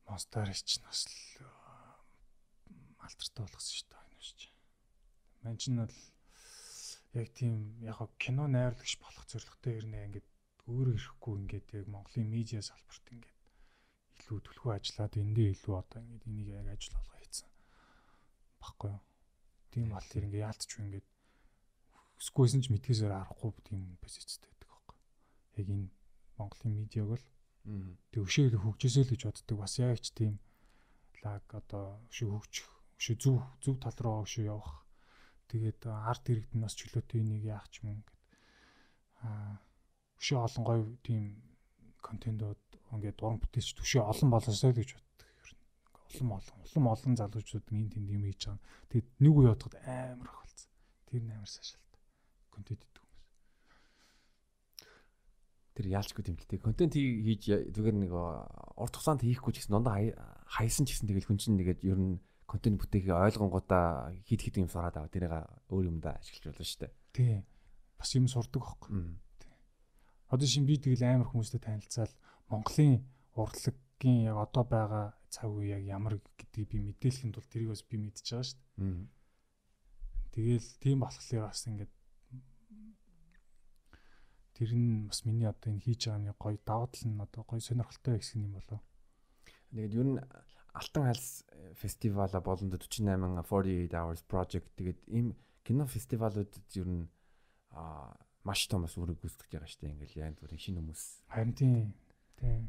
Монстер ч нас л алдартай болгосон шүү дээ. Ман ч нь бол яг тийм яг кино найрлагч болох зорилготой ирнэ ингээд өөрөө ирэхгүй ингээд яг Монголын медиа салбарт ингээд илүү төлхөө ажиллаад эндээ илүү одоо ингээд энийг яг ажил болгоо хийцэн. Баггүй юу? Тийм бол тэр ингээд яалтч ингээд өсгүйсэн ч мэдгээсээр арахгүй тийм позицтэй байдаг байхгүй. Яг энэ Монголын медиаг Тэг өшөө хөгжөөсөө л гэж боддог. Бас яг ч тийм лаг одоо өшөө хөгжих, өшөө зүв зүв тал руу өшөө явах. Тэгээд арт иргэдэн бас чөлөөтэй энийг яах ч юм ингээд аа өшөө олон гоё тийм контентууд ингээд уран бүтээлч төшөө олон болосоо л гэж боддог. Ер нь улам олон улам олон залуучууд энэ тэнд юм хийж байгаа. Тэгээд нэг үе бодоход амар ах болсон. Тэр амар сайшаалт. Контент тэр яалчгүй тэмдэлтэй контент хийж зүгээр нэг урт хугацаанд хийхгүй ч гэсэн дундаа хайсан ч гэсэн тэгэл хүн чинь нэгээд ер нь контент бүтээхийг ойлгонгуудаа хит хит юм сураад аваа тэрийг өөр юмдаа ашиглаж болно шүү дээ. Тий. Бас юм сурдаг байхгүй. Одоо шин би тэгэл амар хүмүүстэй танилцаал Монголын урлагийн яг одоо байгаа цаг үе яг ямар гэдгийг би мэдээлэхэд бол тэрийг бас би мэдчихэж байгаа шүү дээ. Тэгэл тийм болохоор бас ингээд тэр нь бас миний одоо энэ хийж байгаа нэг гоё даваа тал нь одоо гоё сонирхолтой хэсэг юм болоо. Тэгээд ер нь Алтан хальс фестивала болонд 48 48 hours project тэгээд ийм кино фестивалуудад ер нь а маш том бас үүрэг гүйцэтгэж байгаа шүү дээ. Ингээл яа зүрийн шинэ хүмүүс. Харин тийм. Тийм.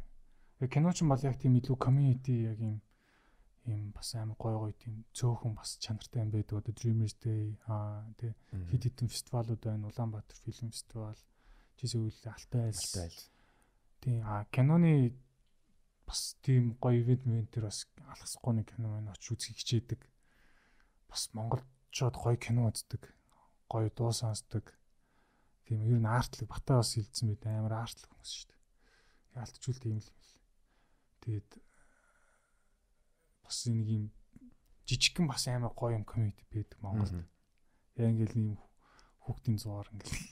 Яг кино ч бол яг тийм илүү community яг юм юм бас амар гой гой тийм цөөхөн бас чанартай юм байдаг. Одоо Dreamers Day аа тий хэд хэдэн фестивалууд байна. Улаанбаатар фильм фестивал жишээ үйл алтай айл. Алтай айл. Тийм а киноны бас тийм гоё ивент ментэр бас алхасгүй нэг кино маань очиж үзхийг хичээдэг. Бас монголчууд гоё кино үздэг. Гоё дуу сонсдог. Тийм ер нь артлаг батаа бас хилцсэн мэт амар артлаг хүмүүс шүү дээ. Яалтчулт юм л юм л. Тэгээд бас нэг юм жижигхэн бас амар гоё юм комеди байдаг Монголд. Яг ингээл ийм хүүхдийн зугаар ингээл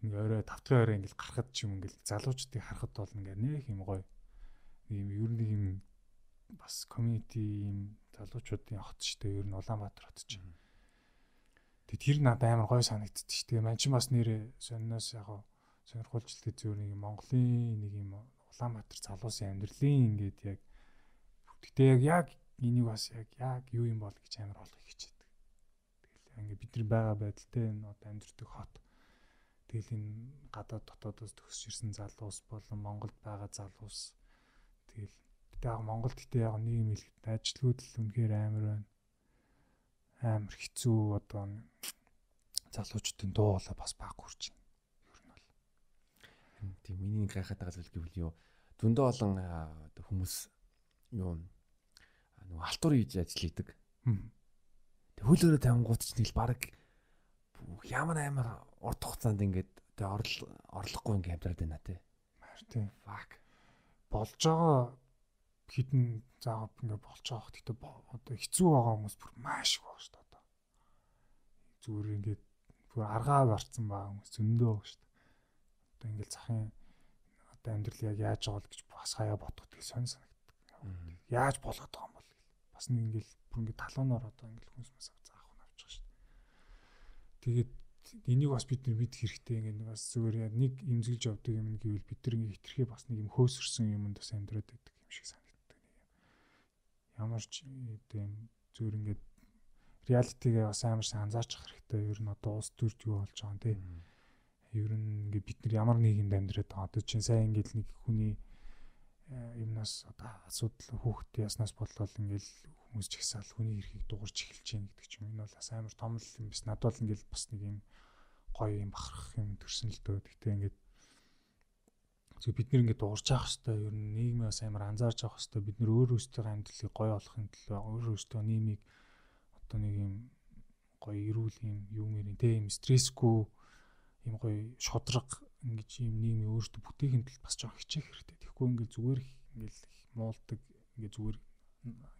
ингээ орой тавтгын орой ингээл гарахад ч юм ингээл залуучдыг харахад бол ингээ нэх юм гоё ийм ер нь юм бас community юм залуучуудын хот ч тэ ер нь Улаанбаатар хот ч. Тэг тэр надад амар гоё санагддаг ч. Тэгээ мань ч бас нэр сонноос яг сонирхолжлтэй зөв нэг Монголын нэг юм Улаанбаатар залуусын амьдралын ингээд яг гэтээ яг яг энийг бас яг яг юу юм бол гэж амар олох хичээдэг. Тэгэл ингээд бид нар байгаа байдалтай энэ одоо амьдрэх хот Тэгэл энэ гадаад дотоодоос төгсөж ирсэн залуус болон Монголд байгаа залуус тэгэл гэдэг яг Монголд гэдэг яг нэг юм хэлэхэд ажилгүйд л үнэхээр амар байна. Амар хэцүү одоо залуучдын дуу болоо бас баг хүрч байна. Ер нь бол. Тийм миний гайхаад байгаа зүйл гэвэл юу зөндөө олон хүмүүс юу нөгөө алтур хийж ажил хийдэг. Тэг хөлөөрөө тавингууд ч нэг баг ямар амар урт хугацаанд ингээд тэг орлохгүй ингээд амьдраад байна тий. Тийм. Fuck. Болж байгаа хідэн заав ингээд болж байгаа хэ гэхдээ одоо хэцүү байгаа хүмүүс бүр маш их байна шүү дээ. Зүгээр ингээд бүр аргаа барцсан байгаа хүмүүс зөндөө байгаа шүү дээ. Одоо ингээд захын одоо амьдрал яг яаж байгаа гэж бас хаяа бодох тийг сонь санагддаг. Яаж болгоод байгаа юм бол бас нэг ингээд бүр ингээд талуунаар одоо ингээд хүнс мас заах нь авчих шүү дээ. Тэгээд энийг бас бид нар мэдэх хэрэгтэй ингээд бас зүгээр нэг имзэглэж явдаг юм гэвэл бид нар ингээд хитрхээ бас нэг юм хөөсөрсөн юмд бас амьдраад байдаг юм шиг юм. Ямар ч тийм зүгээр ингээд реалитигээ бас амар сайн анзаарчих хэрэгтэй. Ер нь одоо улс төрд юу болж байгаа юм те. Ер нь ингээд бид нар ямар нийгэмд амьдраад байгаа. Одоо чинь сайн ингээд нэг хүний юмнаас одоо асуудал хүүхдээ яснаас болоод ингээл хүмүүс ч ихсаал хүний эрхийг дуурч эхэлж байна гэдэг ч юм. Энэ бол бас амар том л юм биш. Надад бол ингээл бас нэг юм гоё юм бахарх юм төрсөн л дөө. Гэтэ ингээд зөв бид нэр ингээд дуурж авах хэвээр ер нь нийгмээ бас амар анзаарч авах хэвээр бид нэр өөр өөрсдөө амьдралыг гоё болохын төлөө өөр өөрсдөө нийгмийг одоо нэг юм гоё эрүүл юм юу мэрийн те юм стрессгүй юм гоё шодрог ингэж юм нийгмийн өөртөө бүтээхин тулд бас жоох хичээх хэрэгтэй. Тэгэхгүй ингээд зүгээр ингээд муулдаг ингээд зүгээр ингээд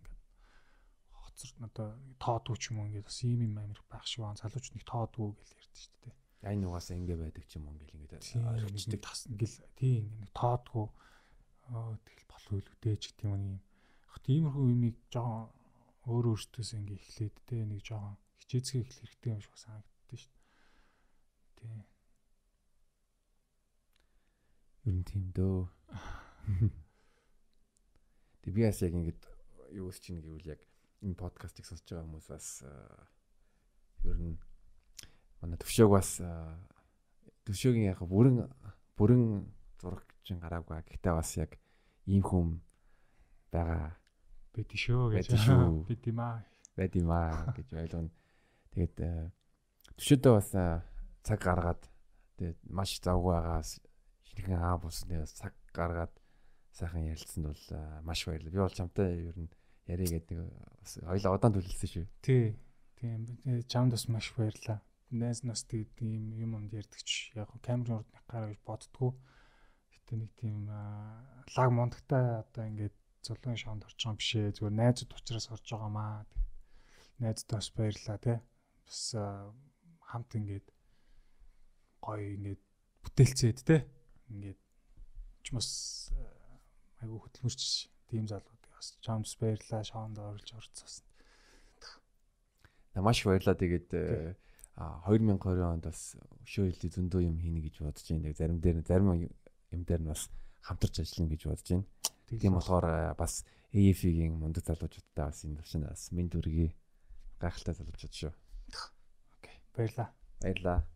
хоцор одоо тоодгүй ч юм уу ингээд бас ийм юм амир байх шиг байна. Залууч нэг тоодгүй гэж ярьдэн шүү дээ. Айн нугасаа ингэ байдаг ч юм уу ингээл ингээд ойлгочдөг тас ингээл тийм нэг тоодгүй тэгэл болов дээ ч гэдэг юм. Яг тиймэрхүү юмыг жоохон өөр өөртөөс ингээ эхлээд те нэг жоохон хичээцгээ эхлэх хэрэгтэй юм шиг санагддээ шүү дээ. Тий. Ер нь тийм дөө. Тэг би бас яг ингэж юу гэж чинь гэвэл яг энэ подкастыг сонсож байгаа хүмүүс бас ер нь манай төвшөөг бас төвшөөгийн яг бүрэн бүрэн зураг чинь гараагүй. Гэхдээ бас яг ийм хүм байгаа Бид шүү гэж бид юм аа. Бид юм аа гэж ойлгоно. Тэгээд төвшөөдөө бас цаг гаргаад тэгээд маш завгүй байгаас шинхэн аа булсны цаг гаргаад сайхан ярилцсанд бол маш баярлалаа. Би бол чамтай ер нь ярий гэдэг бас хоёлаа удаан төлөлсөн шүү. Тий. Тийм. Чамд бас маш баярлалаа. Найз нас тэгээд ийм юм юмд ярьдагч яг камерын урд гараа гэж боддгоо. Гэтэ нэг тийм лаг мондагтай одоо ингээд зулын шоонд орж байгаа юм бишээ. Зүгээр найзууд учраас орж байгаамаа. Найздаа бас баярлаа тий. Бас хамт ингээд гоё ингээд бүтээлцээд тий ингээд ч бас айгу хөдөлмөрч тийм залууд бас чамс баярлаа шоонд оруулж орцсон. Маш баярлаа тэгээд 2020 онд бас өшөө хилий зөндөө юм хийнэ гэж бодож байна. Зарим дээр зарим юм дээр нь бас хамтарч ажиллана гэж бодож байна. Тийм болохоор бас AF-ийн мундаг залуучуудтай бас энэ төвшин бас минь дүргий гайхалтай залуучууд шүү. Окей. Баярлаа. Баярлаа.